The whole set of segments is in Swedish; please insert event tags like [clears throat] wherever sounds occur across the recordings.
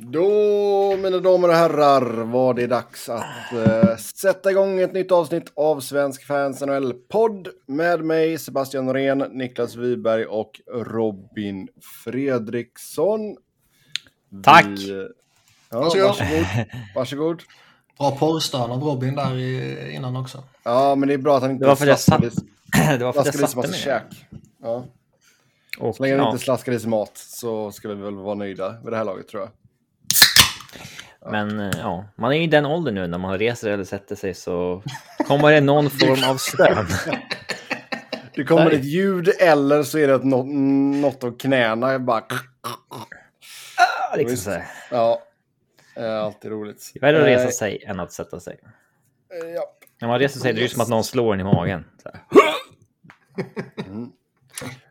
Då, mina damer och herrar, var det dags att uh, sätta igång ett nytt avsnitt av Svensk Fans NHL-podd med mig, Sebastian Norén, Niklas Wiberg och Robin Fredriksson. Tack! Vi, ja, varsågod. varsågod. Bra porrstön av Robin där innan också. Ja, men det är bra att han inte det var för slaskade, jag satt, [clears throat] det var för slaskade jag i sig massa käk. Ja. Och, Så länge han ja. inte slaskar i sig mat så ska vi väl vara nöjda vid det här laget tror jag. Men eh, ja, man är i den åldern nu när man reser eller sätter sig så kommer det någon form av stön. [laughs] Det kommer ett ljud eller så är det något, något av knäna. Bara... liksom Visst. så här. Ja, alltid roligt. Är värre att resa Eh, sig än att sätta sig. eh, Ja. När man reser sig det är det som att någon slår en i magen. Här. [laughs]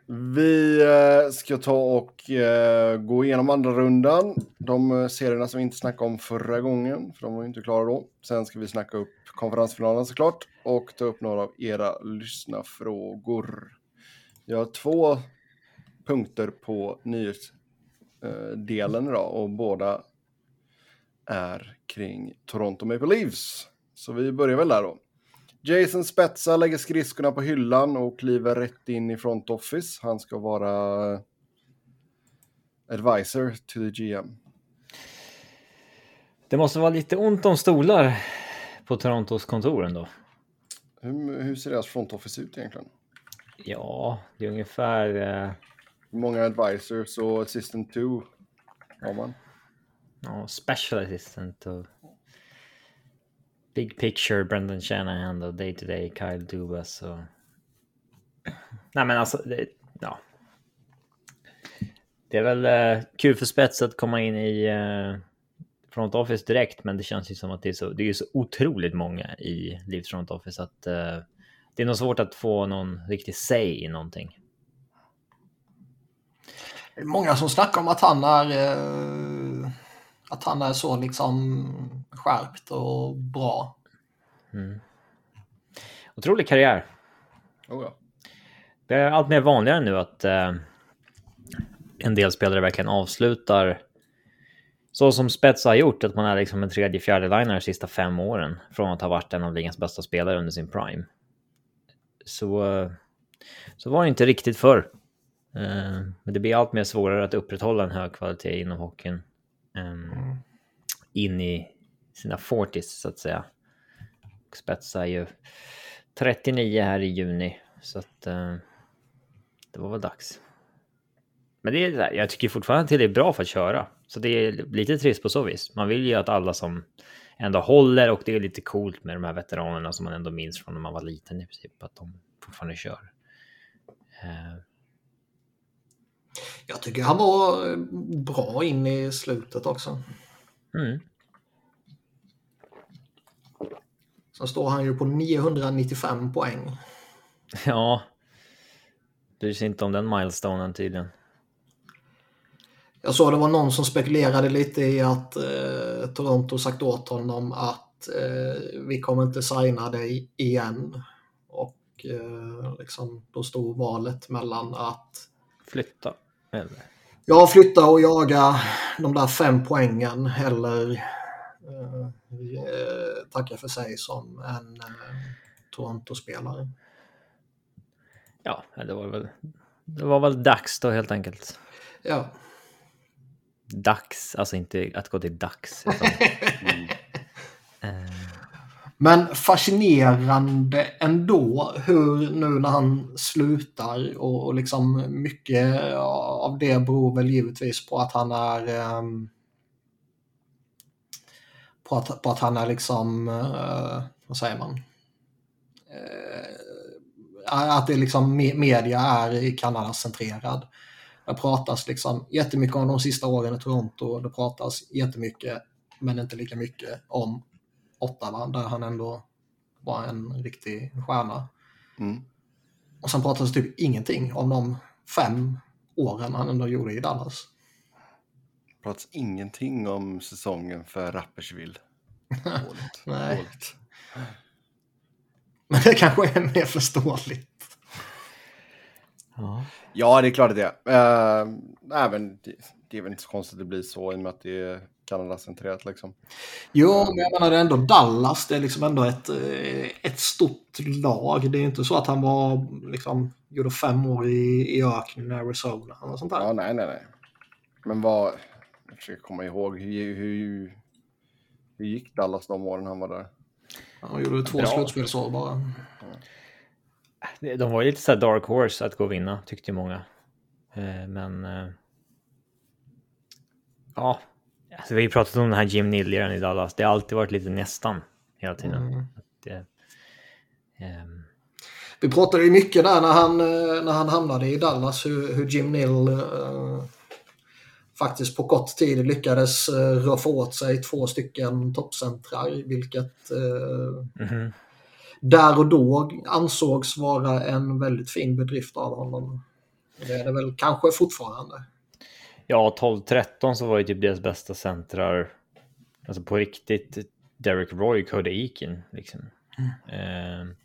Vi eh, ska ta och eh, gå igenom andra rundan. De eh, serierna som vi inte snackade om förra gången, för de var ju inte klara då. Sen ska vi snacka upp konferensfinalen såklart och ta upp några av era lyssnafrågor. Jag har två punkter på nyhetsdelen idag och båda är kring Toronto Maple Leafs. Så vi börjar väl där då. Jason Spezza lägger skridskorna på hyllan och kliver rätt in i front office. Han ska vara eh, advisor to the GM. Det måste vara lite ont om stolar på Torontos kontor ändå. Hur, hur ser deras front office ut egentligen? Ja, det är ungefär... Eh, Hur många advisors och assistant to har man? ja, special assistant och... Big picture, Brendan Shanahan och day to day, Kyle Dubas och... Nej men alltså, det, ja. Det är väl eh, kul för spets att komma in i eh, front office direkt, men det känns ju som att det är så, det är så otroligt många i Livs front office att eh, det är nog svårt att få någon riktig say i någonting. Det är många som snackar om att han är, eh, att han är så liksom skärpt och bra. Otrolig karriär. Oh, ja. Det är allt mer vanligare nu att eh, en del spelare verkligen avslutar så som Spets har gjort, att man är liksom en tredje, fjärde liner de sista fem åren från att ha varit en av ligans bästa spelare under sin prime. Så, eh, så var det inte riktigt förr. Eh, men det blir allt mer svårare att upprätthålla en hög kvalitet inom hockeyn. eh, In i sina 40s så att säga. Och Spets är ju 39 här i juni. Så att eh, det var väl dags. Men det är, jag tycker fortfarande att det är bra för att köra. Så det är lite trist på så vis. Man vill ju att alla som ändå håller och det är lite coolt med de här veteranerna som man ändå minns från när man var liten i princip. Att de fortfarande kör. Eh, Jag tycker han var bra in i slutet också. mm. Sen står han ju på 995 poäng. Ja. Bryr sig inte om den milestonen tydligen. Jag såg det var någon som spekulerade lite i att eh, Toronto sagt åt honom att eh, vi kommer inte signa dig igen. Och eh, liksom, då stod valet mellan att Flytta. Eller? ja, flytta och jaga de där fem poängen eller tacka för sig som en eh, Toronto-spelare. Ja, det var väl. Det var väl dags då helt enkelt. Ja, Dags, alltså inte att gå till dags. Eh, [laughs] Men fascinerande ändå hur nu när han slutar och, och liksom mycket av det beror väl givetvis på att han är ehm, på, att, på att han är liksom, eh, vad säger man? Eh, att det liksom me- media är Kanada-centrerad. Det pratas liksom jättemycket om de sista åren i Toronto. Det pratas jättemycket, men inte lika mycket om Ottawa där han ändå var en riktig stjärna. Mm. Och sen pratas det typ ingenting om de fem åren han ändå gjorde i Dallas. Pratas ingenting om säsongen för Rappersville. Dåligt. [laughs] Nej. Dåligt. Men det kanske är mer förståeligt. ja. Ja, det är klart att det är. Uh, även, det är väl inte så konstigt att det blir så i och med att det är Kanada-centrerat liksom. Jo, men jag menar det är ändå Dallas. Det är liksom ändå ett, eh, ett stort lag. Det är inte så att han var liksom, gjorde fem år i, i öknen i Arizona. Eller sånt där. Ja, nej, nej, nej. Men vad... Jag försöker komma ihåg. Hur, hur, hur gick Dallas de åren han var där? Han gjorde två slutspelsår bara. De var ju lite så här dark horse att gå och vinna, tyckte många. Eh, Men... eh, Ja, alltså, vi har ju pratat om den här Jim Nillieren i Dallas. Det har alltid varit lite nästan hela tiden. Mm. Det, ehm, Vi pratade ju mycket där när han, eh, när han hamnade i Dallas hur, hur Jim Nill eh, faktiskt på kort tid lyckades eh, roffa åt sig två stycken toppcentrar vilket eh, mhm. där och då ansågs vara en väldigt fin bedrift av honom. Det är det väl kanske fortfarande. Ja, 12-13 så var ju typ deras bästa centrar, alltså på riktigt, Derek Roy, Cody Eakin. Liksom. Ehm,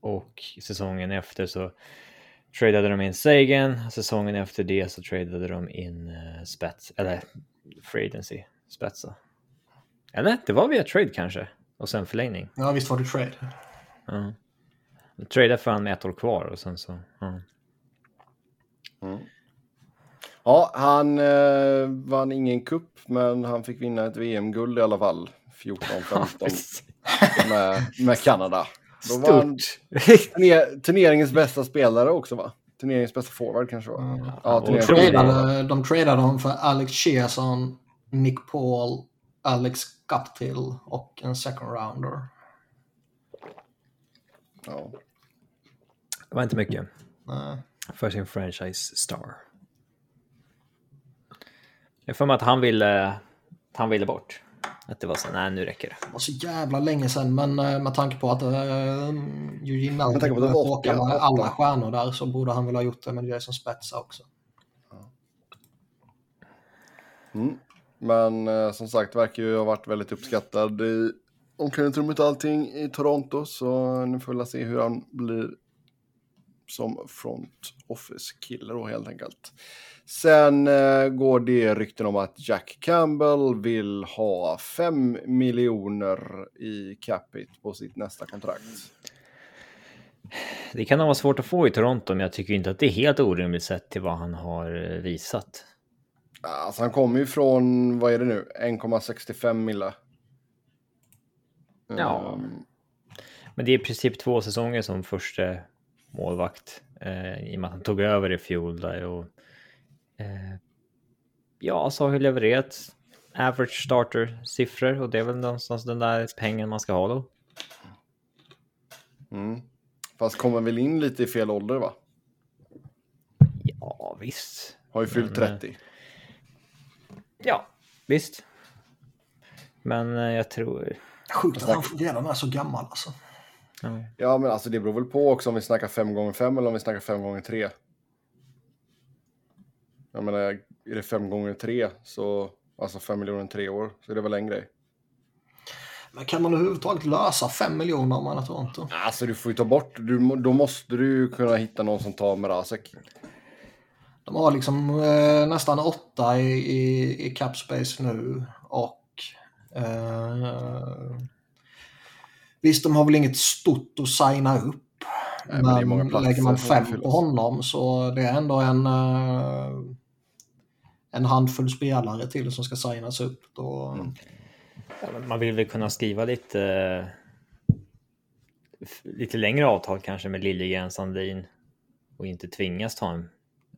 och säsongen efter så tradade de in Sagan, säsongen efter det så tradade de in uh, Spets, eller Free Agency, Spetsa. Eller? Det var via trade kanske, och sen förlängning. Ja visst var det trade. Ja. De tradade för honom med ett år kvar och sen så... Ja. Ja, han eh, vann ingen kupp, men han fick vinna ett VM-guld i alla fall. 14-15 med, med Kanada. Då var han Stort! turner, turneringens bästa spelare också, va? Turneringens bästa forward kanske var. Mm. Ja, forward. Tradade, de tradade honom för Alex Chiasson, Nick Paul, Alex Guptill och en second rounder. Ja. Det var inte mycket Nej. för sin franchise star. Jag får mig att han ville, han ville bort. Att det var så, nej nu räcker det. Det var så jävla länge sedan men eh, med tanke på att uh, Eugene Melton det bråkade med åtta. alla stjärnor där så borde han väl ha gjort det med Jason Spezza också. Mm. Men eh, som sagt, verkar ju ha varit väldigt uppskattad i omklädningsrummet och allting i Toronto. Så nu får vi se hur han blir som front office-kille då helt enkelt. Sen eh, går det rykten om att Jack Campbell vill ha 5 miljoner i capita på sitt nästa kontrakt. Det kan vara svårt att få i Toronto, men jag tycker inte att det är helt orimligt sett till vad han har eh, visat. Alltså han kommer ju från, vad är det nu, 1,65 milla. Ja. Ehm, Men det är i princip två säsonger som första målvakt. Eh, I och med att han tog över i fjol där och... Eh, ja, så har ju levererat average starter-siffror och det är väl någonstans den där pengen man ska ha då. Mm. Fast kommer väl in lite i fel ålder va? Ja, visst. Har ju fyllt Men, eh, 30. Ja, visst. Men eh, jag tror... Sjukt att han är så gammal alltså. Ja. Ja men alltså det beror väl på också om vi snackar 5 gånger 5 eller om vi snackar 5 gånger 3 Jag menar, är det 5 gånger 3 så, alltså 5 miljoner tre år, så är det väl en grej. Men kan man överhuvudtaget lösa 5 miljoner om man är Toronto? Alltså du får ju ta bort, du, då måste du ju kunna hitta någon som tar Mrazek. De har liksom eh, nästan 8 i, i, i cap space nu och eh, visst de har väl inget stort att signa upp. Nej, men men lägger man fem på honom så det är ändå en, eh, en handfull spelare till som ska signas upp. Då, Mm. Man vill väl kunna skriva lite... eh, Lite längre avtal kanske med Liljegren, Sandin och inte tvingas ta en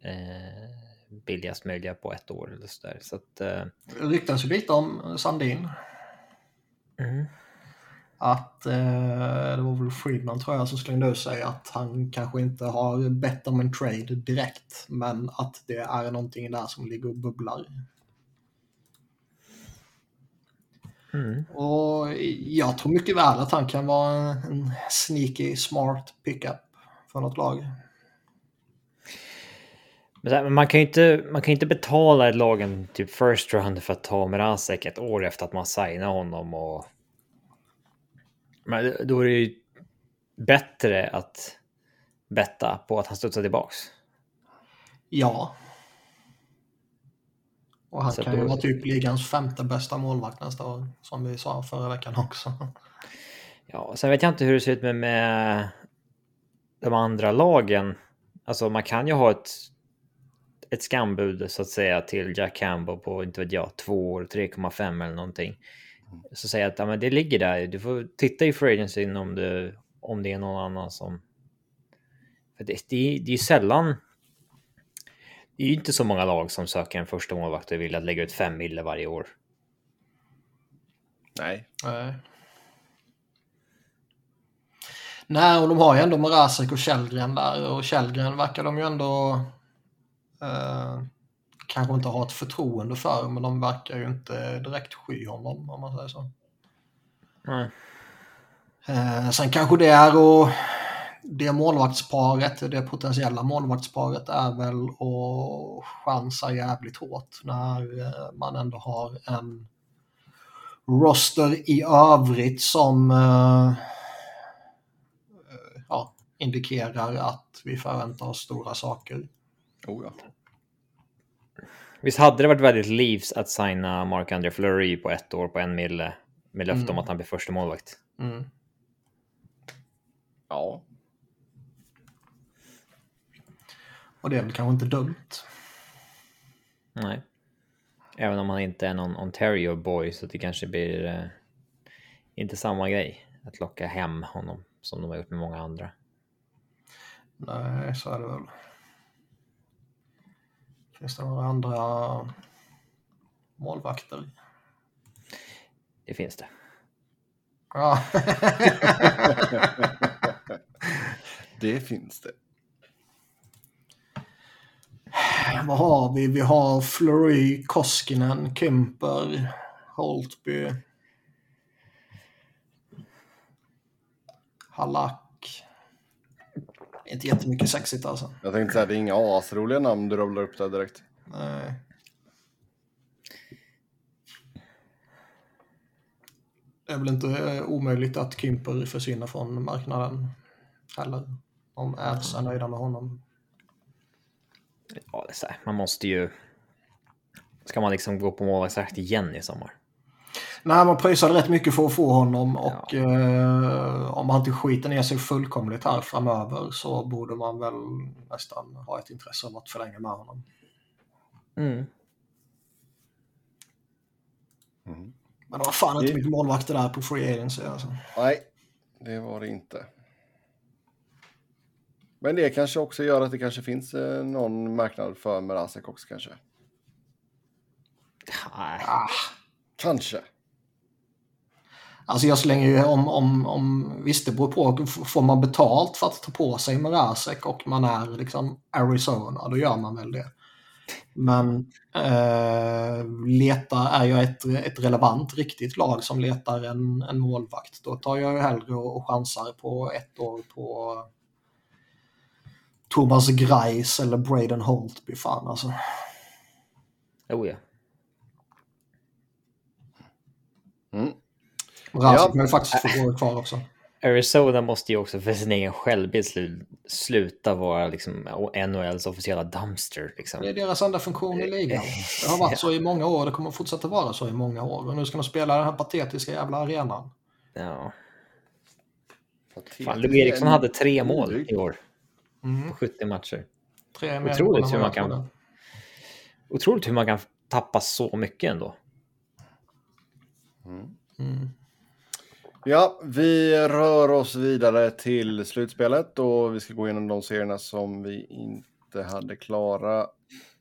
eh, billigast möjliga på ett år eller så där. Så att... Eh, Det ryktas ju lite om Sandin. mm. Att eh, det var väl Friedman tror jag som slängde ut sig att han kanske inte har bett om en trade direkt men att det är någonting där som ligger och bubblar. Mm. Och jag tror mycket väl att han kan vara en sneaky smart pickup för något lag. Men man kan ju inte, man kan inte betala ett lag en typ first round för att ta Mrazek ett år efter att man signar honom och... Men då är det ju bättre att betta på att han studsar tillbaks. Ja. Och han Så kan ju då- vara typ ligans femte bästa målvakt nästa år, som vi sa förra veckan också. Ja, sen vet jag inte hur det ser ut med, med de andra lagen. Alltså man kan ju ha ett, ett skambud så att säga till Jack Campbell på, inte vet jag, 2 år, 3,5 eller någonting. Så säga att ja, men det ligger där. Du får titta i free agency om det, om det är någon annan som... För det, det, är- det är ju sällan... Det är ju inte så många lag som söker en första målvakt och vill att lägga ut fem mille varje år. Nej. Nej. Nej, och de har ju ändå Mrazek och Källgren där och Källgren verkar de ju ändå eh, kanske inte ha ett förtroende för, men de verkar ju inte direkt sky honom om man säger så. Nej. Eh, sen kanske det är och det målvaktsparet, det potentiella målvaktsparet är väl att chansa jävligt hårt när eh, man ändå har en roster i övrigt som eh, ja, indikerar att vi förväntar oss stora saker. Oh, ja. Visst hade det varit väldigt livs att signa Mark-André Fleury på ett år på en mille med löfte om Mm. att han blir första målvakt. Mm. ja. Och det är väl kanske inte dumt. Nej. Även om han inte är någon Ontario boy så det kanske blir eh, inte samma grej att locka hem honom som de har gjort med många andra. Nej, så är det väl. Finns det några andra målvakter? Det finns det. Ja. [laughs] Det finns det. Vad har vi? Vi har Fleury, Koskinen, Kemper, Holtby. Halak. Inte jättemycket sexigt alltså. Jag tänkte säga, det är inga asroliga namn du rabblar upp där direkt. Nej. Det är väl inte omöjligt att Kymper försvinner från marknaden heller. Om Ärs är nöjda med honom. Ja, det är så här. Man måste ju... Ska man liksom gå på målvaktsjakt igen i sommar? Nej, man pröjsade rätt mycket för att få honom och eh, om han inte skiter ner sig fullkomligt här framöver så borde man väl nästan ha ett intresse av att förlänga med honom. Mm. Mm. Men det var fan inte Det- mycket målvakter där på Free Agency alltså. Nej, det var det inte. Men det kanske också gör att det kanske finns eh, någon marknad för Mrazek också kanske. Nej. Ah. Kanske. Alltså jag slänger ju om, om, om visst det beror på, får man betalt för att ta på sig Mrazek och man är liksom Arizona, då gör man väl det. Men eh, leta, är jag ett, ett relevant, riktigt lag som letar en, en målvakt, då tar jag ju hellre och, och chansar på ett år på Thomas Greis eller Braden Holtby. Fan alltså. Oh, ja. Mm. Mrazek Ja. har ju faktiskt få år kvar också. Arizona måste ju också för sin egen självbild slu- sluta vara liksom NHLs officiella dumpster. Liksom. Det är deras enda funktion i ligan. Det har varit så i många år, det kommer fortsätta vara så i många år. Och nu ska de spela den här patetiska jävla arenan. Ja. Fan, Lou Eriksson hade tre mål i år Mm. på 70 matcher. Tre Otroligt hur man kan-. Otroligt hur man kan tappa så mycket ändå. Mm. Ja, vi rör oss vidare till slutspelet och vi ska gå igenom de serierna som vi inte hade klara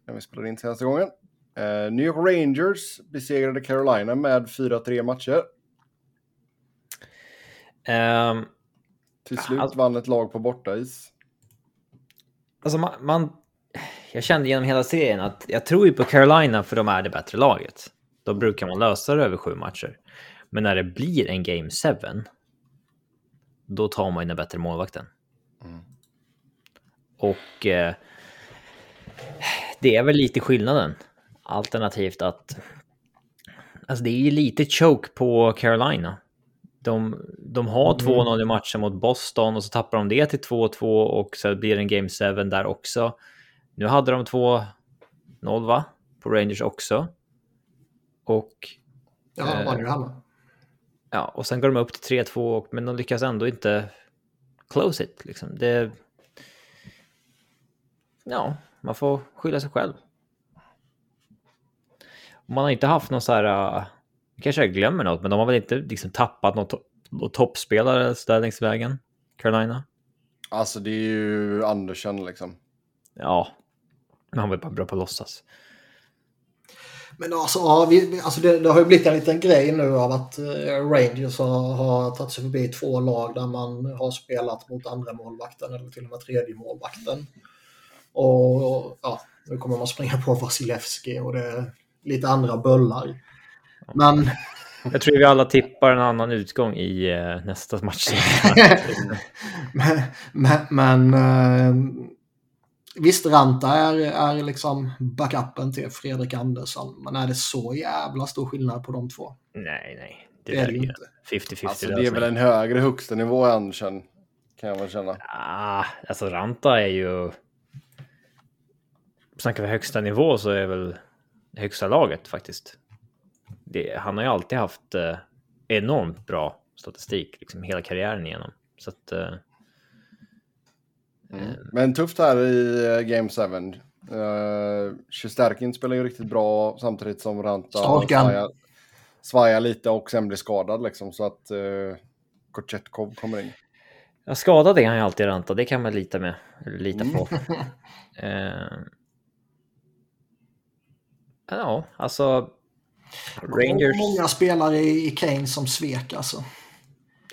när vi spelade in senaste gången. Eh, New York Rangers besegrade Carolina med 4-3 matcher. Ehm, Till slut Alltså- vann ett lag på bortais. alltså man, man, jag kände genom hela serien att jag tror ju på Carolina för de är det bättre laget. Då brukar man lösa det över sju matcher. Men när det blir en Game 7, då tar man ju den bättre målvakten. Mm. Och eh, det är väl lite skillnaden. Alternativt att... Alltså det är ju lite choke på Carolina. De, de har 2-0 i matchen mot Boston och så tappar de det till 2-2 och så blir det en Game 7 där också. Nu hade de 2-0 va? på Rangers också. Och, Ja, ju hemma. ja, och sen går de upp till 3-2, och- men de lyckas ändå inte close it. Liksom. Det, ja, man får skylla sig själv. Man har inte haft någon så här, uh, kanske jag glömmer något, men de har väl inte liksom tappat något, något toppspelare där längs vägen, Carolina? Alltså det är ju Andersen liksom. Ja, men han var bara bra på att låtsas. Men alltså, ja, vi, alltså det, det har ju blivit en liten grej nu av att eh, Rangers har, har tagit sig förbi två lag där man har spelat mot andra målvakten eller till och med tredje målvakten. Och ja, nu kommer man springa på Vasilevski och det är lite andra bullar. Men Jag tror vi alla tippar en annan utgång i eh, nästa match. men, [laughs] men, men eh, visst, Ranta är, är liksom backupen till Fredrik Andersson. Men är det så jävla stor skillnad på de två? nej, nej. Det, Det är det ju inte. 50-50 Alltså det är väl en högre högsta nivå i Andersen. Kan jag väl känna. Ah, alltså Ranta är ju... Snackar vi högsta nivå så är väl högsta laget faktiskt. Det, han har ju alltid haft eh, enormt bra statistik, liksom hela karriären igenom. Så att... Eh, Mm. Men tufft här i eh, Game 7. Uh, Shesterkin spelar ju riktigt bra samtidigt som Ranta svajar, svajar lite och sen blir skadad liksom. Så att uh, Kochetkov kommer in. ja, skadad är han ju alltid Ranta, det kan man lita med. Lita Mm. på. [laughs] eh, ja, alltså... Rangers... Många spelare i i Kane som svek alltså.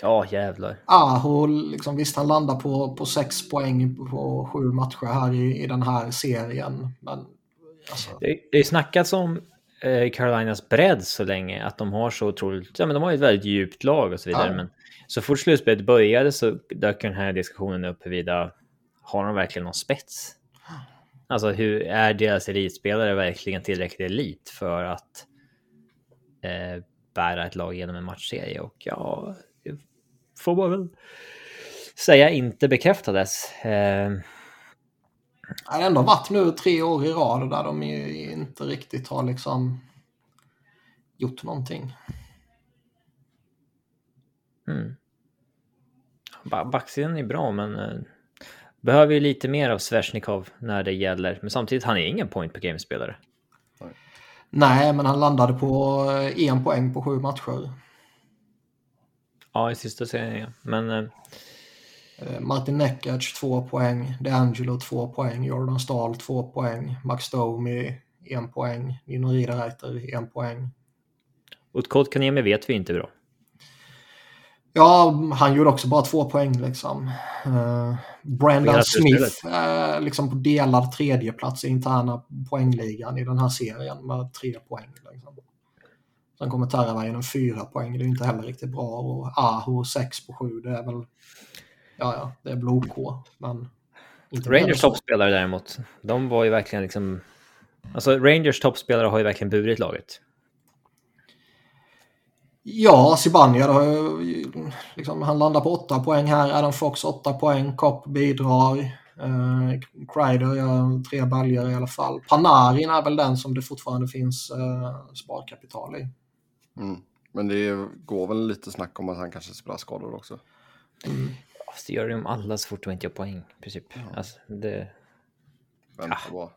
Ja, jävlar. Aho, liksom, visst han landar på, på sex poäng på sju matcher här i, i den här serien. Men alltså, Det det är snackats om eh, Carolinas bredd så länge, att de har så otroligt, ja men de har ju ett väldigt djupt lag och så vidare, Ja. men så fort slutspelet började så dök den här diskussionen upp huruvida har de verkligen någon spets? Alltså hur är deras elitspelare verkligen tillräckligt elit för att eh, bära ett lag genom en matchserie? Och ja, får man väl säga inte bekräftades. Eh, det har ändå varit nu tre år i rad där de ju inte riktigt har liksom gjort någonting. Mm. Ba- Backsidan är bra, men eh, behöver ju lite mer av Sveshnikov när det gäller. Men samtidigt, han är ingen point per game-spelare. Nej, men han landade på eh, en poäng på sju matcher. Ja, i sista serien. Men eh, Eh, Martin Neckards två poäng, DeAngelo två poäng, Jordan Stahl två poäng, Max Domi en poäng, Nino Riederreiter en poäng. Utkotkaniemi vet vi inte bra. Ja, han gjorde också bara två poäng liksom. Uh, Brandon Smith uh, liksom på delad tredjeplats i interna poängligan i den här serien med tre poäng. Liksom. Sen kommer Teravainen fyra poäng, det är inte heller riktigt bra. Och Aho sex på sju, det är väl... Ja, ja, det är väl OK, men... Rangers toppspelare däremot, de var ju verkligen liksom... Alltså Rangers toppspelare har ju verkligen burit laget. Ja, Zibanejad har ju, liksom, han landar på åtta poäng här. Adam Fox åtta poäng. Kopp bidrar. Eh, Kreider gör tre baljor i alla fall. Panarin är väl den som det fortfarande finns eh, sparkapital i. Mm. Men det går väl lite snack om att han kanske spelar skadad också. Fast det gör de alla så fort de inte gör poäng, i princip. Alltså, det... Vänta bara.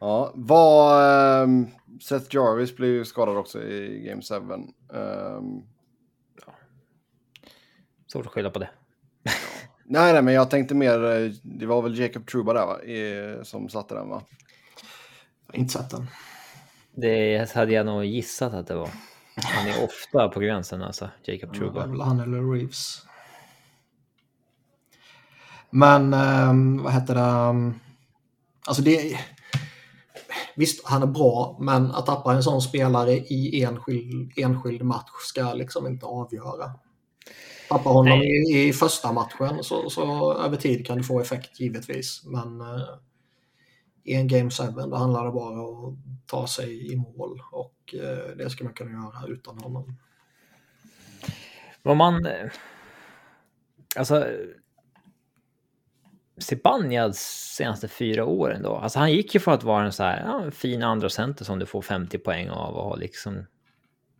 Ja, vad... ehm, Seth Jarvis blev ju skadad också i Game 7. Ehm, Svårt att skylla på det. nej, nej, men jag tänkte mer... eh, Det var väl Jacob Truba där, va? I, som satte den, va? Jag har inte sett den. Det hade jag nog gissat att det var. Han är ofta på gränsen alltså, Jacob Truba. han eller Reeves. Men ehm, vad heter det? ehm, Alltså det... Visst, han är bra, men att tappa en sån spelare i enskild, enskild match ska liksom inte avgöra. Tappa honom i, i första matchen så, så över tid kan det få effekt givetvis. Men eh, i en Game 7 då handlar det bara om att ta sig i mål och eh, det ska man kunna göra utan honom. Vad man... Eh, alltså... Zibanejad senaste fyra åren då. Alltså han gick ju för att vara en så här ja, en fin andra center som du får 50 poäng av och liksom,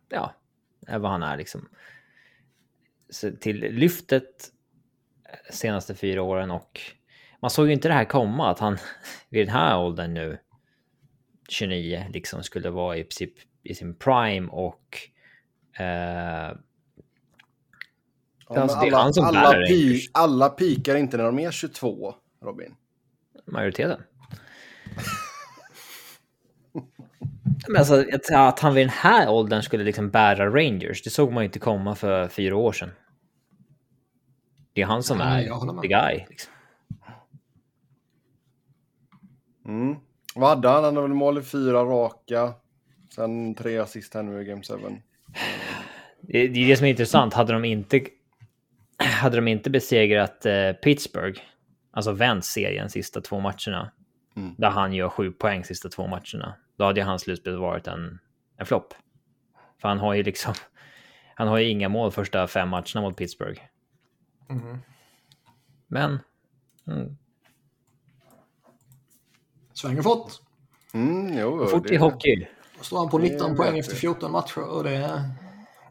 ja, är vad han är liksom. Så till lyftet senaste fyra åren och man såg ju inte det här komma att han [laughs] vid den här åldern nu 29 liksom skulle vara i princip i sin prime och eh, Ja, Alltså, det är alla, han som alla, bär pi, alla pikar inte när de är 22, Robin. majoriteten. [laughs] Men alltså, att, att han vid den här åldern skulle liksom bära Rangers, det såg man inte komma för fyra år sedan. Det är han som Nej, är the guy. Liksom. Mm. Vad hade han? Han hade väl mål i fyra raka. Sen tre assist här nu i Game 7. Det, är det som är intressant. Hade de inte, hade de inte besegrat eh, Pittsburgh, alltså vänt serien sista två matcherna, Mm. där han gör sju poäng sista två matcherna, då hade ju hans slutspel varit en, en flopp. För han har ju liksom, [laughs] han har ju inga mål första fem matcherna mot Pittsburgh. Mhm. Men, mm, Svänger fort. Mm, jo, fort det- i hockey. Då står han på Det 19 vet poäng efter 14 matcher och det är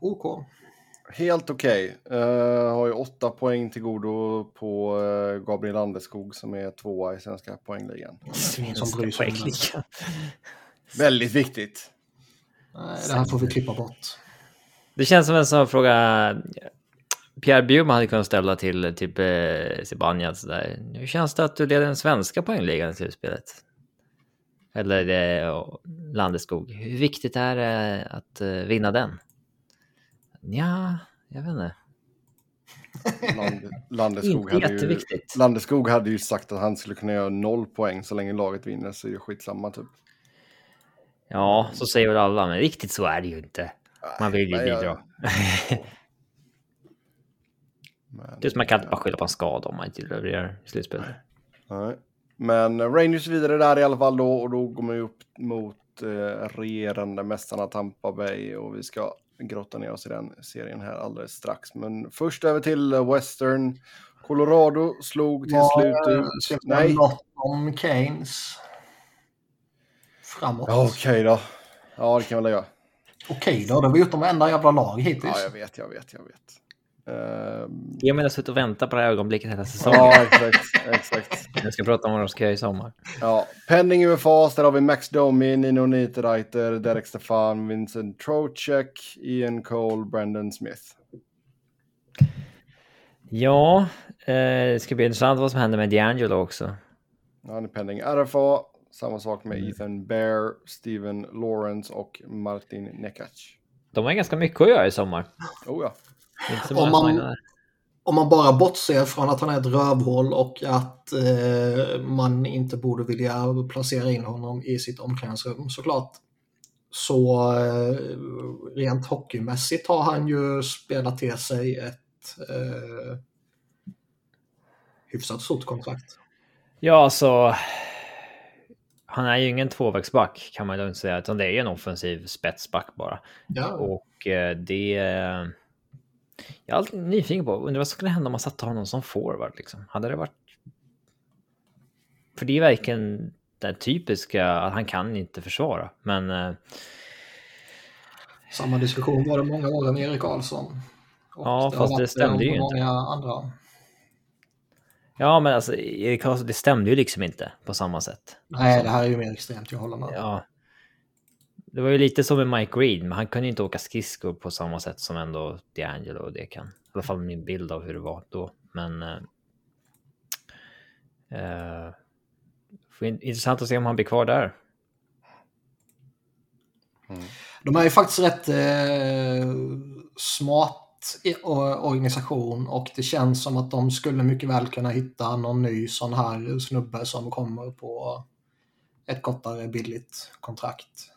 OK. Helt okej. Eh, har ju åtta poäng till godo på eh, Gabriel Landeskog som är tvåa i svenska poängligan. ingen som bryr sig. Poängligan. Väldigt viktigt. Nej, det här får vi klippa bort. Det känns som en sån fråga Pierre Bjurman hade kunnat ställa till typ eh, Zibanejad. Hur känns det att du leder den svenska poängligan i slutspelet? Eller eh, Landeskog. Hur viktigt är det att eh, vinna den? Ja, jag vet inte. Land, Landeskog, hade ju. Landeskog hade ju sagt att han skulle kunna göra noll poäng så länge laget vinner så är det skitsamma typ. Ja, så säger väl alla, men riktigt så är det ju inte. Man vill ju Nej, bidra. Men, [laughs] Det är som man kan inte bara skylla på en skada om man inte levererar i slutspelet. Nej. Men eh, Rangers vidare där i alla fall då och då går man ju upp mot eh, regerande mästarna Tampa Bay och vi ska grotta ner oss i den serien här alldeles strax. Men först över till eh, Western. Colorado slog till slut ut. Vi Nej, något om Keynes? Framåt. ja, okej då. Ja, det kan väl göra. Okej då, det har vi gjort de enda jävla lag hittills. Ja, jag vet, jag vet, jag vet. Ehm, Jag menar suttit och väntat på det här ögonblicket hela säsongen. ja, exakt, exakt. [laughs] Jag ska prata om vad de ska göra i sommar. Ja, pending UFA, där har vi Max Domi, Nino Niederreiter, Derek Stefan, Vincent Trocek, Ian Cole, Brandon Smith. Ja, eh, det ska bli intressant vad som händer med D'Angelo också. Han är pending RFA. Samma sak med Ethan Bear, Steven Lawrence och Martin Nekac. De har ganska mycket att göra i sommar. Oh ja. Om man-. Om man bara bortser från att han är ett rövhål och att eh, man inte borde vilja placera in honom i sitt omklädningsrum såklart. Så eh, rent hockeymässigt har han ju spelat till sig ett eh, hyfsat stort kontrakt. Ja, alltså. Han är ju ingen tvåvägsback kan man lugnt säga, utan det är en offensiv spetsback bara. Ja, Och eh, det... Jag är alltid nyfiken på, undrar vad som skulle hända om man satte honom som forward liksom. Hade det varit... För det är verkligen det typiska, att han kan inte försvara. Men eh, samma diskussion var det många år med Erik Karlsson. Och Ja, har fast det stämde ju inte. många andra. ja, men alltså Erik Karlsson, det stämde ju liksom inte på samma sätt. Nej, det här är ju mer extremt, jag håller med. Ja. Det var ju lite som med Mike Reed, men han kunde ju inte åka skridskor på samma sätt som ändå D'Angelo och det kan. I alla fall min bild av hur det var då. Men... Eh, eh, intressant att se om han blir kvar där. Mm. De är ju faktiskt rätt eh, smart organisation och det känns som att de skulle mycket väl kunna hitta någon ny sån här snubbe som kommer på ett kortare billigt kontrakt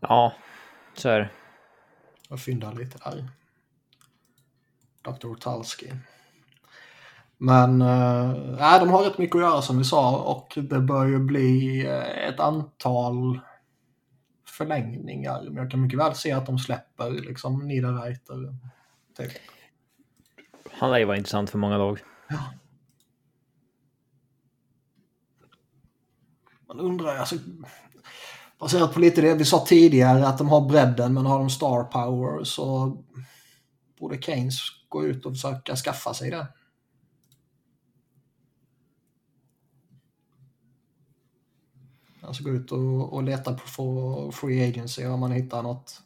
Ja, så är det. och fynda lite där. Dr. Talski. Men nej, de har rätt mycket att göra som vi sa och det bör ju bli eh, ett antal förlängningar. Men jag kan mycket väl se att de släpper liksom Niederreiter. Typ. Han lär ju vara intressant för många lag. man undrar, alltså, baserat på lite det vi sa tidigare, att de har bredden men har de star power så borde Keynes gå ut och försöka skaffa sig det. Alltså gå ut och, och leta på free agency om man hittar något,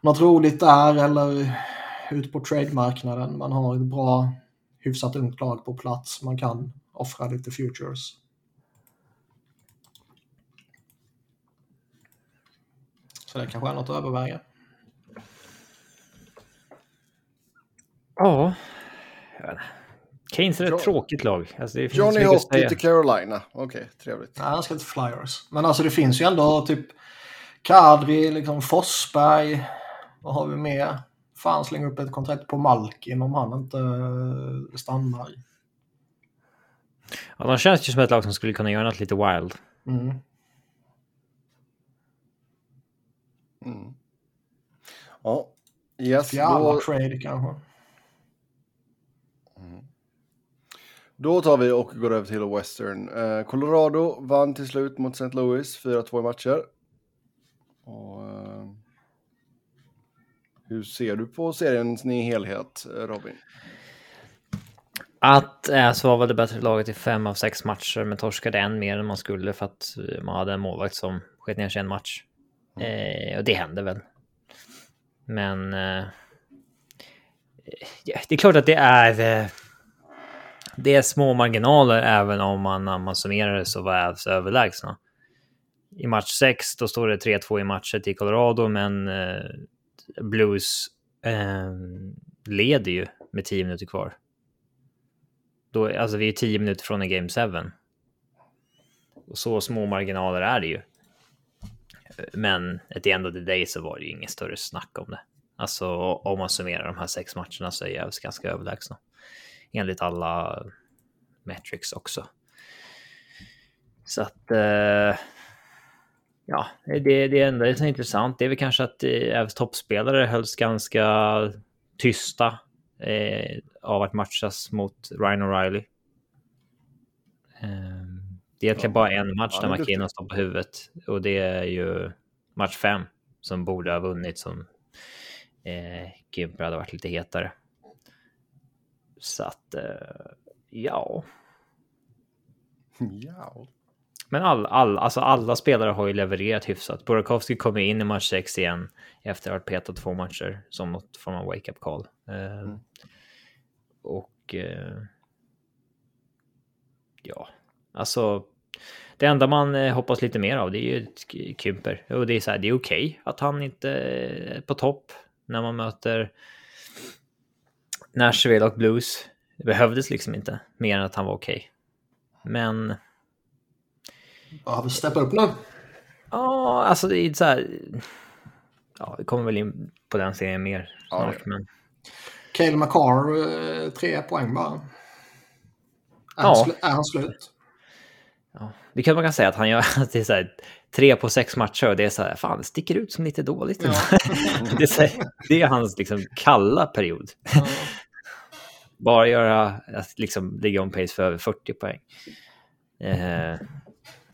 något roligt där eller ut på trademarknaden. Man har ett bra, hyfsat ungt lag på plats. Man kan offra lite futures. Så det kanske är något att överväga. Ja. Keynes är ett tråkigt lag. Alltså, det finns Johnny Hockey till Carolina. Okej, trevligt. Nej, han ska till Flyers. Men alltså det finns ju ändå typ Kadri, liksom Forsberg. Vad har vi mer? Fan slänga upp ett kontrakt på Malkin om han inte eh, stannar. Ja, de känns ju som ett lag som skulle kunna göra något lite wild. Mm. Mm. Ja, yes. Jävla Då, trade kanske. då tar vi och går över till Western. Eh, Colorado vann till slut mot St. Louis 4-2 i matcher. Och, eh, hur ser du på serien i helhet, eh, Robin? Att så var det bättre laget i fem av sex matcher, men torskade en mer än man skulle för att eh, man hade en målvakt som sket ner sig en match. Mm. Eh, och det händer väl. Men eh, eh, det är klart att det är. Eh, det är små marginaler även om man när man summerar det så var Avs överlägsna. I match 6 då står det 3-2 i matcher till Colorado, men eh, Blues eh, leder ju med 10 minuter kvar. Då, alltså vi är 10 minuter från en Game 7. Och så små marginaler är det ju. Men at the end of the day så var det ju inget större snack om det. Alltså om man summerar de här sex matcherna så är Gävles ganska överlägsna. Enligt alla metrics också. Så att... Eh, ja, det, det enda som är intressant det är väl kanske att eh, toppspelare hölls ganska tysta eh, av att matchas mot Ryan O'Reilly. Det är egentligen bara en match där. McKinnon står på huvudet och det är ju match fem som borde ha vunnit som eh, Gimper hade varit lite hetare. Så att eh, ja, [laughs] Ja. men all, all, alltså alla spelare har ju levererat hyfsat. Burakovsky kommer in i match 6 igen efter att ha petad två matcher som något form av wake-up call. Eh, Mm. Och eh, ja, alltså det enda man eh, hoppas lite mer av det är ju Kymper. Och det är så här, det är okej att han inte är på topp när man möter Nashville och Blues. Det behövdes liksom inte mer än att han var okej. Men Behöver steppa upp nu. Ja, alltså det är så här. Ja, vi kommer väl in på den serien mer Ja, snart, ja. men Cale McCarr, eh, tre poäng bara. Är, Ja. han, slu- är han slut? Ja, vi kan man kan säga att han gör [laughs] att det är så här tre på sex matcher och det är så här, fan, det sticker ut som lite dåligt. Ja. [laughs] det, är här, det är hans liksom kalla period. Ja. [laughs] Bara göra, att liksom ligga on pace för över 40 poäng. Eh,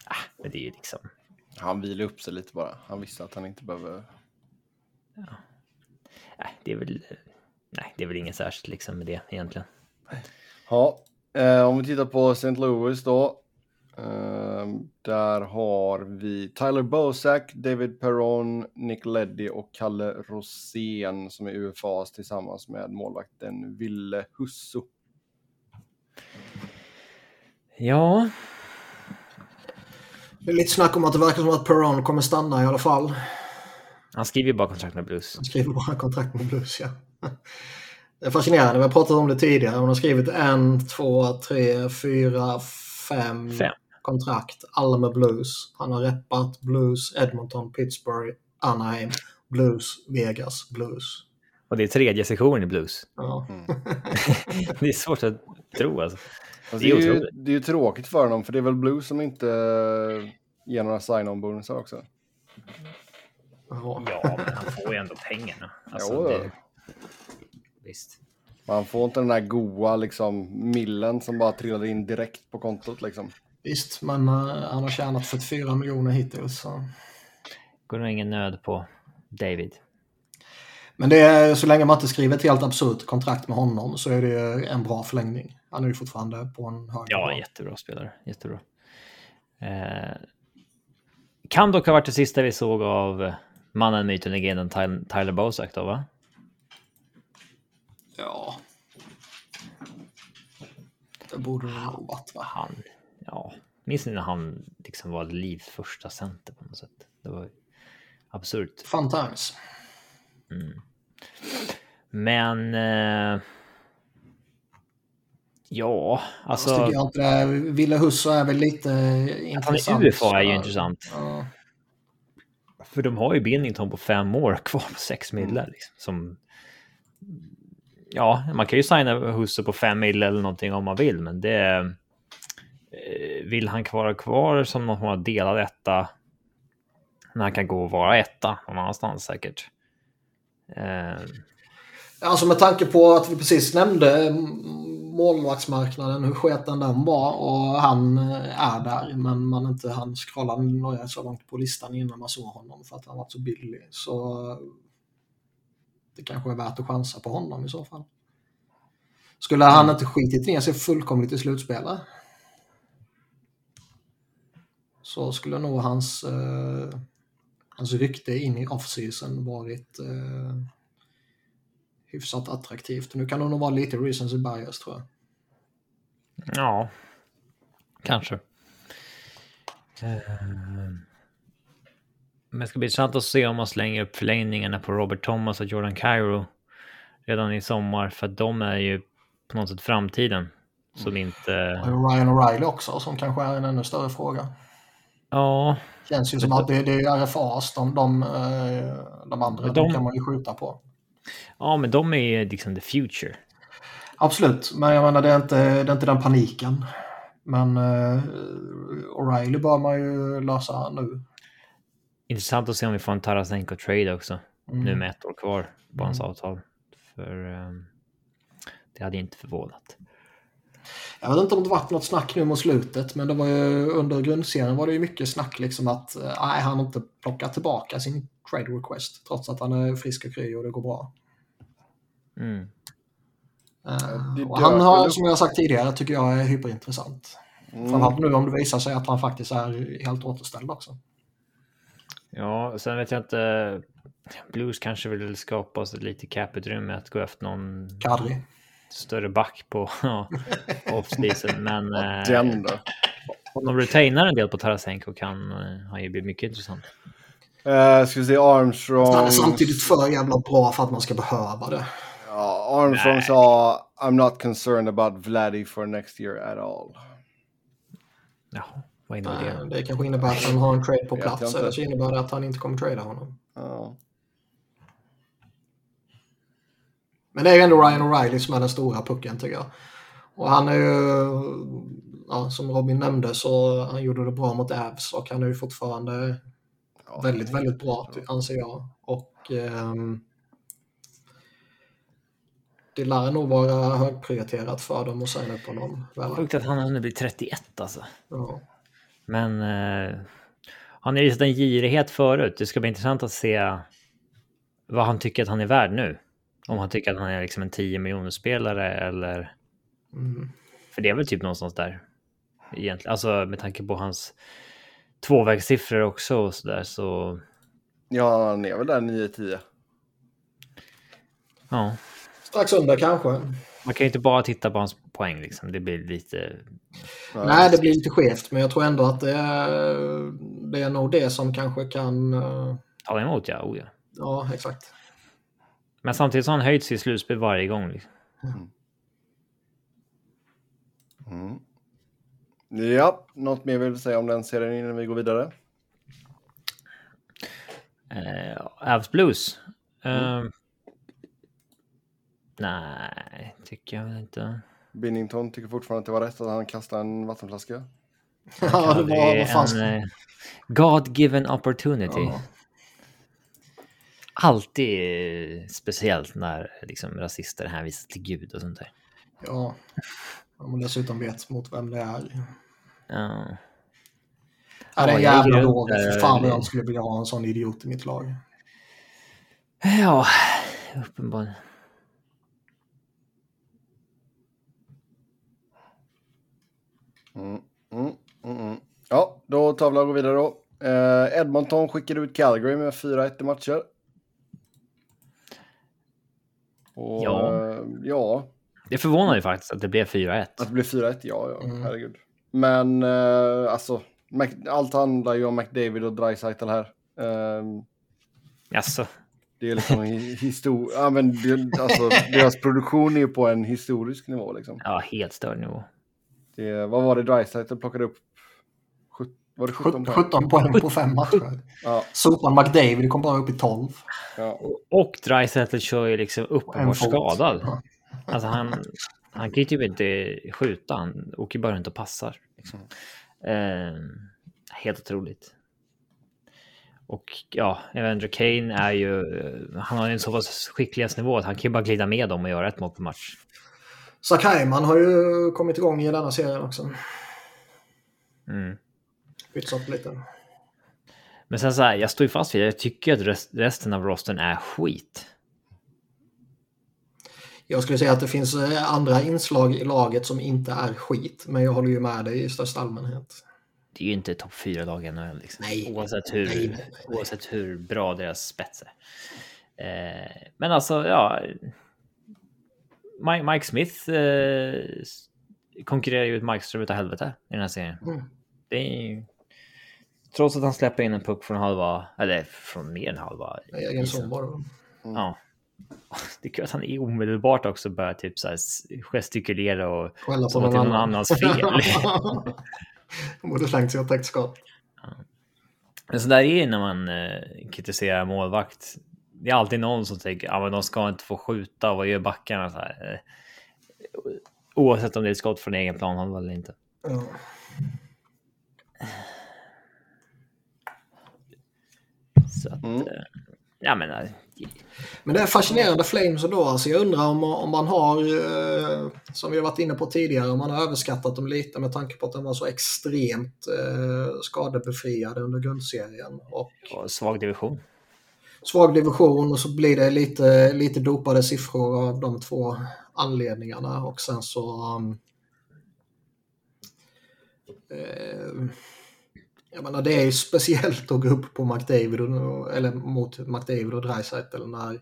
ah, men det är ju liksom, Han vilade upp sig lite bara. Han visste att han inte behöver... nej, det är väl, nej, det är väl inget särskilt liksom med det egentligen. Ja, eh, om vi tittar på St. Louis då. Eh, där har vi Tyler Bosak, David Perron, Nick Leddy och Kalle Rosén som är UFAs tillsammans med målvakten Ville Husso. Ja, Det är lite snack om att det verkar som att Perron kommer stanna i alla fall. han skriver bara kontrakt med Blues. Han skriver bara kontrakt med Blues, ja. Det är fascinerande, vi har pratat om det tidigare. Hon har skrivit en, två, tre, fyra, fem, Fem. Kontrakt. Alla med Blues. Han har reppat Blues, Edmonton, Pittsburgh, Anaheim, Blues, Vegas, Blues. Och det är tredje sektionen i Blues. Ja. [laughs] det är svårt att tro alltså. Alltså, Det är ju, det är ju tråkigt för honom för det är väl Blues som inte ger några sign-on-bonusar också. Ja. Men han får ju ändå pengarna. Alltså, Jo, det... Visst. Man får inte den där goa liksom millen som bara trillar in direkt på kontot liksom. Visst, men uh, han har tjänat 44 miljoner hittills. Så. Går nog ingen nöd på David. Men det är, så länge man inte skriver ett helt absurt kontrakt med honom så är det en bra förlängning. Han är ju fortfarande på en hög Ja, nivå. jättebra spelare. Jättebra. Eh, kan dock ha varit det sista vi såg av eh, mannen, myten, legenden Tyler, Tyler Bosak då, va? Ja. Det borde det nog varit va? Han, ja, minns ni när han liksom var Livs första center på något sätt? Det var absurt. Fun times. Men... Eh, ja, Alltså, alltså... tycker jag inte det. Ville Husso är väl lite Att han intressant. är UFA är ju intressant. Ja. För de har ju Binnington på fem år kvar på sex millar. Liksom, som... Ja, man kan ju signa Husse på fem mil eller någonting om man vill, men det... eh, Vill han vara kvar som någon form av delad etta? När han kan gå och vara etta någon annanstans säkert. Eh, Alltså med tanke på att vi precis nämnde mm, målvaktsmarknaden, hur sketen den var och han eh, är där men man inte han scrolla några så långt på listan innan man såg honom för att han var så billig. Så det kanske är värt att chansa på honom i så fall. Skulle han inte skitit ner sig fullkomligt i slutspelet så skulle nog hans, eh, hans rykte in i off-season varit eh, hyfsat attraktivt. Nu kan det nog vara lite recency bias tror jag. Ja, kanske. Eh, Men det ska bli intressant att se om man slänger upp förlängningarna på Robert Thomas och Jordan Cairo redan i sommar, för att de är ju på något sätt framtiden. Som inte... Och Ryan O'Reilly också som kanske är en ännu större fråga. Ja, Känns ju som att det, det är RFAs, de, de, eh, de andra de... de- kan man ju skjuta på. ja, men de är liksom the future. Absolut, men jag menar det är inte, det är inte den paniken. Men eh, O'Reilly bör man ju lösa nu. Intressant att se om vi får en Tarasenko-trade också. Mm. Nu med ett år kvar på hans Mm. avtal. För ehm, det hade inte förvånat. Jag vet inte om det varit något snack nu mot slutet, men det var ju under grundserien var det ju mycket snack liksom att eh, nej, han har inte plockat tillbaka sin trade request trots att han är frisk och kry och det går bra. Mm. Och han har, som jag sagt tidigare, tycker jag är hyperintressant. Mm. Framförallt nu om det visar sig att han faktiskt är helt återställd också. Ja, sen vet jag inte. Blues kanske vill skapa sig lite caputrymme att gå efter någon Kadri. Större back på [laughs] off-season. Men eh, Den då. om de retainar en del på Tarasenko kan eh, han ju bli mycket intressant. Uh, ska vi se Armstrong. Han är samtidigt för jävla bra för att man ska behöva det. Ja, Armstrong Nej. sa I'm not concerned about Vladdy for next year at all. Ja, vad innebär det? Det kanske innebär att han har en trade på plats eller så innebär det att han inte kommer trada honom. Ja. Men det är ju ändå Ryan O'Reilly som är den stora pucken tycker jag. Och han är ju, ja, som Robin nämnde så han gjorde det bra mot Avs och han är ju fortfarande Ja, väldigt, väldigt bra anser jag. Och ehm, det lär nog vara högprioriterat för dem att signa upp honom. Sjukt att han hunnit bli 31 alltså. Ja. Men eh, han har ju visat en girighet förut. Det ska bli intressant att se vad han tycker att han är värd nu. Om han tycker att han är liksom en 10 miljoner spelare eller... Mm. För det är väl typ någonstans där. Egentligen. Alltså med tanke på hans tvåvägssiffror också och sådär så... ja, han är väl där 9-10. Ja. Strax under kanske. Man kan ju inte bara titta på hans poäng liksom. Det blir lite... Nej, det blir lite skevt, men jag tror ändå att det är, det är nog det som kanske kan... eh, Ta emot ja, oh, ja. Ja, exakt. Men samtidigt så har han höjt sig i slutspel varje gång. Liksom. Mm. Ja, något mer vill du säga om den serien innan vi går vidare? Eh, Avs Blues. Eh, Nej, tycker jag väl inte. Binnington tycker fortfarande att det var rätt att han kastade en vattenflaska. Ja, det var... är Vad fan en eh, God-given opportunity. Ja. Alltid eh, speciellt när liksom, rasister hänvisar till Gud och sånt där. Ja. Om man dessutom vet mot vem det är. Ja. Ja, det är en jävla är låg. fan vad jag skulle vilja ha en sån idiot i mitt lag. Ja, uppenbarligen. Mm, mm, mm, mm. Ja, då tar vi och går vidare då. Eh, Edmonton skickade ut Calgary med 4-1 i matcher. Och, Ja. eh, ja, Det förvånar ju faktiskt att det blev 4-1. att det blev 4-1, ja, ja, Mm. herregud. Men eh, alltså, Mac- allt handlar ju om McDavid och Dreisaitl här. Eh, Jaså? det är liksom historia, ja, men det, alltså, deras produktion är ju på en historisk nivå liksom. Ja, helt störd nivå. Det, vad var det Dreisaitl plockade upp? Var det 17 poäng? 17 poäng på fem matcher. Ja, Sopan McDavid kom bara upp i 12. ja. Och Dreisaitl kör ju liksom En uppenbart skadad. Ja. Alltså han, han kan ju typ inte skjuta. Han åker bara runt och passar. Liksom. Eh, helt otroligt. Och ja, Evander Kane är ju... Han har ju en så pass skicklighetsnivå att han kan ju bara glida med dem och göra ett mål per match. Zach Hyman har ju kommit igång i denna serien också. Mm. Pytsat lite. Men sen så här, jag står ju fast vid, jag tycker att rest, resten av rosten är skit. Jag skulle säga att det finns eh, andra inslag i laget som inte är skit. Men jag håller ju med dig i största allmänhet. Det är ju inte topp fyra lag i NHL liksom. Nej. Oavsett hur, Nej, nej, nej, oavsett hur bra deras spets är. Eh, men alltså, ja. Mike, Mike Smith eh, konkurrerar ju ut Markström utav helvete i den här serien. Mm. Det är. Trots att han släpper in en puck från halva, eller från mer än halva. Egen son bara. Ja. [laughs] Det är kul att han är omedelbart också börjar typ så här gestikulera och Skälla på någon någon annan. annans fel. [laughs] De borde slängt sig och täckt skott. Men så där är det när man eh, kritiserar målvakt. Det är alltid någon som tänker att ah, men de ska inte få skjuta och vad gör backarna? Så här, eh, oavsett om det är ett skott från egen planhalva eller inte. Ja. Så att, Mm. eh, ja men eh, Men det är fascinerande Flames då. Alltså jag undrar om, om man har, eh, som vi har varit inne på tidigare, om man har överskattat dem lite med tanke på att de var så extremt eh, skadebefriade under grundserien. Och och svag division. svag division och så blir det lite, lite dopade siffror av de två anledningarna. Och sen så... Um, eh, jag menar, det är ju speciellt att gå upp på McDavid och, eller mot McDavid och Dreisaitl när,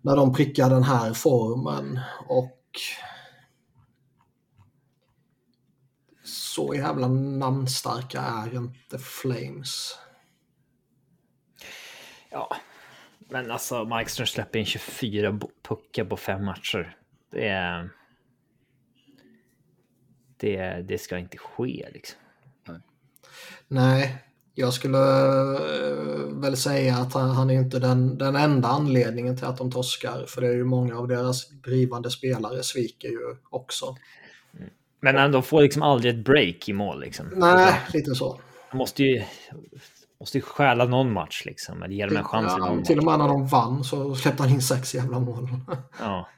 när de prickar den här formen. Och så jävla namnstarka är inte Flames. Ja, men alltså Markström släpper in 24 puckar på fem matcher. Det. Det, det ska inte ske liksom. Nej, jag skulle eh, väl säga att han, han är inte den, den enda anledningen till att de torskar. För det är ju många av deras drivande spelare sviker ju också. Men de får liksom aldrig ett break i mål liksom. Nej, lite så. De måste ju, måste ju stjäla någon match liksom. Eller ge dem en chans Ja, till och med när de vann så släppte han in sex jävla mål. Ja.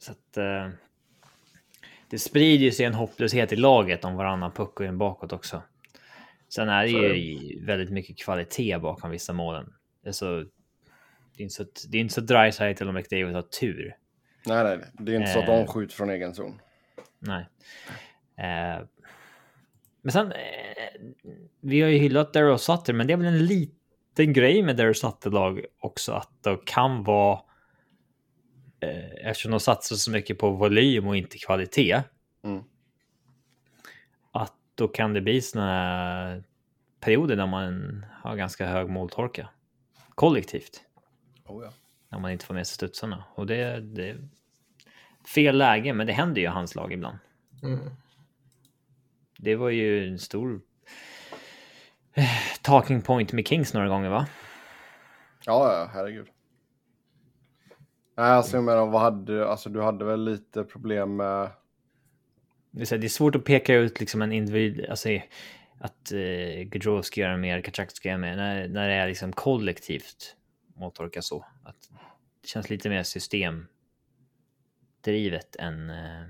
Så att... Eh, det sprider ju sig en hopplöshet i laget om varannan puck går in bakåt också. Sen är det ju väldigt mycket kvalitet bakom vissa målen. Det är, så, det är inte så, det är inte så Dreisaitl och McDavid har tur. Nej, nej, det är inte så att Eh. de skjuter från egen zon. Nej. Eh, men sen, eh, vi har ju hyllat Daryl Sutter, men det är väl en liten grej med Daryl Sutter-lag också, att de kan vara, eh, eftersom de satsar så mycket på volym och inte kvalitet, Mm. att då kan det bli såna perioder där man har ganska hög måltorka. Kollektivt. Oh, ja. När man inte får med sig studsarna. Och det, det är fel läge, men det händer ju i hans lag ibland. Mm. Det var ju en stor eh, talking point med Kings några gånger, va? ja, ja, herregud. Nej, alltså jag menar, vad hade, alltså du hade väl lite problem med... Det är, så här, det är svårt att peka ut liksom en individ, alltså att eh, Gaudreau ska göra mer, Kachak ska göra mer, när, när det är liksom kollektivt måltorka så. Att det känns lite mer systemdrivet än, eh,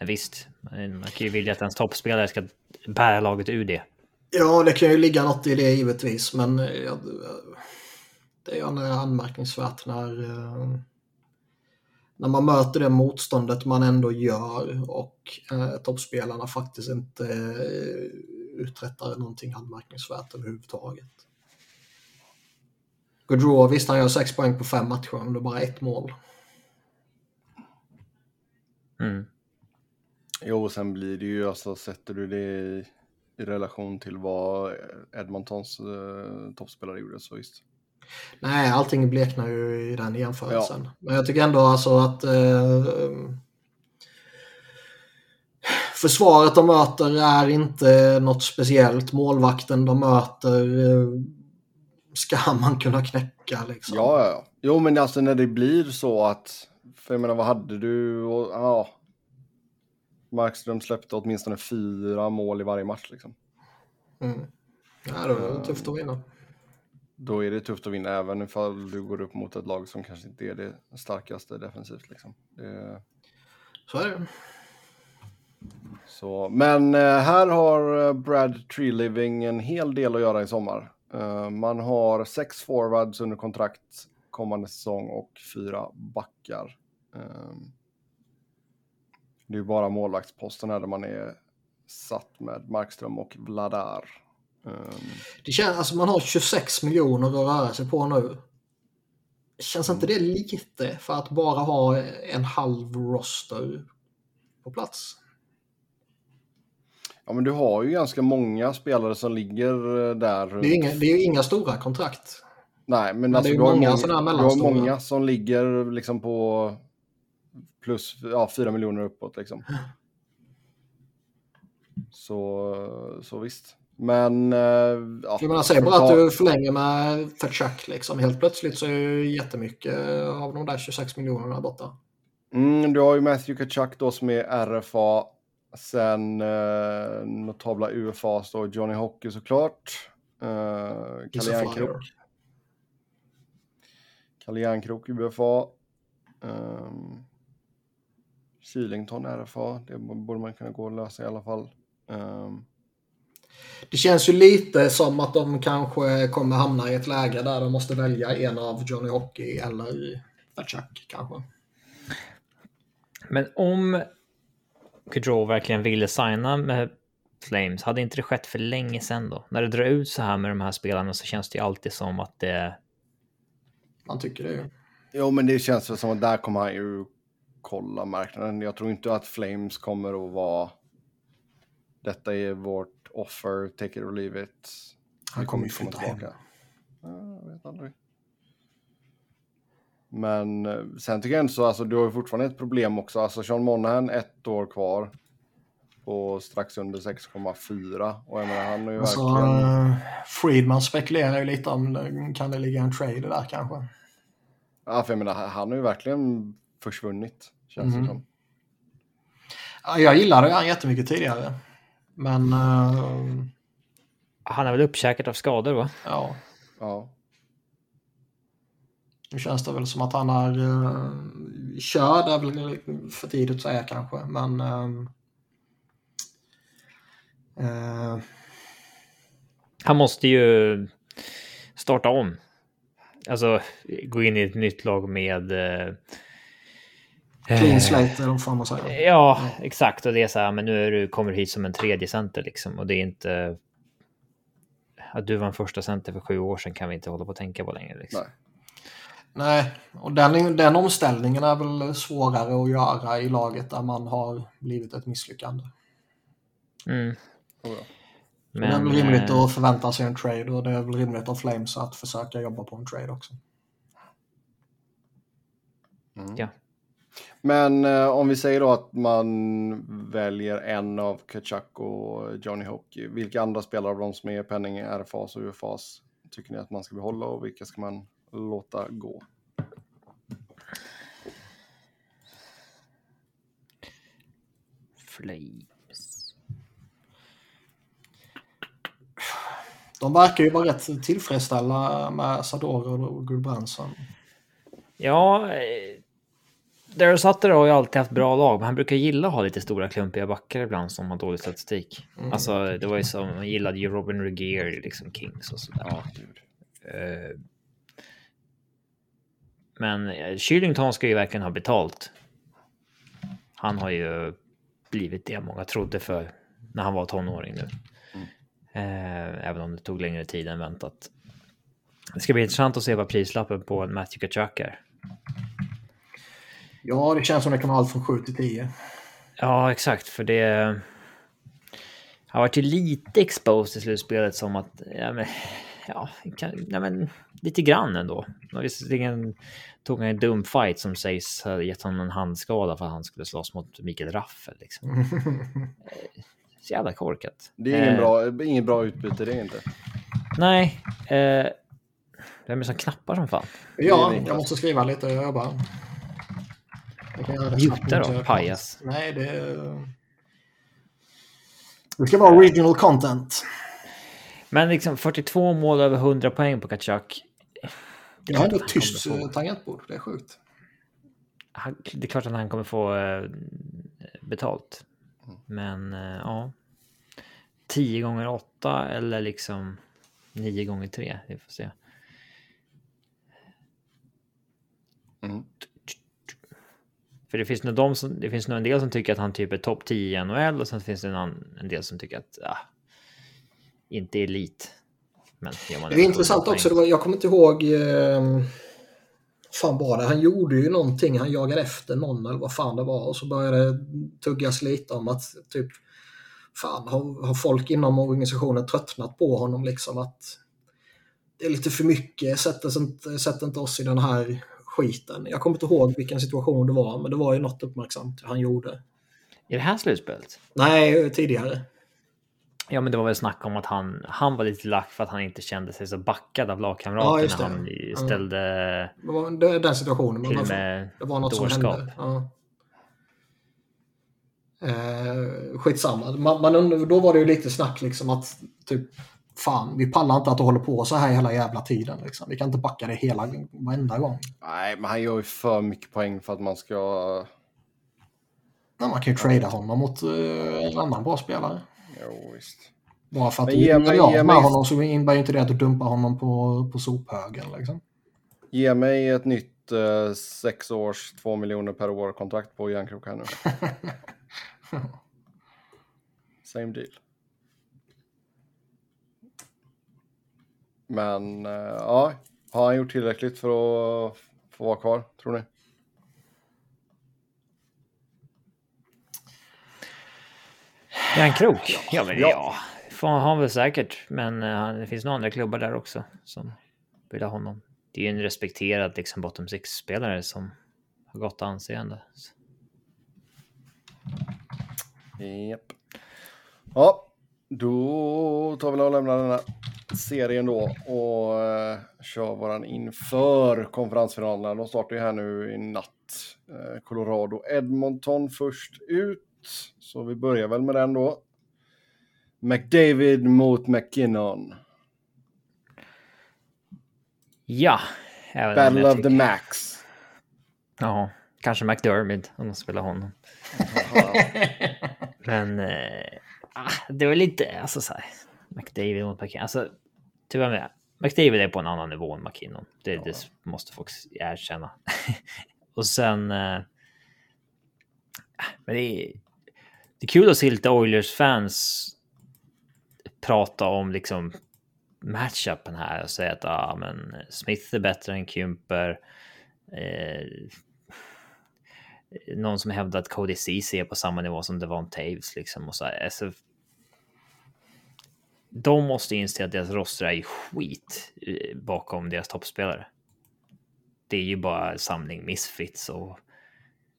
Visst, man kan ju vilja att ens toppspelare ska bära laget ur det. Ja, det kan ju ligga något i det givetvis, men ja, det är anmärkningsvärt när, eh, när man möter det motståndet man ändå gör och eh, toppspelarna faktiskt inte eh, uträttar någonting anmärkningsvärt överhuvudtaget. Gaudreau, visst han gör sex poäng på fem matcher, men det är bara ett mål. Mm. Jo, sen blir det ju, alltså sätter du det i, i relation till vad Edmontons eh, toppspelare gjorde så visst. Nej, allting bleknar ju i den jämförelsen. Ja. Men jag tycker ändå alltså att eh, försvaret de möter är inte något speciellt. Målvakten de möter eh, ska man kunna knäcka liksom. Ja, ja. Jo, men alltså när det blir så att, för jag menar vad hade du och, ja. Markström släppte åtminstone fyra mål i varje match liksom. Mm. Ja, det tufft att vinna. Då är det tufft att vinna även ifall du går upp mot ett lag som kanske inte är det starkaste defensivt. Liksom. Det... Så är det. Så, men eh, här har eh, Brad Treeliving en hel del att göra i sommar. Eh, man har sex forwards under kontrakt kommande säsong och fyra backar. Ehm, det är bara målvaktsposten här där man är satt med Markström och Vladar. Ehm. Det känns, alltså man har 26 miljoner att röra sig på nu. Känns inte det lite för att bara ha en halv roster på plats? Ja, men du har ju ganska många spelare som ligger eh, där. Det är, inga, det är inga stora kontrakt. Nej, men, men alltså, du, har många, många du har många som ligger liksom på plus ja, 4 miljoner uppåt. Liksom. Så, så visst. Men... Eh, ja, jag menar, säg bara att du förlänger med Fetchak. Liksom. Helt plötsligt så är ju jättemycket av de där 26 miljonerna borta. Mm, du har ju Matthew Kachuk då som är RFA Sen eh, notabla UFA står Johnny Hockey såklart. Eh, Kalle Järnkrok. Kalle Järnkrok UFA. Eh, Kylington RFA. Det borde man kunna gå och lösa i alla fall. Eh, det känns ju lite som att de kanske kommer hamna i ett läge där de måste välja en av Johnny Hockey eller Vatchak kanske. Men om Gaudreau verkligen ville signa med Flames, hade inte det skett för länge sedan då? När det drar ut så här med de här spelarna så känns det ju alltid som att det... Man tycker det ju. Jo, men det känns väl som att där kommer han ju kolla marknaden. Jag tror inte att Flames kommer att vara... Detta är vårt offer, take it or leave it. Han kommer ju flytta hem. Jag vet aldrig. Men eh, sen tycker jag ändå så, alltså du har ju fortfarande ett problem också. Alltså Sean Monahan ett år kvar. På strax under 6,4. Och jag menar, han har ju alltså, verkligen... Uh, Friedman spekulerar ju lite om kan det ligga en trade där kanske. Ja, för jag menar, han har ju verkligen försvunnit. Känns mm. det som. Ja, jag gillade han jättemycket tidigare. Men... Uh... Han är väl uppkäkat av skador va? Ja. Ja. Nu känns det väl som att han är uh, körd, är väl för tidigt att säga kanske, men uh, uh, Han måste ju starta om. Alltså gå in i ett nytt lag med uh, Clean slate eller vad fan man säger. Ja, exakt. Och det är så här, men nu är du, kommer hit som en tredje center liksom. Och det är inte... Att du var en första center för sju år sedan kan vi inte hålla på att tänka på längre. Liksom. Nej. Nej, och den, den omställningen är väl svårare att göra i laget där man har blivit ett misslyckande. Mm. Men, det är väl rimligt att förvänta sig en trade och det är väl rimligt av Flames att försöka jobba på en trade också. Mm. Ja. Men eh, om vi säger då att man väljer en av Kachuk och Johnny Hockey. Vilka andra spelare av de som är penning, RFAs och UFAs tycker ni att man ska behålla och vilka ska man låta gå. Flames. De verkar ju vara rätt tillfredsställda med Sador och Gulbranson. Ja, eh, Darren Sutter har ju alltid haft bra lag, men han brukar gilla att ha lite stora klumpiga backar ibland som har dålig statistik. Mm. Alltså, det var ju som, han gillade ju Robin Regier liksom Kings och sådär. Ja. Eh, Men eh, Kylington ska ju verkligen ha betalt. Han har ju blivit det många trodde för när han var tonåring nu. Eh, även om det tog längre tid än väntat. Det ska bli intressant att se vad prislappen på en Matthew Kachuk är. Ja, det känns som det kan vara allt från 7 till 10. Ja, exakt, för det har varit ju lite exposed i slutspelet som att, ja men, ja, kan, ja, men lite grann ändå. Visserligen tog han en dum fight som sägs ha gett honom en handskada för att han skulle slåss mot Mikael Raffel. Liksom. [laughs] Så jävla korkat. Det är ingen Eh, bra, inget bra utbyte, det är inte. Nej. Eh, vem är det som knappar som fan? Ja, jag måste skriva lite. Jag bara... Jag kan göra det snabbt, Muta då, pajas. Nej, det... Det ska vara original content. Men liksom 42 mål över 100 poäng på Kachuk. Jag har ändå tyst eh, tangentbord. Det är sjukt. han, det är klart att han kommer få eh, betalt. Men eh, ja. 10 gånger 8 eller liksom 9 gånger 3. Vi får se. Mm. För det finns nog de som, det finns nog en del som tycker att han typ är topp 10 i NHL och sen finns det en, annan- en del som tycker att ja, inte elit. Men Det är intressant också. Det var, jag kommer inte ihåg... Eh, fan det? Han gjorde ju någonting. Han jagade efter någon eller vad fan det var. Och så började det tuggas lite om att typ... Fan, har, har folk inom organisationen tröttnat på honom liksom? Att det är lite för mycket. Sätt, oss inte, sätt inte oss i den här skiten. Jag kommer inte ihåg vilken situation det var, men det var ju något uppmärksamt han gjorde. I det här slutspelet? Nej, tidigare. Ja, men det var väl snack om att han, han var lite lack för att han inte kände sig så backad av Ja, lagkamraterna. det. han Ja. ställde Det var den situationen. till varför- med Det var något som dårskap. hände. Ja. Eh, skitsamma. Man, man, då var det ju lite snack liksom att typ fan, vi pallar inte att hålla på så här hela jävla tiden. Liksom. Vi kan inte backa det hela varenda gång. Nej, men han gör ju för mycket poäng för att man ska... Ja, man kan ju trada honom mot eh, en annan bra spelare. Jo, visst. Bara för att Men du ge gör mig- ge med mig- honom så innebär ju inte det att du dumpar honom på, på sophögen. Liksom. Ge mig ett nytt eh, sex års, två miljoner per år kontrakt på Järnkrok här nu. [laughs] Same deal. Men eh, ja, har han gjort tillräckligt för att få vara kvar, tror ni? Järnkrok? Ja, men Ja. ja. Får han väl säkert. Men eh, det finns nog andra klubbar där också som vill ha honom. Det är ju en respekterad liksom bottom six-spelare som har gott anseende. Japp. Ja, då tar vi och lämnar den här serien då och eh, kör våran inför konferensfinalerna. De startar ju här nu i natt. Eh, Colorado Edmonton först ut. Så vi börjar väl med den då. McDavid mot McKinnon. Ja. Battle of the Max. Ja, kanske McDermid om de spelar honom. [laughs] Men eh, ah, det var lite, alltså så här, McDavid mot McKinnon. Alltså, tyvärr med. McDavid är på en annan nivå än McKinnon. Det, det måste folk erkänna. [laughs] och sen... Eh, men det är, det är kul att se lite Oilers-fans prata om liksom matchupen här och säga att ah, men Smith är bättre än Kymper. Eh, någon som hävdar att Cody Ceesay är på samma nivå som Devon Taves liksom och så här. Alltså, de måste inse att deras roster är skit eh, bakom deras toppspelare. Det är ju bara samling misfits och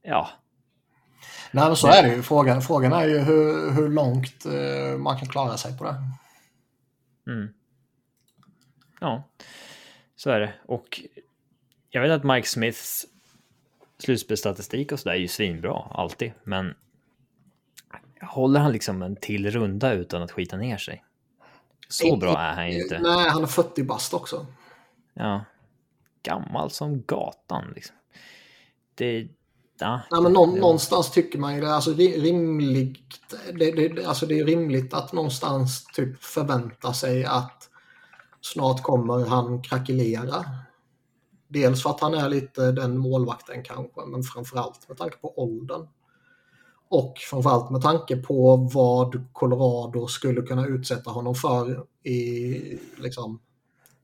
ja, Nej, men så är det ju. Frågan, frågan är ju hur, hur långt eh, man kan klara sig på det. Mm. Ja, så är det. Och jag vet att Mike Smiths slutspelsstatistik och sådär är ju svinbra alltid, men håller han liksom en till runda utan att skita ner sig? Så bra är han ju inte. Nej, han är 40 bast också. Ja. Gammal som gatan liksom. Det, Ja, Nej, men nå, någonstans tycker man ju det. Alltså rimligt. Det, det, alltså det är rimligt att någonstans typ förvänta sig att snart kommer han krackelera. Dels för att han är lite den målvakten kanske, men framförallt med tanke på åldern. Och framförallt med tanke på vad Colorado skulle kunna utsätta honom för i liksom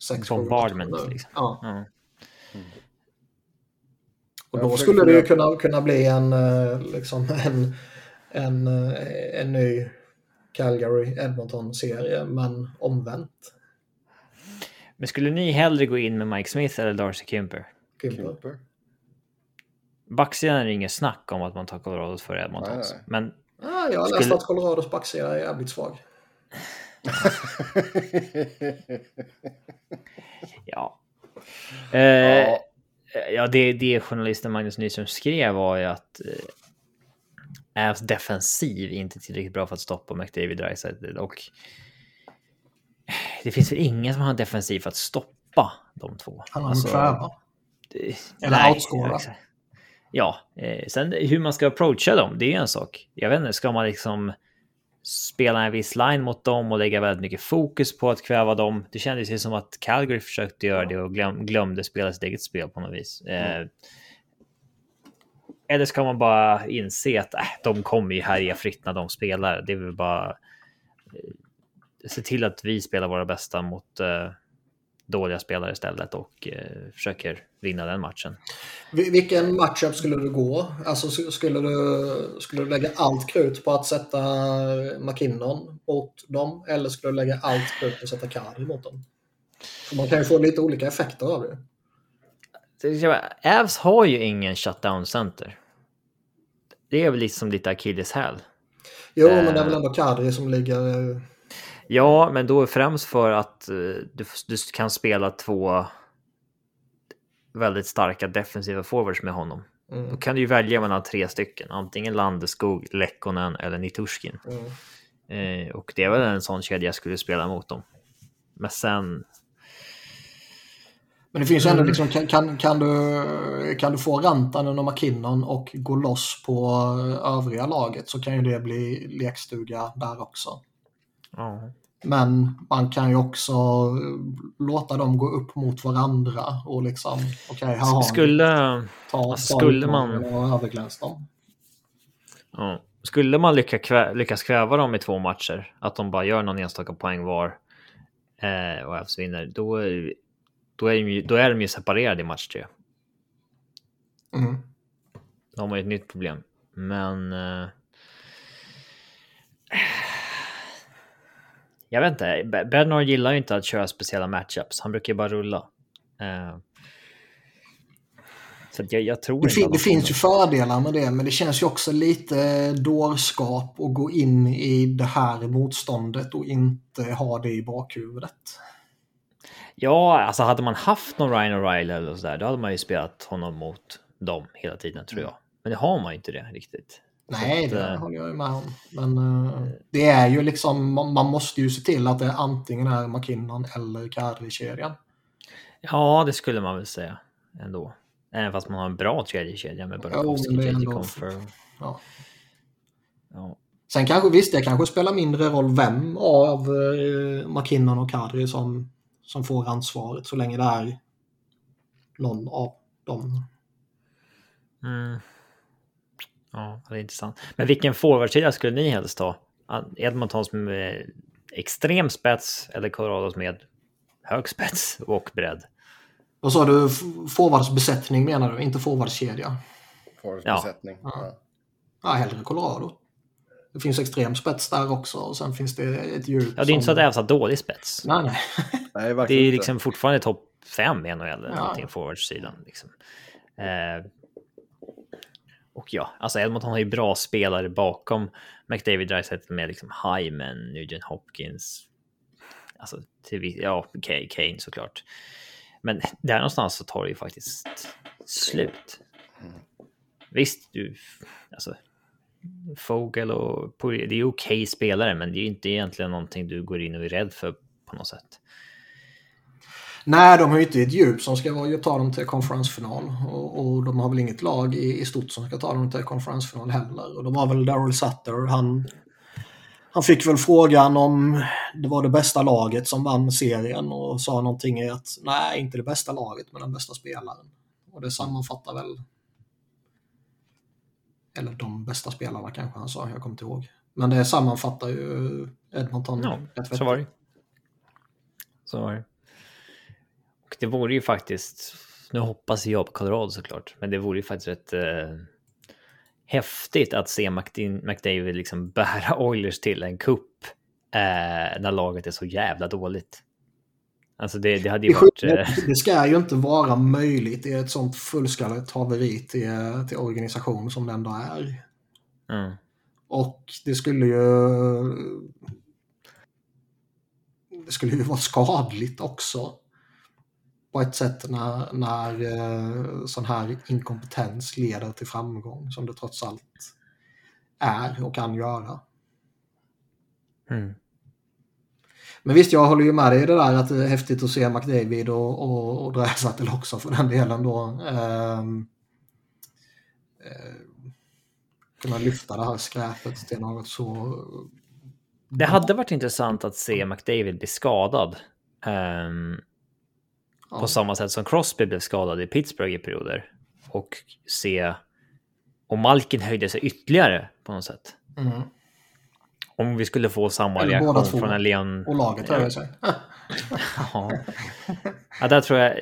sex Bombardment. Liksom. Ja. Ja. Och då skulle det ju kunna, kunna bli en, eh, liksom [laughs] en, en, eh, en ny Calgary-Edmonton-serie, men omvänt. Men skulle ni hellre gå in med Mike Smith eller Darcy Kimper? Kimper. Kimper. Backsidan är det inget snack om att man tar Colorados före Edmontons. Nej, nej. Men Ah, jag har läst Skulle- att Colorados backsida är jävligt svag. [laughs] ja. Eh, Ja. ja, det, det journalisten Magnus Nyström skrev var ju att eh, Avs defensiv inte tillräckligt bra för att stoppa McDavid Dreisaitl och det finns väl ingen som har en defensiv för att stoppa de två. Han har Alltså, det- Eller outscora. Ja, eh, sen hur man ska approacha dem, det är ju en sak. Jag vet inte, ska man liksom spela en viss line mot dem och lägga väldigt mycket fokus på att kväva dem? Det kändes ju som att Calgary försökte göra det och glöm, glömde spela sitt eget spel på något vis. Eh, eller ska man bara inse att äh, de kommer ju härja fritt när de spelar. Det är väl bara eh, se till att vi spelar våra bästa mot eh, dåliga spelare istället och eh, försöker vinna den matchen. Vil- Vilken matchup skulle du gå? Alltså skulle du, skulle du lägga allt krut på att sätta McKinnon mot dem? Eller skulle du lägga allt krut på att sätta Kadri mot dem? För man kan ju få lite olika effekter av det. Avs har ju ingen shutdown center. Det är väl liksom lite akilleshäl. Jo, men det är Eh. väl ändå Kadri som ligger... eh, Ja, men då är främst för att eh, du, du kan spela två väldigt starka defensiva forwards med honom. Då Mm, kan du ju välja mellan tre stycken, antingen Landeskog, Lekkonen eller Nitushkin. mm. Eh, och det är väl en sån kedja jag skulle spela mot dem. Men sen, Men det finns ju ändå Mm. liksom, kan, kan, kan, du, kan du få Rantanen och McKinnon och gå loss på övriga laget så kan ju det bli lekstuga där också. Ja. Men man kan ju också låta dem gå upp mot varandra och liksom, okej, här har Skulle, ta, ta skulle man- och överglänsa dem. ja. Skulle man lycka kvä, lyckas kväva dem i två matcher, att de bara gör någon enstaka poäng var eh, och Avs vinner, då, då, är de ju, då är de ju separerade i match tre. Mm. Då har man ju ett nytt problem. Men... Eh, jag vet inte. Be- Bednar gillar ju inte att köra speciella matchups. Han brukar ju bara rulla. Eh, så jag, jag tror Det, fin, det de finns ju fördelar med det, men det känns ju också lite dårskap att gå in i det här motståndet och inte ha det i bakhuvudet. Ja, alltså hade man haft någon Ryan O'Reilly eller sådär, då hade man ju spelat honom mot dem hela tiden tror jag. Men det har man ju inte det riktigt. Nej, Så att, det eh, håller jag med om. Men eh, det är ju liksom, man, man måste ju se till att det antingen är McKinnon eller Kadri-kedjan. Ja, det skulle man väl säga ändå. Även fast man har en bra tredje kedja med Burakovsky, det JJ ändå- Confer. Ja. Ja. Sen kanske, visst, det kanske spelar mindre roll vem av eh, McKinnon och Kadri som, som får ansvaret så länge det är någon av dem. Mm. Ja, det är intressant. Men vilken forwardsida skulle ni helst ha? Edmontons med extrem spets eller Colorados med hög spets och bredd? Vad sa du? Forwardsbesättning menar du? Inte forwardskedja? Forwardsbesättning. Ja. Ja. Ja, hellre Colorado. Det finns extrem spets där också och sen finns det ett djup Ja, det är inte så att Ävs har dålig spets. Nej, nej. [laughs] Nej, Det är inte. liksom fortfarande topp fem i NHL eller Ja. någonting forwardsidan. Liksom. Eh, och ja, alltså Edmonton har ju bra spelare bakom McDavid Dreisaitl med liksom Hyman, Nugent Hopkins. Alltså, till, ja, Kane såklart. Men där någonstans så tar det ju faktiskt slut. Visst, du, alltså, Fogel och Poirier, det är okej spelare, men det är ju inte egentligen någonting du går in och är rädd för på något sätt. Nej, de har ju inte ett djup som ska ta dem till konferensfinal. Och, och, de har väl inget lag i, i stort som ska ta dem till konferensfinal heller. Och de har väl Daryl Sutter. Han, han fick väl frågan om det var det bästa laget som vann serien och sa någonting i att nej, inte det bästa laget, men den bästa spelaren. Och det sammanfattar väl... Eller de bästa spelarna kanske han sa, jag kommer inte ihåg. Men det sammanfattar ju Edmonton ja, så var det. Så var det. Och det vore ju faktiskt, nu hoppas jag på Colorado såklart, men det vore ju faktiskt rätt eh, häftigt att se McDavid liksom [laughs] bära Oilers till en kupp eh, när laget är så jävla dåligt. Alltså det, det hade ju varit... Eh... Det ska ju inte vara möjligt i ett sånt fullskaligt haveri till, till organisation som det ändå är. Mm. Och det skulle ju... Det skulle ju vara skadligt också. På ett sätt när, när eh, sån här inkompetens leder till framgång som det trots allt är och kan göra. Mm. Men visst, jag håller ju med dig i det där att det är häftigt att se McDavid och, och, och Dreisaitl också för den delen då. Um, kunna lyfta det här skräpet till något så... Det hade varit intressant att se McDavid bli skadad. Um, ja. På samma sätt som Crosby blev skadad i Pittsburgh i perioder. Och se om Malkin höjde sig ytterligare på något sätt. Mm. Om vi skulle få samma Eller reaktion från en Leon... Och laget höjer sig. [laughs] ja. ja, där tror jag...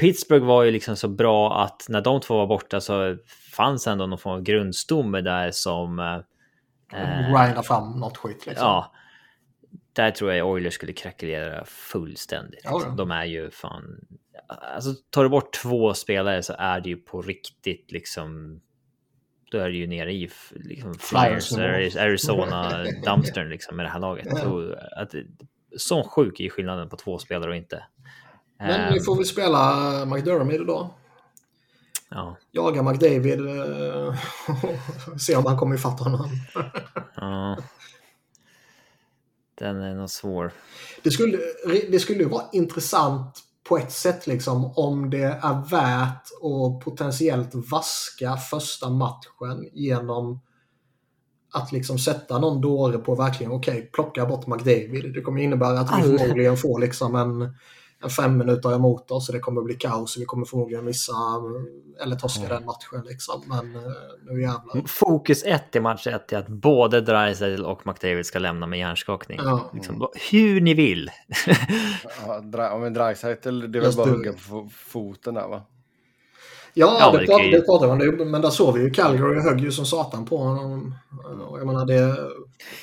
Pittsburgh var ju liksom så bra att när de två var borta så fanns ändå någon form av grundstomme där som... Eh, Grinda fram något skit liksom. Ja. Där tror jag Oilers skulle krackelera fullständigt. Ja. De är ju fan... Alltså tar du bort två spelare så är det ju på riktigt liksom... Då är det ju nere i liksom, Flyers, Arizona, Dumpstern liksom med det här laget. Ja. Så, att, sån sjuk är skillnaden på två spelare och inte. Men vi får väl spela McDermott då. Ja. Jaga McDavid och eh, [laughs] se om han kommer ifatt honom. ja. Den är nog svår. Det skulle, det skulle vara intressant på ett sätt liksom om det är värt att potentiellt vaska första matchen genom att liksom sätta någon dåre på verkligen okej, okay, plocka bort McDavid. Det kommer innebära att vi förmodligen får liksom en fem minuter emot oss och det kommer bli kaos. Vi kommer förmodligen missa eller torska mm. den matchen. Liksom. Men eh, nu jävlar. Fokus ett i match ett är att både Dreisaitl och McDavid ska lämna med hjärnskakning. Ja. Liksom, hur ni vill. [laughs] ja, om en Dreisaitl, det är väl bara att hugga på foten där va? Ja, ja det, pratar, det pratar man om. Men där såg vi ju Calgary högg ju som satan på honom. Jag menar det...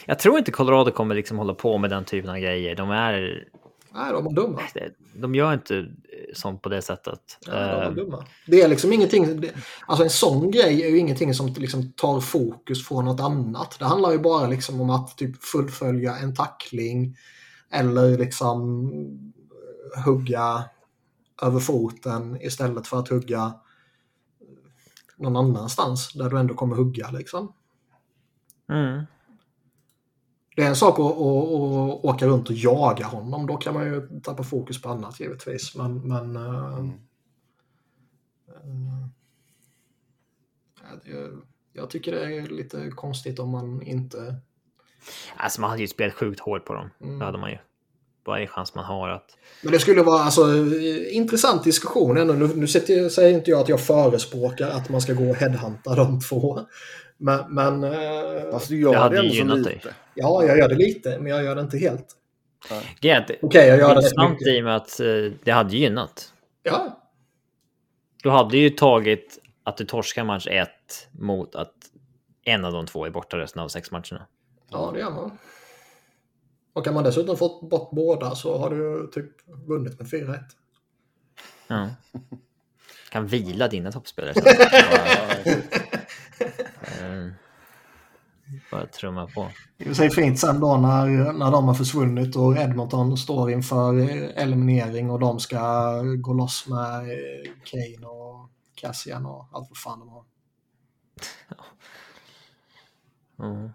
Jag tror inte Colorado kommer liksom hålla på med den typen av grejer. De är Nej, de var dumma. De gör inte sånt på det sättet. Ja, de var ehm. dumma. Det är liksom ingenting, alltså en sån grej är ju ingenting som liksom tar fokus från något annat. Det handlar ju bara liksom om att typ fullfölja en tackling eller liksom hugga över foten istället för att hugga någon annanstans där du ändå kommer hugga liksom. Mm. Det är en sak att, att, åka runt och jaga honom. Då kan man ju tappa fokus på annat givetvis. Men, men eh, mm. äh, jag tycker det är lite konstigt om man inte... Alltså man hade ju spelat sjukt hårt på dem. Mm. Det hade man ju. Varje chans man har att... Men det skulle vara alltså intressant diskussion ändå. Nu, nu säger inte jag att jag förespråkar att man ska gå och headhunta de två. Men... men eh, Fast du gör det, så lite. Dig. Ja, jag gör det lite, men jag gör det inte helt. Okej, okay, jag gör det intressant i och med att eh, det hade gynnat. Ja. Du hade ju tagit att du torskar match 1 mot att en av de två är borta resten av sex matcherna. Ja, det gör man. Och kan man dessutom fått bort båda så har du typ vunnit med 4-1. Ja. [laughs] Kan vila dina toppspelare. [laughs] bara trumma på. Det är fint sen då när, när de har försvunnit och Edmonton står inför eliminering och de ska gå loss med Kane och Cassian och allt vad fan de har. Mm.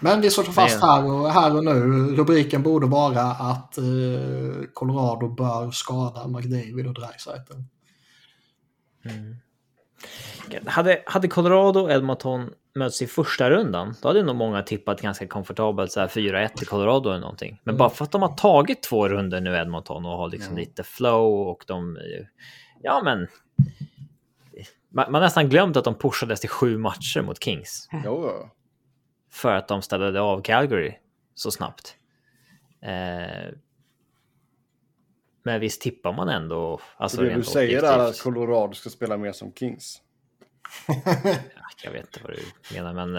Men vi slår fast här och, här och nu. Rubriken borde vara att eh, Colorado bör skada McDavid och Dreisaitl. Mm. Hade, hade Colorado och Edmonton möts i första rundan, då hade nog många tippat ganska komfortabelt så här 4-1 i Colorado eller någonting. Men mm. bara för att de har tagit två runder nu Edmonton och har liksom mm. lite flow och de... Ja, men... Man, man nästan glömt att de pushades till sju matcher mot Kings. Jo. För att de ställde av Calgary så snabbt. Eh, men visst tippar man ändå. Alltså det du säger är att Colorado ska spela mer som Kings. [laughs] jag vet inte vad du menar, men...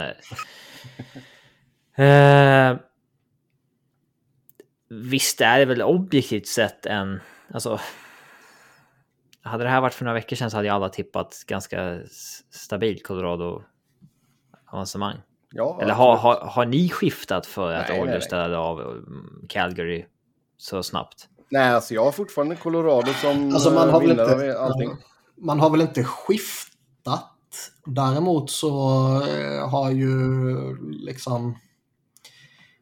Eh, visst är det väl objektivt sett en... Alltså... Hade det här varit för några veckor sedan så hade ju alla tippat ganska stabilt Colorado-avancemang. Ja, Eller har, har, har ni skiftat för att Oilers ställde av mm, Calgary så snabbt? Nej, alltså jag har fortfarande Colorado som alltså man har vinnare väl inte, allting. Man har väl inte skiftat. Däremot så eh, har ju liksom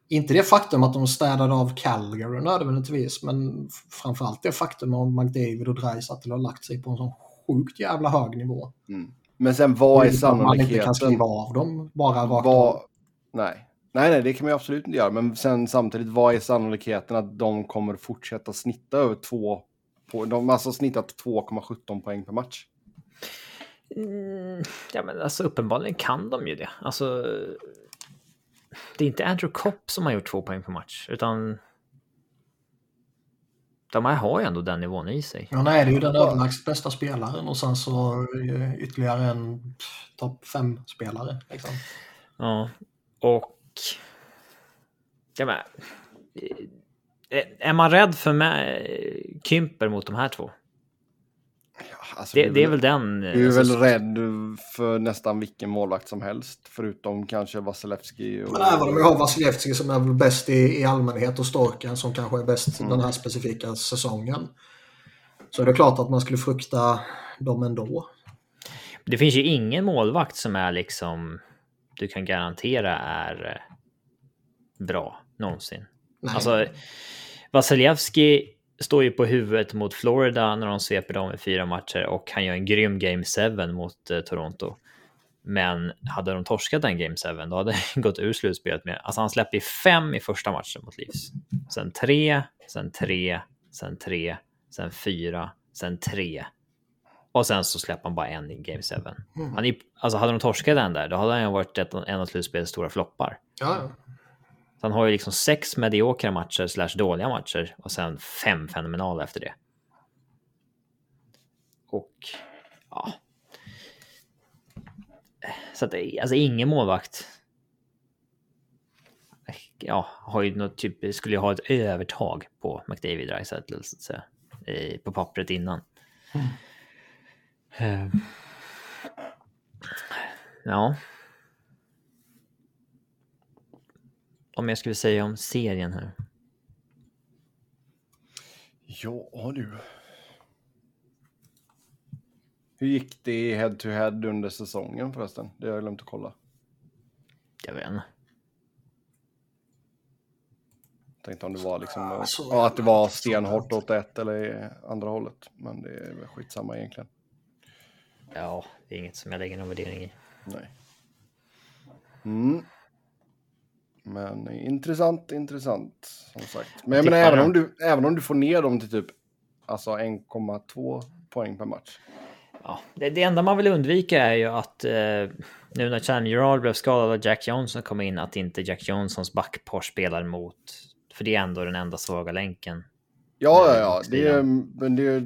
inte det faktum att de städade av Calgary nödvändigtvis, men framförallt det faktum att McDavid och Dreisaitl har lagt sig på en sån sjukt jävla hög nivå. Mm. Men sen vad är sannolikheten? Man inte kan skriva av dem bara rakt vad... Nej. Nej, nej, det kan man absolut inte göra. Men sen samtidigt, vad är sannolikheten att de kommer fortsätta snitta över två... På, de har alltså snittat 2,17 poäng per match. Mm, ja, men alltså uppenbarligen kan de ju det. Alltså, det är inte Andrew Kopp som har gjort två poäng per match, utan de här har ju ändå den nivån i sig. Ja, nej, det är ju den överlägset bästa spelaren och sen så ytterligare en topp fem spelare. Liksom. Ja, och Ja, men, eh, är man rädd för mig, Kymper mot de här två? Ja, alltså, det, det, är väl den. Du är alltså, väl rädd för nästan vilken målvakt som helst, förutom kanske Vasilevski. Och... Men även om vi har Vasilevski som är väl bäst i, i allmänhet och Storken som kanske är bäst mm. den här specifika säsongen. Så är det klart att man skulle frukta dem ändå. Det finns ju ingen målvakt som är liksom du kan garantera är eh, bra någonsin. Nej. Alltså, Vasilevski står ju på huvudet mot Florida när de sveper dem i fyra matcher och han gör en grym Game 7 mot eh, Toronto. Men hade de torskat den Game 7, då hade [laughs] han gått ur slutspelet med... Alltså han släppte fem i första matchen mot Leafs. Sen tre, sen tre, sen tre, sen fyra, sen tre. Och sen så släpper han bara en i Game 7. Mm. Han är, alltså hade de torskat den där, då hade han varit ett, en av slutspelets stora floppar. Ja. Så han har ju liksom sex mediokra matcher slash dåliga matcher och sen fem fenomenala efter det. Och ja. Så att alltså ingen målvakt. Ja, har ju något typ, skulle ju ha ett övertag på McDavid säga, på pappret innan. Mm. Uh, ja. om jag skulle säga om serien här? Ja du. Hur gick det i head to head under säsongen förresten? Det har jag glömt att kolla. Jag vet inte. Tänkte om det var liksom, alltså, ja, att det var stenhårt åt ett eller andra hållet. Men det är väl skitsamma egentligen. Ja, det är inget som jag lägger någon värdering i. Nej. Mm. Men intressant, intressant som sagt. Men jag menar, även om, du, även om du får ner dem till typ alltså 1,2 poäng per match. Ja, det, det, enda man vill undvika är ju att eh, nu när Chan Gerard blev skadad och Jack Johnson kom in, att inte Jack Johnsons backpar spelar mot. För det är ändå den enda svaga länken. Ja, ja, ja. Det är, men det,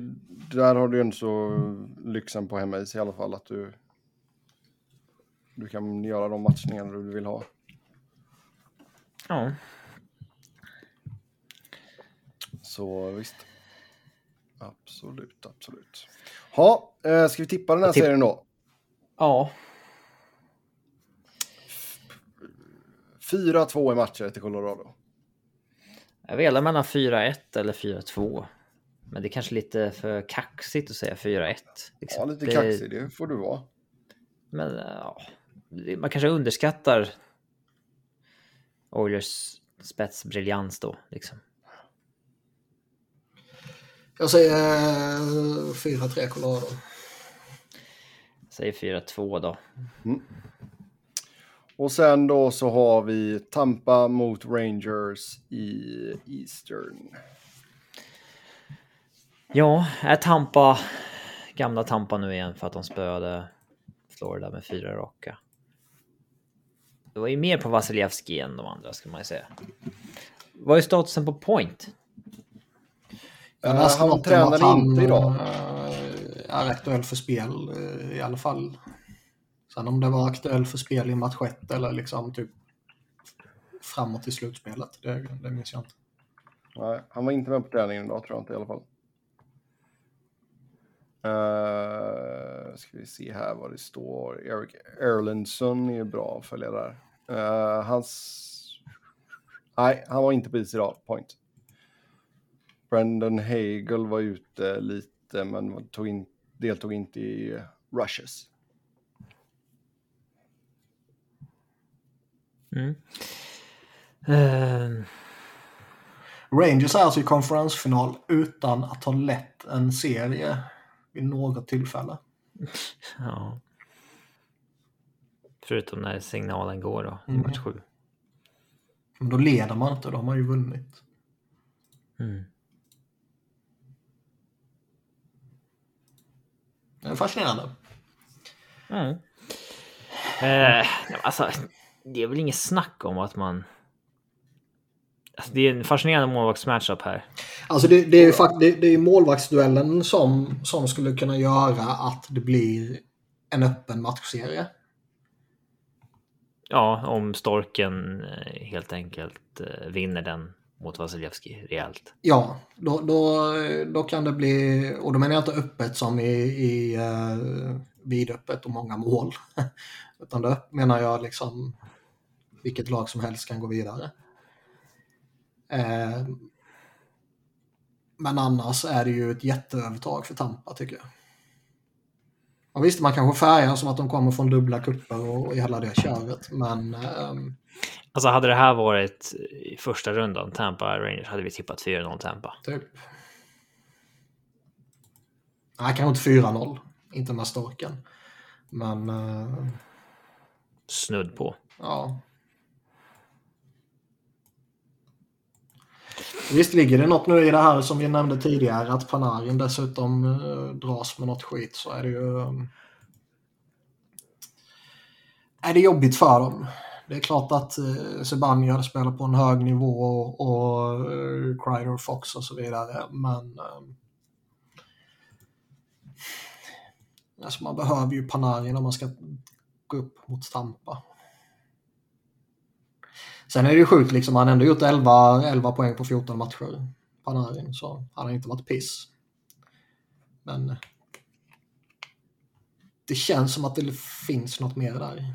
där har du ju så lyxen på hemmais i alla fall. Att du, du kan göra de matchningar du vill ha. Ja. Så visst. Absolut, absolut. Ha, eh, ska vi tippa den här tipp serien då? Ja. 4-2 i matcher till Colorado. Jag velar mellan 4-1 eller 4-2. Men det är kanske lite för kaxigt att säga 4-1. Liksom. Ja, lite det... kaxigt, det får du vara. Men ja, man kanske underskattar Oilers spetsbriljans då liksom. Jag säger eh, 4-3 Colorado. Säger 4-2 då. Och sen då så har vi Tampa mot Rangers i Eastern. Ja, är Tampa gamla Tampa nu igen för att de spöade Florida med fyra raka. Det var ju mer på Vasilevski än de andra ska man ju säga. Vad är statusen på point? Jag läste han tränade han, inte idag. eh, är aktuell för spel eh, i alla fall. Sen om det var aktuell för spel i match 1 eller liksom typ framåt i slutspelet, det, det minns jag inte. Nej, han var inte med på träningen idag tror jag inte i alla fall. Uh, ska vi se här vad det står. Eric Erlendsson är bra att följa där. Uh, hans... Nej, han var inte på is idag. Point. Brendan Hagel var ute lite men tog in, deltog inte i rushes. Mm. Eh, Rangers är alltså i konferensfinal utan att ha lett en serie vid något tillfälle. [laughs] ja. Förutom när signalen går då i Mm. match 7. Men då leder man inte, då har man ju vunnit. Mm. Det är fascinerande. Mm. Eh, alltså, det är väl inget snack om att man... Alltså, det är en fascinerande målvaktsmatchup här. Alltså det, det är ju fakt- det, det är målvaktsduellen som, som skulle kunna göra att det blir en öppen matchserie. Ja, om Storken eh, helt enkelt eh, vinner den mot Vasilevski rejält. Ja, då, då, då kan det bli, och då menar jag inte öppet som i, i uh, vidöppet och många mål. [laughs] Utan då menar jag liksom vilket lag som helst kan gå vidare. Eh, men annars är det ju ett jätteövertag för Tampa tycker jag. Och visst, man kanske färgar som att de kommer från dubbla kupper och, hela det köret, men ehm, Alltså hade det här varit i första rundan, Tampa Rangers, hade vi tippat 4-0 Tampa. Typ. Nej, kanske inte 4-0. Inte med storken. Men eh, Snudd på. ja. Visst ligger det något nu i det här som vi nämnde tidigare att Panarin dessutom eh, dras med något skit så är det ju... Eh, är det jobbigt för dem. Det är klart att eh, spelar på en hög nivå och, och eh, Fox och så vidare. Men alltså man behöver ju Panarin om man ska gå upp mot Stampa. Sen är det ju sjukt liksom, han har ändå gjort 11, 11 poäng på 14 matcher. Panarin, så han har inte varit piss. Men det känns som att det finns något mer där.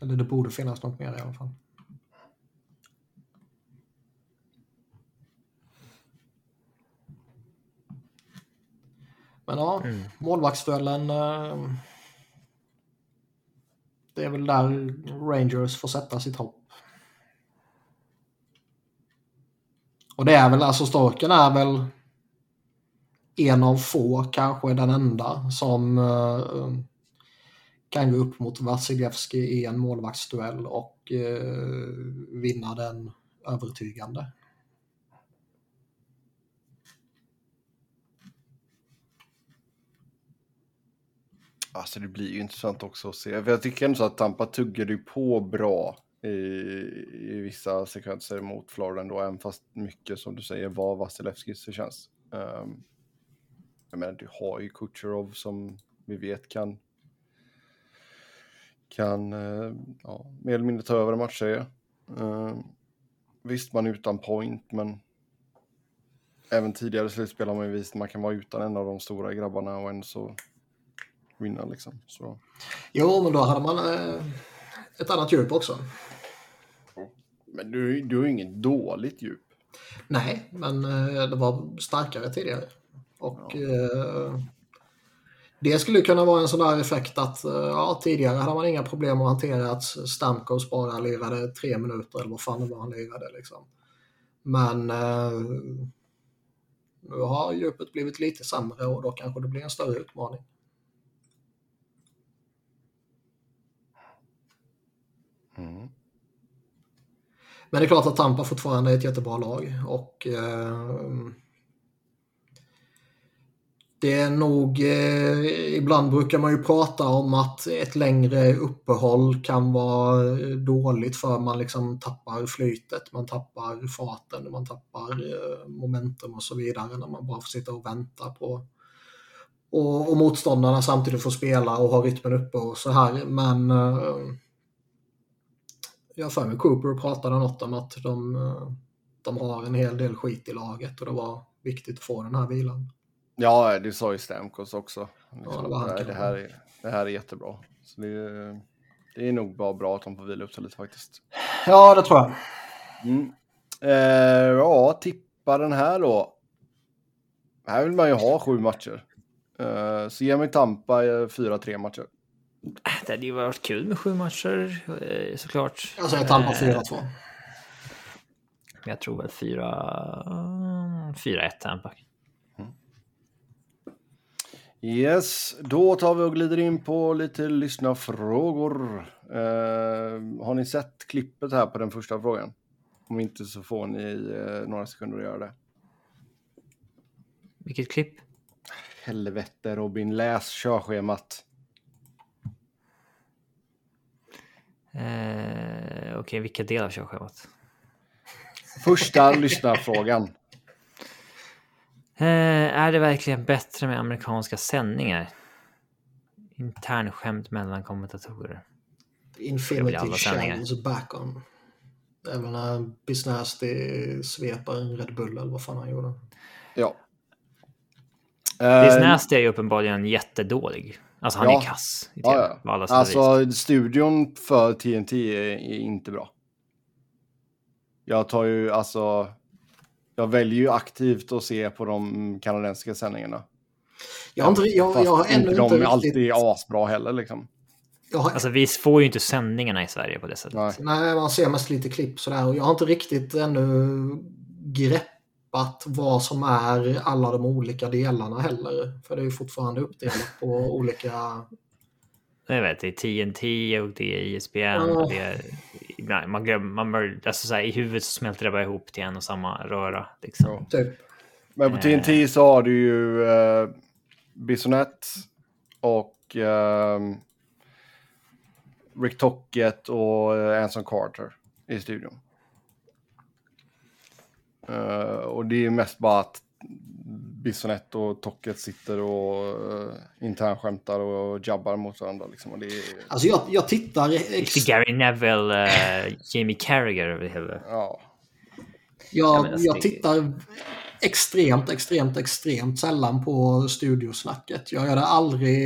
Eller det borde finnas något mer i alla fall. Men ja, Mm. målvaktsduellen. Eh, det är väl där Rangers får sätta sitt hopp. Och det är väl, alltså Storken är väl en av få, kanske den enda, som uh, kan gå upp mot Vasilevski i en målvaktsduell och uh, vinna den övertygande. Alltså det blir ju intressant också att se. För jag tycker ändå så att Tampa tuggade ju på bra i, i vissa sekvenser mot Florida ändå, även fast mycket som du säger var Vasilevskis förtjänst. Um, ehm, jag menar, du har ju Kucherov som vi vet kan kan uh, ja, mer eller mindre ta över en matchserie. Ehm, uh, visst, man är utan point, men även tidigare slutspel har man ju visat att man kan vara utan en av de stora grabbarna och ändå så vinna liksom. Så. Jo, men då hade man eh, ett annat djup också. Men du, du har ju inget dåligt djup. Nej, men eh, det var starkare tidigare. Och eh, Det skulle kunna vara en sån där effekt att eh, ja, tidigare hade man inga problem att hantera att Stamkos bara lirade tre minuter eller vad fan det var han lirade. Liksom. Men eh, nu har djupet blivit lite sämre och då kanske det blir en större utmaning. Mm. Men det är klart att Tampa fortfarande är ett jättebra lag och eh, det är nog, eh, ibland brukar man ju prata om att ett längre uppehåll kan vara dåligt för man liksom tappar flytet, man tappar farten, man tappar eh, momentum och så vidare när man bara får sitta och vänta på och, och motståndarna samtidigt får spela och ha rytmen uppe och så här. Men eh, jag för mig Cooper pratade något om att de, eh, de har en hel del skit i laget och det var viktigt att få den här vilan. Ja, det sa ju Stamkos också. Liksom, Ja, det han det, här är, det här är jättebra. Så det, är- det är nog bara bra att de får vila upp sig lite faktiskt. Ja, det tror jag. Mm. Eh, ja, tippa den här då. Här vill man ju ha sju matcher. Eh, så ge mig Tampa eh, fyra, tre matcher. Det hade ju varit kul med sju matcher eh, såklart. Jag säger Tampa Eh, 4-2. Jag tror väl fyra... 4-1 Tampa. Yes, då tar vi och glider in på lite lyssnarfrågor. Eh, har ni sett klippet här på den första frågan? Om inte så får ni eh, några sekunder att göra det. Vilket klipp? Helvete Robin, läs körschemat. Eh, Okej, vilka delar av körschemat? Första lyssnarfrågan. Eh, är det verkligen bättre med amerikanska sändningar? Internskämt mellan kommentatorer. Infinity. Shells back on. Även när Bisnasty sveper en Red Bull eller vad fan han gjorde. Ja. This Eh, är ju uppenbarligen jättedålig. Alltså han Ja. är kass i ja, TV. ja. sätt och vis. Alltså studion för TNT är, är inte bra. Jag tar ju alltså. Jag väljer ju aktivt att se på de kanadensiska sändningarna. Jag har, inte, jag, Fast jag har ännu de inte är alltid riktigt... asbra heller liksom. Jag har, Alltså vi får ju inte sändningarna i Sverige på det sättet. Nej. nej, man ser mest lite klipp sådär och jag har inte riktigt ännu greppat vad som är alla de olika delarna heller. För det är ju fortfarande uppdelat på [laughs] olika... Jag vet, det är TNT och det är E ISBN och det är... Nej, man glömmer, man bör, alltså så här, i huvudet så smälter det bara ihop till en och samma röra. Liksom. Ja. Typ. Men på TNT så har du ju uh, Bissonette och eh, Rick Tocket och Anson Carter i studion. Eh, och det är mest bara att Bissonette och Tocket sitter och uh, internskämtar och jabbar mot varandra. Liksom. Och det är, Alltså jag, jag tittar... Lite Ex- Gary Neville, eh, Jamie Carragher över hela. ja. Ja, jag, alltså jag det- tittar extremt, extremt, extremt sällan på studiosnacket. Jag gör det aldrig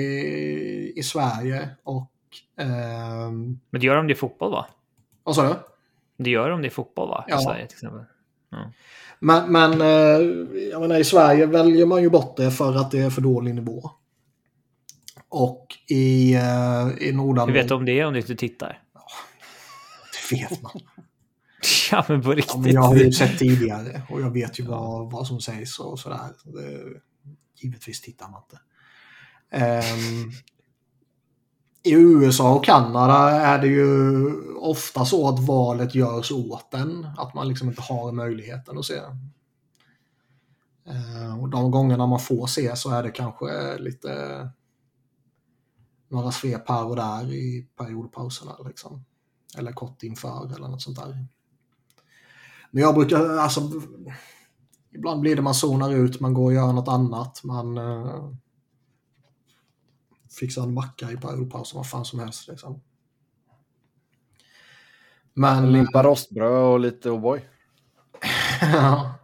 i Sverige och... ehm, Men det gör de det i fotboll va? vad sa du? Det gör de det i fotboll va? I Ja. Sverige till exempel. Men, men eh, jag menar, i Sverige väljer man ju bort det för att det är för dålig nivå. Och i, eh, i Hur Nordamerika... vet du om det om du inte tittar? Det vet man. [laughs] Ja men på Ja, riktigt. men jag har ju sett tidigare och jag vet ju vad, vad som sägs och sådär. Givetvis tittar man inte. Ehm, i USA och Kanada är det ju ofta så att valet görs åt en. Att man liksom inte har möjligheten att se. Eh, och de gångerna man får se så är det kanske lite några svep här och där i periodpauserna. Liksom. Eller kort inför eller något sånt där. Men jag brukar, alltså, ibland blir det man zonar ut, man går och gör något annat, man eh, uh, fixar en macka i periodpausen, vad fan som helst. Liksom. Men, En limpa rostbröd och lite O'boy. [laughs] ja.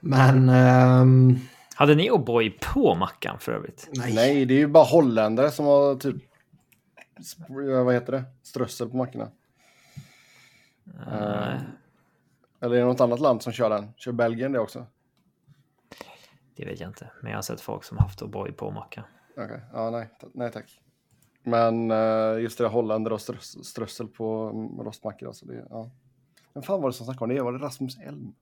men, ehm, Hade ni O'boy på mackan för övrigt? nej. Nej, det är ju bara holländare som har typ... Vad heter det? Strössel på mackorna. Eh, Eller är det något annat land som kör den? Kör Belgien det också? det vet jag inte. Men jag har sett folk som haft O'boy på mackan. Okej, ja nej, nej tack. Men uh, just det där holländer och strös, strössel på rostmackor. Alltså det, ja. Vem fan var det som snackade om det? Var det Rasmus Elm?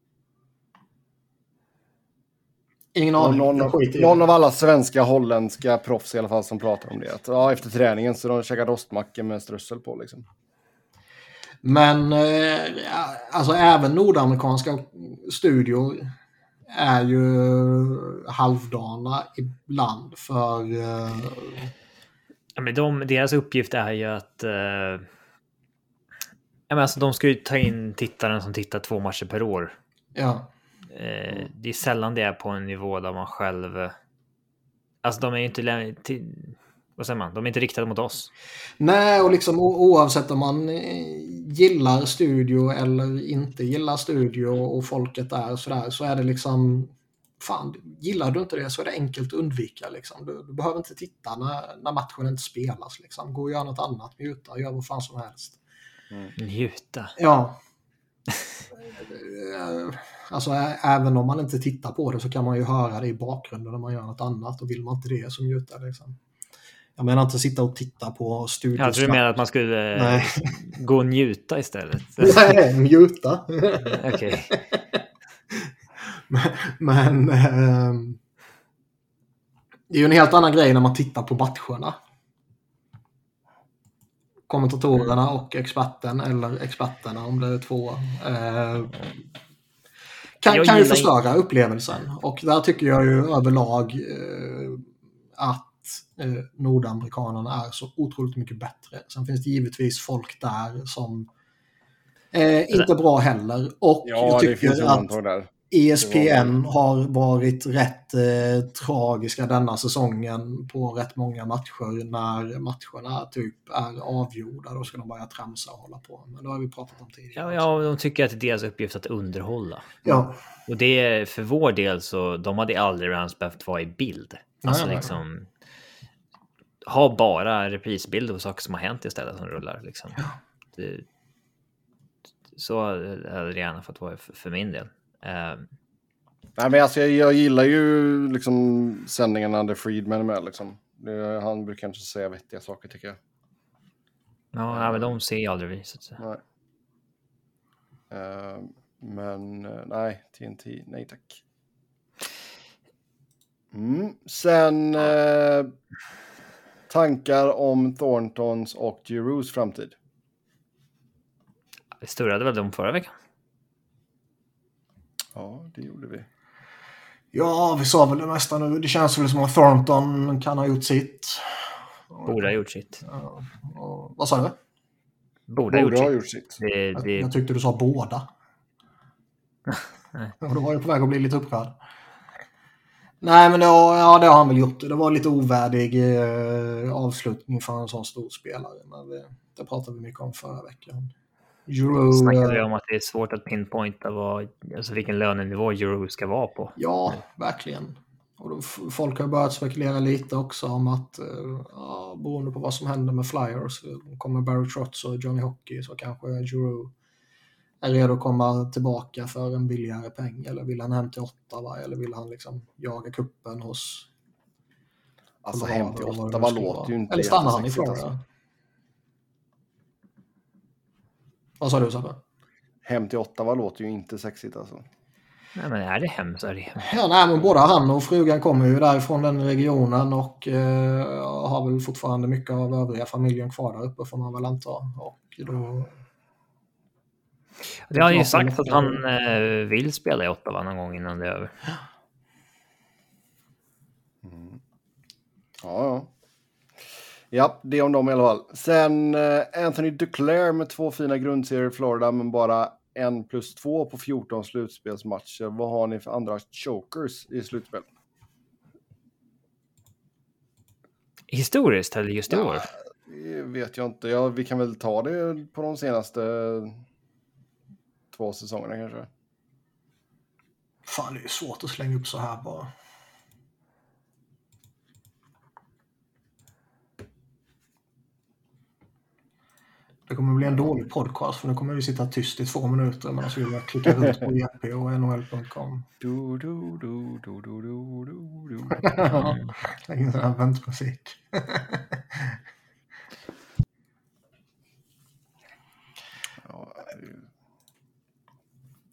Ingen aning. Någon, av, någon av alla svenska holländska proffs i alla fall som pratar om det. Att, ja, efter träningen så de käkar rostmackor med strössel på liksom. Men eh, alltså även nordamerikanska studior är ju halvdana ibland för... Eh... Ja, men de, deras uppgift är ju att... Eh... Ja, men alltså, de ska ju ta in tittaren som tittar två matcher per år. Ja. Eh, det är sällan det är på en nivå där man själv... Alltså de är ju inte... Till, vad säger man? De är inte riktade mot oss. Nej, och liksom oavsett om man eh, gillar studio eller inte gillar studio och folket är sådär så är det liksom fan, gillar du inte det så är det enkelt att undvika. Liksom. Du, du behöver inte titta när, när matchen inte spelas. Liksom. Gå och gör något annat, mjuta, gör vad fan som helst. Mm. Njuta? Ja. alltså även om man inte tittar på det så kan man ju höra det i bakgrunden när man gör något annat och vill man inte det så mjuta. Liksom. Jag menar inte sitta och titta på studios. Jag tror du menar att man skulle eh, Nej. gå och njuta istället? [laughs] Nej, njuta. [laughs] Okej. Men, men eh, det är ju en helt annan grej när man tittar på matcherna. Kommentatorerna och experten, eller experterna om det är två, eh, kan, kan ju förstöra upplevelsen. Och där tycker jag ju överlag eh, att eh, nordamerikanerna är så otroligt mycket bättre. Sen finns det givetvis folk där som eh, inte är bra heller. Och ja, jag tycker att där. ESPN har varit rätt eh, tragiska denna säsongen på rätt många matcher när matcherna typ är avgjorda. Då ska de börja tramsa och hålla på. Men det har vi pratat om tidigare. Ja, ja de tycker att det är deras uppgift att underhålla. Ja. Och det är för vår del så de hade aldrig ens behövt vara i bild. Alltså nej, liksom. Nej ha bara reprisbilder på saker som har hänt istället som rullar. Liksom. Ja. Det, så hade det gärna fått vara för, för min del. Uh, Nej, men alltså, jag, jag gillar ju liksom sändningarna där Friedman är med. Liksom. Det, han brukar kanske säga vettiga saker tycker jag. Ja, uh, men de ser jag aldrig vi. Så att säga. Nej. Uh, men uh, nej, TNT, nej tack. Mm. Sen ja. Tankar om Thorntons och Giroux framtid? Vi sturrade väl dem förra veckan? Ja, det gjorde vi. Ja, vi sa väl det mesta nu. Det känns väl som att Thornton kan ha gjort sitt. Borde ha gjort sitt. Ja, vad sa du? Borde, ha gjort, ha gjort sitt. Det, det... Jag, jag, tyckte du sa båda. Nej. Och då var jag på väg att bli lite upprörd. Nej, men det ja, det har han väl gjort. Det var lite ovärdig eh, avslutning för en sån stor spelare. Men det, det pratade vi mycket om förra veckan. Euro, snackade vi eh, om att det är svårt att pinpointa vad, alltså vilken lönenivå Euro ska vara på. Ja, verkligen. Och då, folk har börjat spekulera lite också om att eh, ja, beroende på vad som händer med Flyers, kommer Barry Trotz och Johnny Hockey så kanske Euro är redo att komma tillbaka för en billigare peng? Eller vill han hem till Ottawa? Eller vill han liksom jaga kuppen hos... Alltså hem till Ottawa låter ju inte Eller stannar han i Florida? Alltså. Vad sa du Sabbe? Hem till Ottawa låter ju inte sexigt alltså. Nej, men är det hem så är det hem. Ja, nej, men både han och frugan kommer ju därifrån den regionen och eh, har väl fortfarande mycket av övriga familjen kvar där uppe får man väl anta. Och då det har ju sagt att han eh, vill spela i Ottawa någon gång innan det är över. Mm. Ja, ja. Ja, det om dem i alla fall. Sen eh, Anthony Duclair med två fina grundserier i Florida, men bara en plus två på 14 slutspelsmatcher. Vad har ni för andra chokers i slutspel? Historiskt eller just i år? Det vet jag inte. Ja, vi kan väl ta det på de senaste två säsongerna kanske. Fan, det är svårt att slänga upp så här bara. Det kommer bli en dålig podcast för nu kommer vi sitta tyst i två minuter medan vi bara klickar runt på EP och NHL.com. Du, du, du, du, du, du, du, du. [laughs] Lägg in sån här väntmusik. [laughs] Ja, det är ju-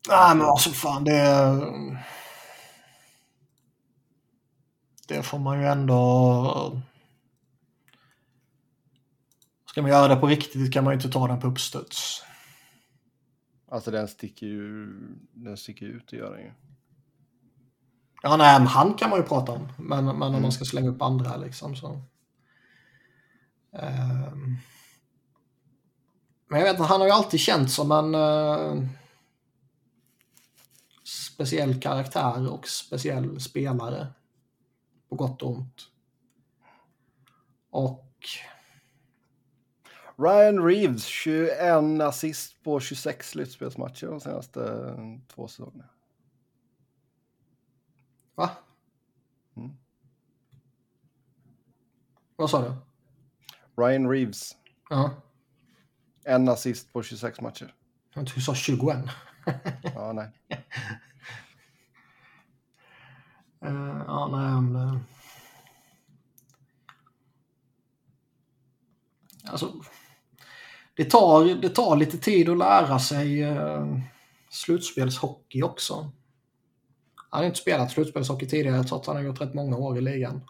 Nej men alltså fan det... Det får man ju ändå... Ska man göra det på riktigt kan man ju inte ta den på uppstuds. Alltså den sticker ju den sticker ut, det gör den ju. Ja nej, men han kan man ju prata om. Men, men om man ska slänga upp andra liksom så... Ehm. Men jag vet inte, han har ju alltid känts som en eh, speciell karaktär och speciell spelare. På gott och ont. Och Ryan Reeves, 21 assist på 26 slutspelsmatcher de senaste eh, två säsongerna. va? Mm. Vad sa du? Ryan Reeves, Ja, en assist på 26 matcher. jag tror du sa 21. Ja, nej. [laughs] Eh, ja, nej, eh, Alltså, det tar, det tar lite tid att lära sig uh, slutspelshockey också. Han har inte spelat slutspelshockey tidigare trots att han har gjort rätt många år i ligan.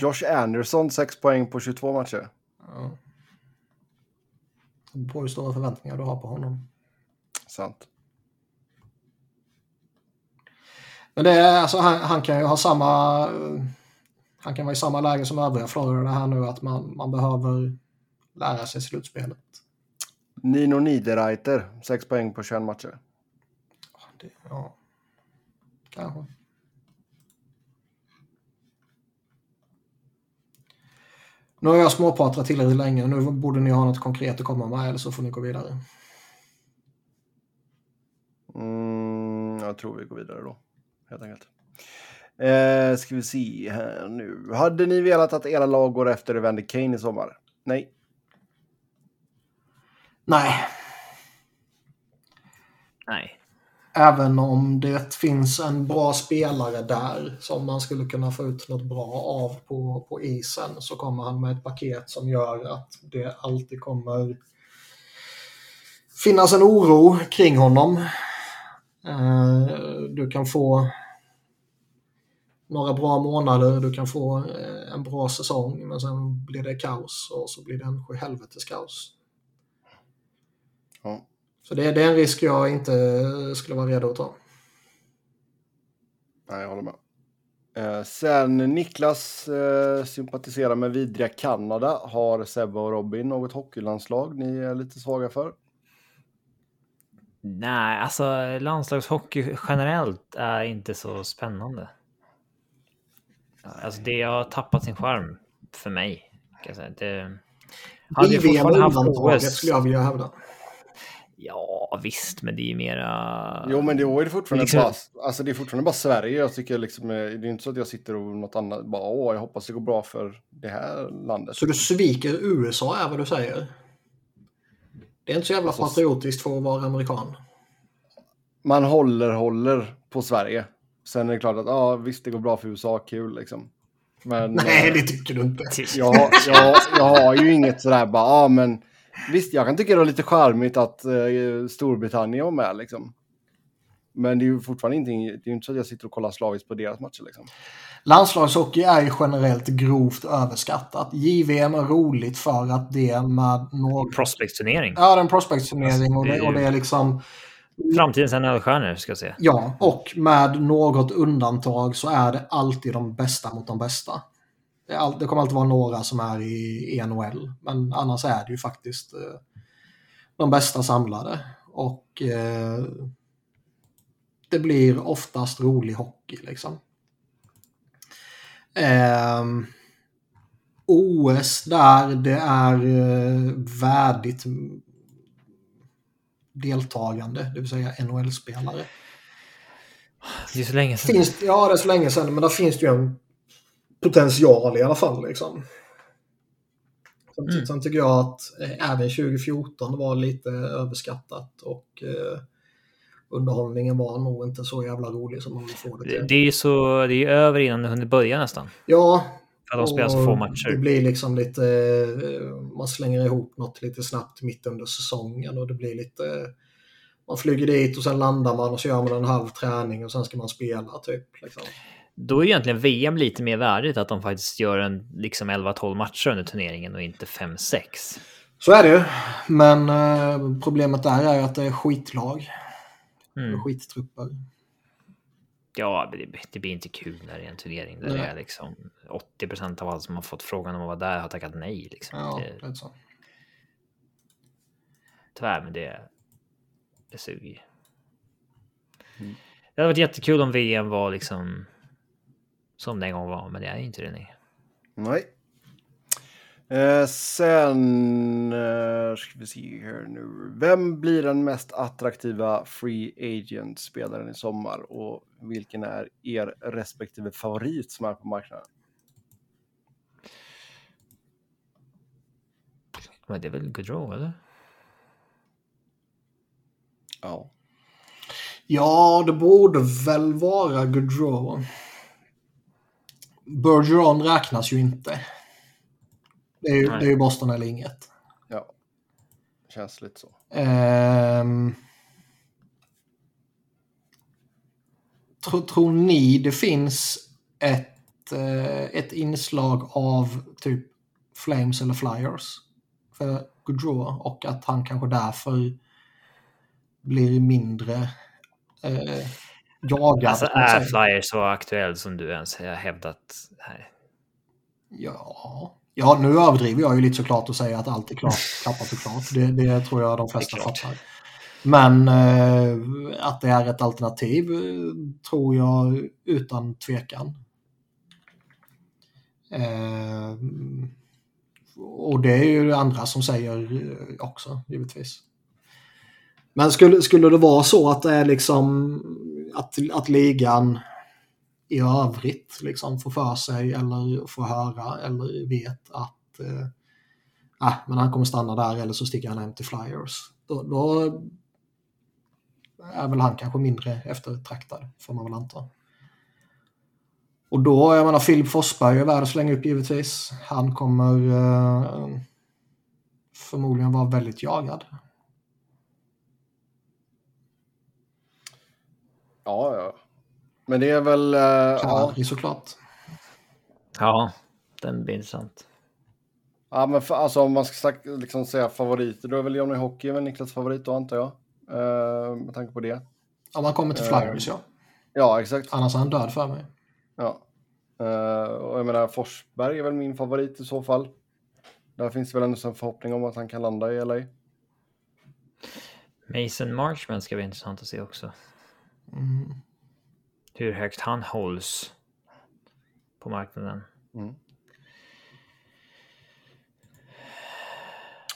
Josh Anderson, 6 poäng på 22 matcher. Ja. Det beror på hur stora förväntningar du har på honom. Sant. Men det är, alltså, han, han kan ju ha samma... Han kan vara i samma läge som övriga Florida här nu att man, man behöver lära sig slutspelet. Nino Niederreiter, 6 poäng på 21 matcher. Det, ja, kanske. Nu har jag småpratat tillräckligt länge nu borde ni ha något konkret att komma med eller så får ni gå vidare. Mm, jag tror vi går vidare då, helt enkelt. Eh, ska vi se här nu. Hade ni velat att era lag går efter Evander Kane i sommar? Nej. Nej, Nej. även om det finns en bra spelare där som man skulle kunna få ut något bra av på, på isen så kommer han med ett paket som gör att det alltid kommer finnas en oro kring honom. Eh, Du kan få några bra månader, du kan få eh, en bra säsong men sen blir det kaos och så blir det en sjuhelvetes kaos. Ja. Så det, det är en risk jag inte skulle vara redo att ta. Nej, jag håller med. Eh, sen Niklas eh, sympatiserar med vidriga Kanada. Har Sebbe och Robin något hockeylandslag ni är lite svaga för? Nej, alltså landslagshockey generellt är inte så spännande. Alltså det har tappat sin charm för mig. Kan jag säga. Det... Hade fortfarande haft undantaget OS... skulle jag vilja hävda. Ja, visst, men det är ju mera... Jo, men det är det fortfarande Liksom- bara, alltså det är fortfarande bara Sverige. Jag tycker liksom, eh, det är inte så att jag sitter och något annat, bara åh, jag hoppas det går bra för det här landet. Så du sviker USA är vad du säger? Det är inte så jävla Alltså, patriotiskt för att vara amerikan. Man håller, håller på Sverige. Sen är det klart att ja, visst, det går bra för USA, kul liksom. Men Nej, eh, det tycker du inte. jag, har- jag, jag har ju inget sådär bara, ja men visst, jag kan tycka det var lite charmigt att eh, Storbritannien var med liksom. Men det är ju fortfarande ingenting, det är ju inte så att jag sitter och kollar slaviskt på deras matcher liksom. Landslagshockey är ju generellt grovt överskattat. JVM är roligt för att det med någon... Prospects-turnering. Ja, det är en prospect-turnering och, Alltså, det är det, och det är liksom... Framtidens NHL-stjärnor ska jag säga. Ja, och med något undantag så är det alltid de bästa mot de bästa. Det, all, det kommer alltid vara några som är i, i NHL, men annars är det ju faktiskt eh, de bästa samlade. Och eh, det blir oftast rolig hockey liksom. Eh, OS där det är eh, värdigt deltagande, det vill säga NHL-spelare. Det är så länge sedan. Finns, ja, det är så länge sedan, men där finns det ju en potential i alla fall. Liksom. Sen, Mm. sen tycker jag att eh, även 2014 var lite överskattat och eh, underhållningen var nog inte så jävla rolig som man vill få det till. det är ju så, det är över innan det hunnit börja nästan. Ja, att de spelar så få Det matcher. blir liksom lite, eh, man slänger ihop något lite snabbt mitt under säsongen och det blir lite, man flyger dit och sen landar man och så gör man en halv träning och sen ska man spela typ. Liksom. Då är egentligen VM lite mer värdigt att de faktiskt gör en liksom 11-12 matcher under turneringen och inte 5-6. Så är det ju. Men eh, problemet där är att det är skitlag. Mm. Skittrupper. Ja, det, det blir inte kul när det är en turnering där det Nej. är liksom 80 procent av alla som har fått frågan om att vara där har tackat nej. Liksom. Ja, det, lite så. tyvärr, men det, det suger. Mm. Det hade varit jättekul om VM var liksom som det en gång var, men det är inte det. Nej. Nej. Eh, sen eh, ska vi se här nu. Vem blir den mest attraktiva free agent-spelaren i sommar och vilken är er respektive favorit som är på marknaden? Men det är väl Gaudreau, eller? Ja. Ja, det borde väl vara Gaudreau. Bergeron räknas ju inte. Det är ju, Nej. det är ju Boston eller inget. Ja. Känns lite så. Ehm, tror, tror ni det finns ett, eh, ett inslag av typ Flames eller Flyers för Gaudreau och att han kanske därför blir mindre eh, jagad? Alltså är. Flyers så aktuell som du ens har hävdat här? Ja. Ja, nu överdriver jag ju lite såklart och säger att allt är klart, klappat och klart. Det, det tror jag de flesta fattar. Men eh, att det är ett alternativ eh, tror jag utan tvekan. Eh, och det är ju andra som säger eh, också, givetvis. Men skulle, skulle det vara så att det är liksom att, att ligan i övrigt liksom får för sig eller får höra eller vet att eh, ah, men han kommer stanna där eller så sticker han hem till Flyers. Då, då är väl han kanske mindre eftertraktad får man väl anta. Och då, jag menar Filip Forsberg är värd att slänga upp givetvis. Han kommer eh, förmodligen vara väldigt jagad. Ja, ja. Men det är väl... eh, ja. Harry såklart. Ja, den blir intressant. ja, men för, alltså om man ska liksom säga favoriter, då är väl Johnny Hockey väl Niklas favorit då, antar jag. Eh, med tanke på det. Om han kommer till Eh, Flyers ja. Ja, exakt. Annars är han död för mig. Ja. Eh, och jag menar, Forsberg är väl min favorit i så fall. Där finns det väl ändå en förhoppning om att han kan landa i LA. Mason Marchman ska bli intressant att se också. Mm. Hur högt han hålls på marknaden. Mm.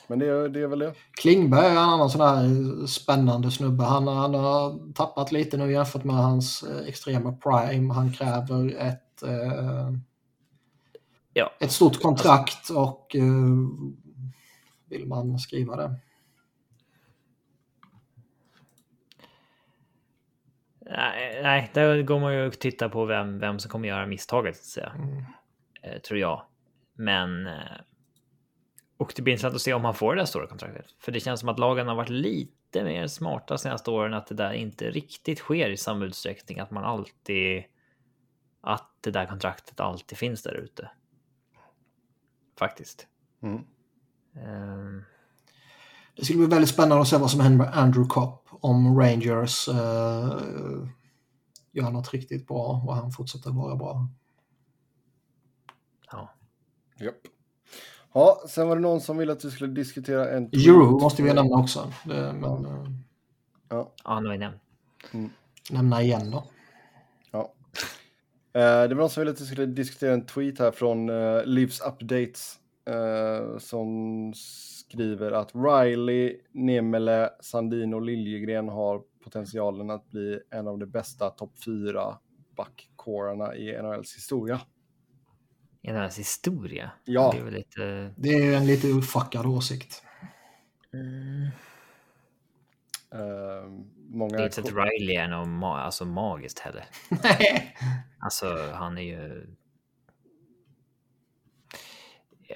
Men det, är- det är väl det. Klingberg är en annan sån där spännande snubbe. Han, han har tappat lite nu jämfört med hans eh, extrema prime. Han kräver ett, eh, Ja, ett stort kontrakt och eh, vill man skriva det. Nej, nej, där går man ju och tittar på vem, vem som kommer göra misstaget, så att säga. Mm. Eh, tror jag. Men... Eh, och det blir intressant att se om han får det där stora kontraktet. För det känns som att lagen har varit lite mer smarta senaste åren. Att det där inte riktigt sker i samma utsträckning. Att man alltid... Att det där kontraktet alltid finns där ute. Faktiskt. Mm. Ehm, Det skulle bli väldigt spännande att se vad som händer med Andrew Kopp om Rangers eh, gör något riktigt bra och han fortsätter vara bra. ja. Japp. Ja, sen var det någon som ville att vi skulle diskutera en... Euro måste vi nämna också. Det, men, eh, Ja, ja, nu har vi nämnt. nämna igen då. ja. Eh, det var någon som ville att vi skulle diskutera en tweet här från uh, Livs Updates. Eh, som skriver att Riley, Nemele, Sandino och Liljegren har potentialen att bli en av de bästa topp fyra backcorarna i NHLs historia. i deras historia. Ja. Det är väl lite... Det är en lite uppfackad åsikt. Mm. Det många... är inte så att Riley är något ma- alltså, magiskt heller. Nej. [laughs] Alltså, han är ju...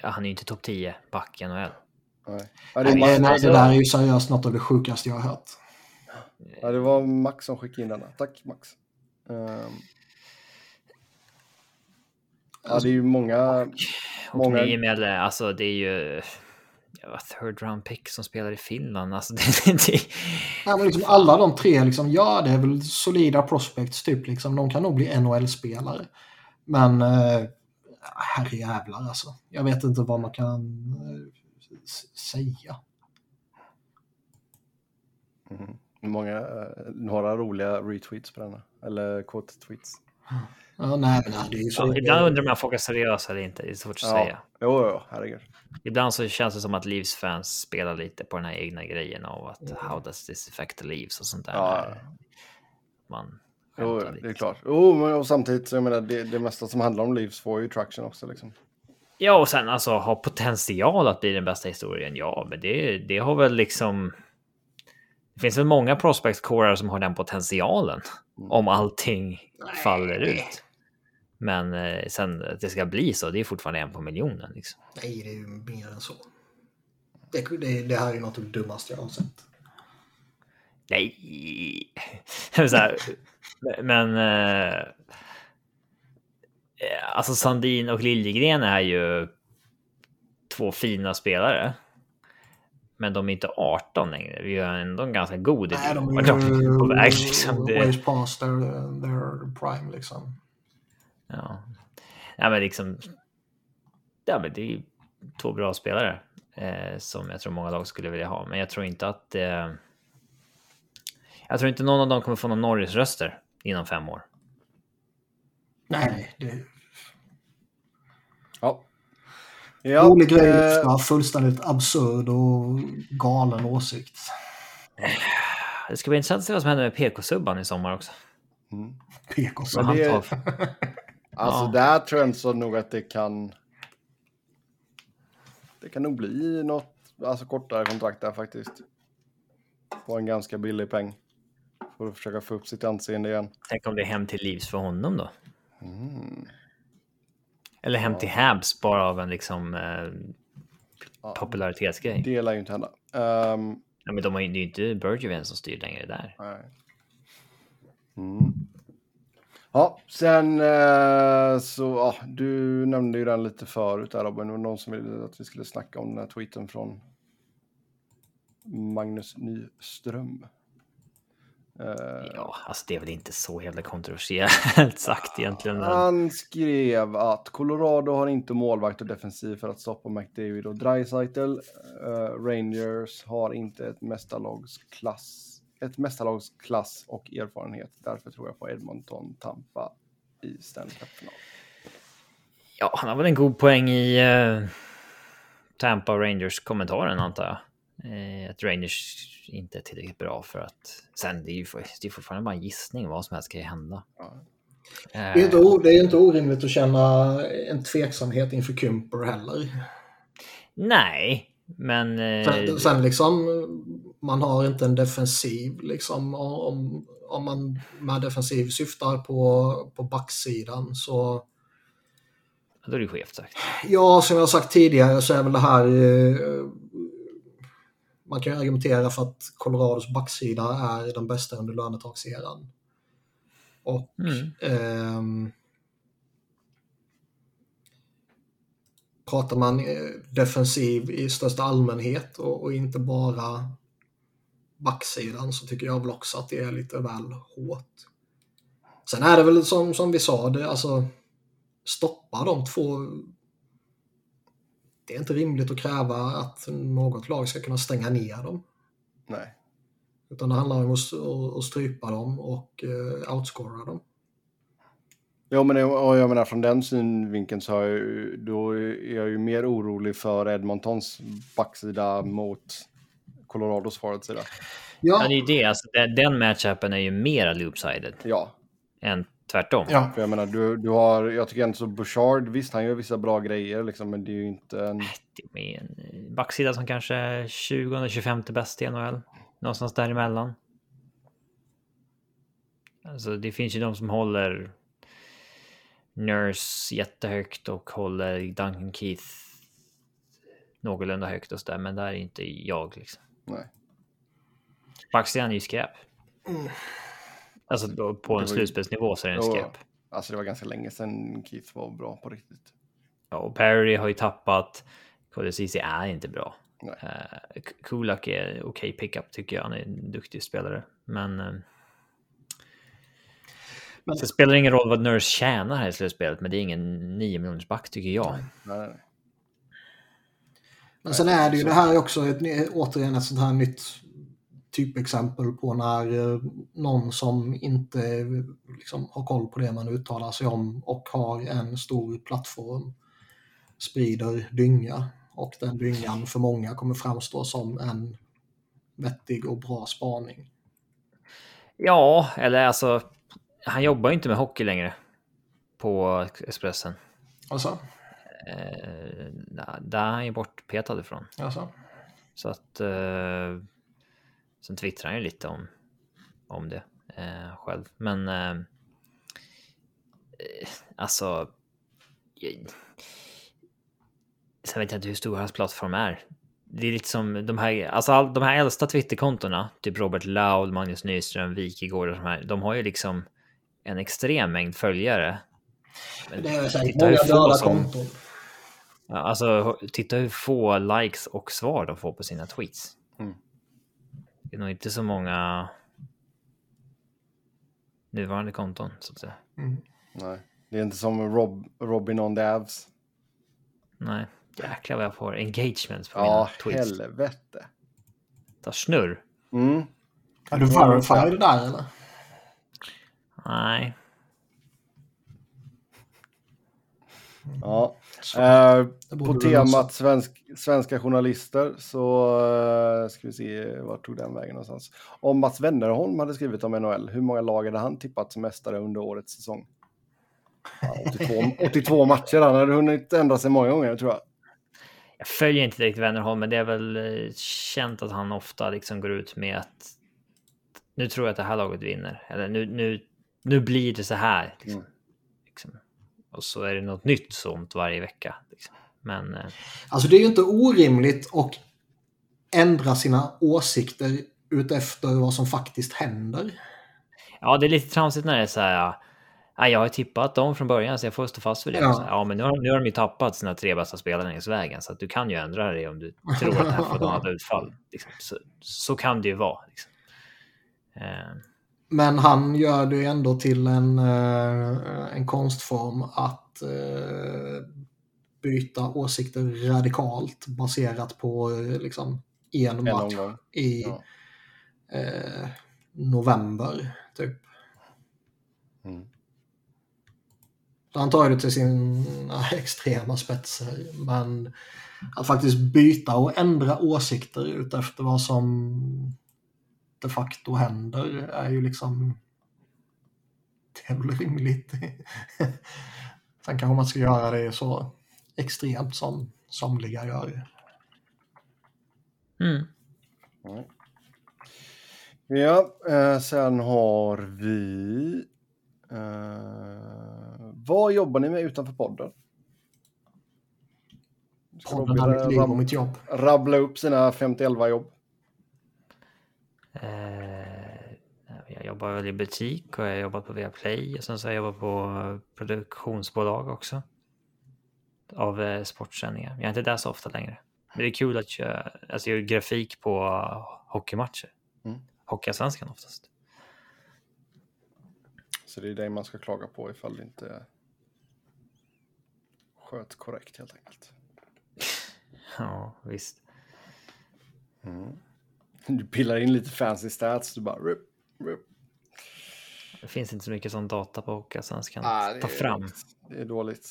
Han är ju inte topp 10 back i NHL. Nej. Ja, det, Nej, det där är ju seriöst något av det sjukaste jag har hört. ja, det var Max som skickade in denna. Tack Max. Ehm. ja, det är ju många... Och Många- nio med, alltså det är ju... Ja, third round pick som spelar i Finland. Alltså [laughs] det, det, Ja, men liksom alla de tre, liksom, ja det är väl solida prospects typ. Liksom. De kan nog bli NHL-spelare. Men eh, herrejävlar alltså. Jag vet inte vad man kan eh, säga. Mhm. Många, eh, några roliga retweets på denna. Eller quote-tweets. Ja, nej, men det är så. ja, ibland undrar man om folk är seriösa eller inte. Det är svårt att säga. Jo, jo, herregud. Ibland så känns det som att Leafs fans spelar lite på den här egna grejen av att how does this affect the Leafs och sånt där. Ja. Man Jo, det är klart. Men och samtidigt, så jag menar, det, det mesta som handlar om Leafs får ju traction också. Liksom. Ja, och sen alltså ha potential att bli den bästa historien. Ja, men det, det har väl liksom. Det finns väl många prospect som har den potentialen om allting faller ut. Men eh, sen att det ska bli så, det är fortfarande en på miljonen. Liksom. Nej, det är ju mer än så. Det, det, det här är något av det dummaste jag har sett. Nej, [laughs] här, men. Eh, alltså Sandin och Liljegren är ju två fina spelare. Men de är inte 18 längre. Vi har ändå en ganska god idé Nej, de är ju på väg. Liksom. Det, past their, their prime liksom. ja. ja, men liksom. Ja, men det är ju två bra spelare eh, som jag tror många lag skulle vilja ha. Men jag tror inte att. Eh, jag tror inte någon av dem kommer få någon Norris-röster inom fem år. Nej, det Ja. Ja, rolig grej, eh, ja, fullständigt absurd och galen åsikt. Det ska bli intressant att se vad som händer med PK-subban i sommar också. mm. PK Vad Men han det-. [laughs] Alltså Ja. där tror jag så nog att det kan... Det kan nog bli något alltså kortare kontrakt där faktiskt. På en ganska billig peng. För att försöka få upp sitt anseende igen. Tänk om det är hem till livs för honom då? Mm. Eller hem till Habs bara av en liksom eh, Ja, popularitetsgrej. det lär ju inte hända. Ehm, Ja, men de har ju, det är ju inte Bergevin som styr längre där. nej. Mm. Ja, sen eh, så, ja, du nämnde ju den lite förut där Robin. Det var någon som ville att vi skulle snacka om den här tweeten från Magnus Nyström. Eh, Ja, alltså det är väl inte så jävla kontroversiellt [laughs] sagt egentligen. Men... Han skrev att Colorado har inte målvakt och defensiv för att stoppa McDavid och Dreisaitl. Eh, Rangers har inte ett mästarlagsklass, ett mästarlagsklass och erfarenhet. Därför tror jag på Edmonton, Tampa i Stanley Cup-final. Ja, han har väl en god poäng i uh, Tampa Rangers-kommentaren antar jag. Eh, att Rangers inte är tillräckligt bra för att... Sen, det är ju för, det är fortfarande bara en gissning. Vad som helst kan ju hända. Ja. Eh, Det är, inte, det är inte orimligt att känna en tveksamhet inför Kymper heller. nej, men... eh, Sen, sen liksom, man har inte en defensiv liksom. Om, om man med defensiv syftar på, på backsidan så Då är det skevt sagt. Ja, som jag har sagt tidigare så är väl det här... Eh, man kan ju argumentera för att Colorados backsida är den bästa under lönetagseran. Och Mm. ehm, pratar man eh, defensiv i största allmänhet och, och inte bara backsidan så tycker jag väl också att det är lite väl hårt. Sen är det väl som, som vi sa, det, alltså stoppa de två. Det är inte rimligt att kräva att något lag ska kunna stänga ner dem. Nej. Utan det handlar om att, strypa dem och uh, outscora dem. Jo, men jag, menar från den synvinkeln så har jag, ju- då är jag ju mer orolig för Edmontons backsida mot Colorados forwardsida. Ja, Ja, det är ju det. Alltså, den, den matchupen är ju mera loopsided Ja, än tvärtom. Ja. För jag menar, du, du har, jag tycker ändå så Bouchard, visst han gör vissa bra grejer liksom, men det är ju inte en... Det är en backsida som kanske är 20-25 bäst i NHL. Någonstans däremellan. Alltså det finns ju de som håller Nurse jättehögt och håller Duncan Keith någorlunda högt och sådär, men där är inte jag liksom. Nej. Backsidan är ju skräp. Alltså på en slutspelsnivå så är den Jo, skräp. Alltså det var ganska länge sedan Keith var bra på riktigt. Ja, och Perry har ju tappat. Kodesici är inte bra. Nej. Uh, Kulak är okej pickup tycker jag. Han är en duktig spelare. Men... eh, Men- det spelar ingen roll vad Nurse tjänar här i slutspelet, men det är ingen 9 miljoners back tycker jag. Nej, nej, nej. Men sen är det ju, det här är också ett, återigen ett sånt här nytt typexempel på när eh, någon som inte liksom, har koll på det man uttalar sig om och har en stor plattform sprider dynga. Och den dyngan för många kommer framstå som en vettig och bra spaning. Ja, eller alltså, han jobbar ju inte med hockey längre på Expressen. Alltså, Eh, där- där är han ju bortpetad ifrån. alltså. Så att... Eh, sen twittrar han ju lite om, om det eh, själv. Men... Eh, eh, alltså... Jag, sen vet jag inte hur stor hans plattform är. Det är lite som de här, alltså all, de här äldsta Twitterkontona, typ Robert Laud, Magnus Nyström, Wikegård och de här, de har ju liksom en extrem mängd följare. Men Det är säkert många döda som- konton. Alltså, titta hur få likes och svar de får på sina tweets. Mm. Det är nog inte så många nuvarande konton, så att säga. Mm. nej. Det är inte som Rob, Robin on the Avs. Nej, jäklar vad jag får engagements på Ja, mina tweets. helvete. Ta snurr. Mm. Är du verified där eller? Nej, Ja. Eh, på temat svensk, svenska journalister så eh, ska vi se, vart tog den vägen någonstans? Om Mats Wennerholm hade skrivit om NHL, hur många lag hade han tippat som mästare under årets säsong? Ja, 82, 82 [laughs] matcher, han hade hunnit ändra sig många gånger tror jag. jag följer inte direkt Wennerholm, men det är väl eh, känt att han ofta liksom går ut med att nu tror jag att det här laget vinner. Eller nu, nu, nu blir det så här. Liksom. Mm. Liksom. Och så är det något nytt sånt varje vecka. Liksom. Men eh, Alltså det är ju inte orimligt att ändra sina åsikter utefter vad som faktiskt händer. ja, det är lite tramsigt när det är så här. Ja, jag har tippat dem från början så jag får stå fast vid det. Ja. Ja, men nu har, nu har de ju tappat sina tre bästa spelare längs vägen så att du kan ju ändra dig om du tror att det här får ett annat [laughs] utfall. Liksom. Så, så kan det ju vara. Liksom. Eh, Men han gör det ändå till en, eh, en konstform att eh, byta åsikter radikalt baserat på eh, liksom en En match omgång. i Ja. eh, november. Typ. Mm. Han tar det till sina extrema spetser. Men att faktiskt byta och ändra åsikter utefter vad som de facto händer är ju liksom det är väl rimligt. [laughs] Sen kanske man ska göra det så extremt som somliga gör. mm. Ja, eh, sen har vi... Eh, vad jobbar ni med utanför podden? Ska Podden är mitt liv och mitt jobb. rabbla upp sina 50-11 jobb? Eh, jag jobbar väl i butik och jag har jobbat på Viaplay och sen så har jag jobbat på produktionsbolag också. Av eh, sportsändningar. Jag är inte där så ofta längre. Men det är kul att jag, alltså jag gör grafik på hockeymatcher. Mm. Hockeyallsvenskan oftast. Så det är dig man ska klaga på ifall det inte sköts korrekt helt enkelt. [laughs] Ja, visst. Du pillar in lite fancy stats, du bara... Rup, rup. Det finns inte så mycket sån data på Hockeyallsvenskan Ah, ta fram. dåligt. Det är dåligt.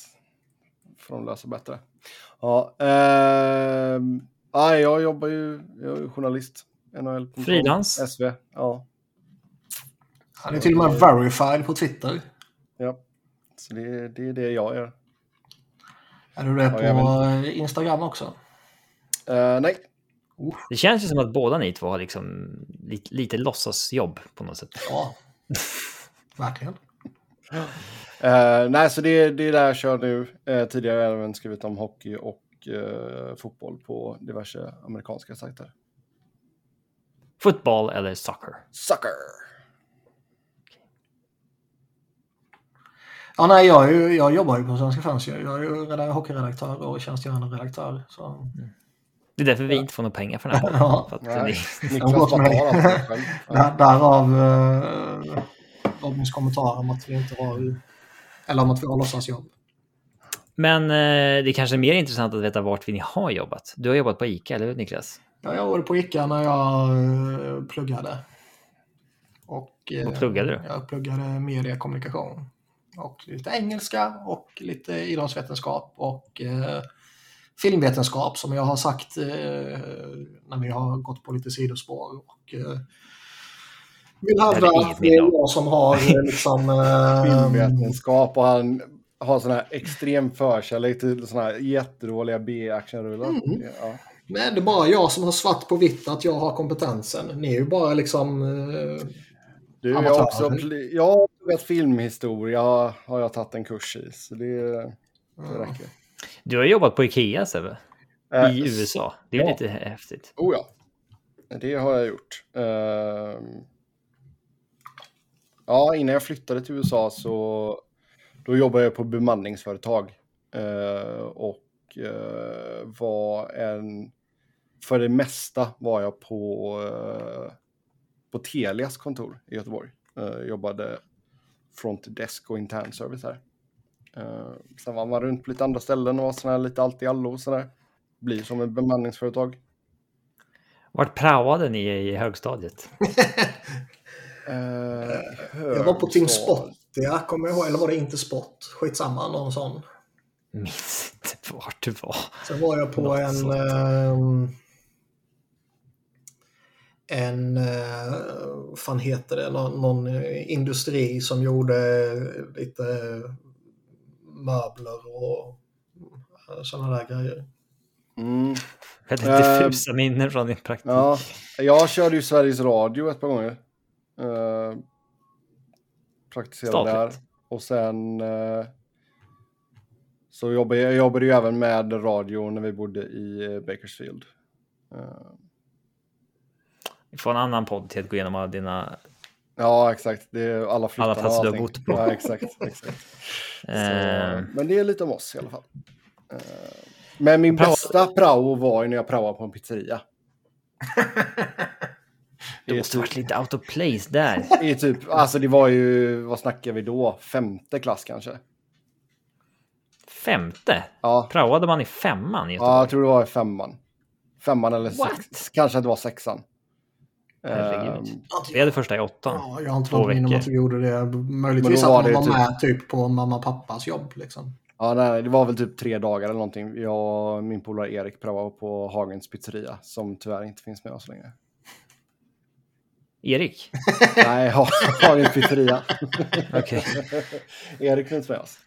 Får de lösa bättre. Ja, ehm, ah, jag jobbar ju, jag är ju journalist. NHL. Frilans? SV, ja. Han är till och med verified på Twitter. Så det, det är det jag gör. Är du det Ja, på eh, Instagram också? Eh, nej, Det känns ju som att båda ni två har liksom lite, lite låtsasjobb på något sätt. Ja. [laughs] Verkligen. Eh, nej, så det, det är där jag kör nu. Uh, tidigare har jag även skrivit om hockey och eh, fotboll på diverse amerikanska sajter. Fotboll eller soccer? Sucker! Ja, nej, jag, är ju, jag jobbar ju på Svenska fans. Jag jag är ju reda- hockeyredaktör och tjänstgörande redaktör. Så. Det är därför vi inte får några pengar för den här Ja. podden. Jag Niklas bara tar allt själv. [laughs] Ja. Därav eh, Robins kommentar om att vi inte har... Eller om att vi har låtsasjobb. Men eh, det är kanske är mer intressant att veta vart ni har jobbat. Du har jobbat på ICA, eller hur Niklas? Ja, jag jobbade på ICA när jag eh, pluggade. Och, eh, Vad pluggade du? Jag pluggade mediekommunikation. Och lite engelska och lite idrottsvetenskap och eh, filmvetenskap som jag har sagt eh, när vi har gått på lite sidospår. Och, eh, vill hävda att det är jag som har eh, [laughs] liksom... Eh, Filmvetenskap och han har sån här extrem förkärlek till såna här jättedåliga B-actionrullar. Mm. Ja. men det är bara jag som har svart på vitt att jag har kompetensen. Ni är ju bara liksom... Eh, Du, jag Amatörer. har också jag har pluggat filmhistoria har jag tagit en kurs i, så det, det räcker. Du har jobbat på Ikea, Sebbe. Eh, I USA. Det är ja. lite häftigt. Oh ja, det har jag gjort. Ehm, ja, innan jag flyttade till USA så då jobbade jag på bemanningsföretag. Eh, och eh, var en... För det mesta var jag på, på Telias kontor i Göteborg. Jobbade front desk och intern service här. Eh, sen var man runt på lite andra ställen och var här lite allt i allo och sådär. Blir som ett bemanningsföretag. Vart praoade ni i högstadiet? [laughs] Eh, jag var på Team Spot, ja, kommer jag ihåg. Eller var det inte Spot? Skitsamma, någon sån. Minns inte vart du var. Sen var jag på Något en... sånt. ehm, en, eh, vad fan heter det, någon, någon industri som gjorde lite möbler och sådana där grejer. Mm. Väldigt diffusa minnen från din praktik. Ja, jag körde ju Sveriges Radio ett par gånger. Uh, praktiserade där. Och sen uh, så jobbade jag jobbade ju även med radio när vi bodde i eh, Bakersfield. Eh, Vi får en annan podd till att gå igenom alla dina... ja, exakt. Det är alla flyttar Alla platser du har bott på. Ja, exakt. exakt. [laughs] Så, Eh, men det är lite om oss i alla fall. Eh, men min Prao- bästa prao var ju när jag praoade på en pizzeria. [laughs] det måste varit lite out of place där. [laughs] I typ, alltså det var ju, vad snackar vi då? Femte klass kanske? Femte? Ja, Praoade man i femman i ja jag tror det var i femman. Femman eller sex, kanske att det var sexan. Herregud. Ehm, Vi hade första i åttan. Ja, jag har inte något minne om att vi gjorde det. Möjligtvis att man var typ- med typ på mamma och pappas jobb. Liksom. ja, nej, det var väl typ tre dagar eller någonting. Jag och min polare Erik praoade på Hagens pizzeria som tyvärr inte finns med oss längre. Erik? [laughs] nej, Ha- Hagens pizzeria. Okej. [laughs] Erik finns med oss.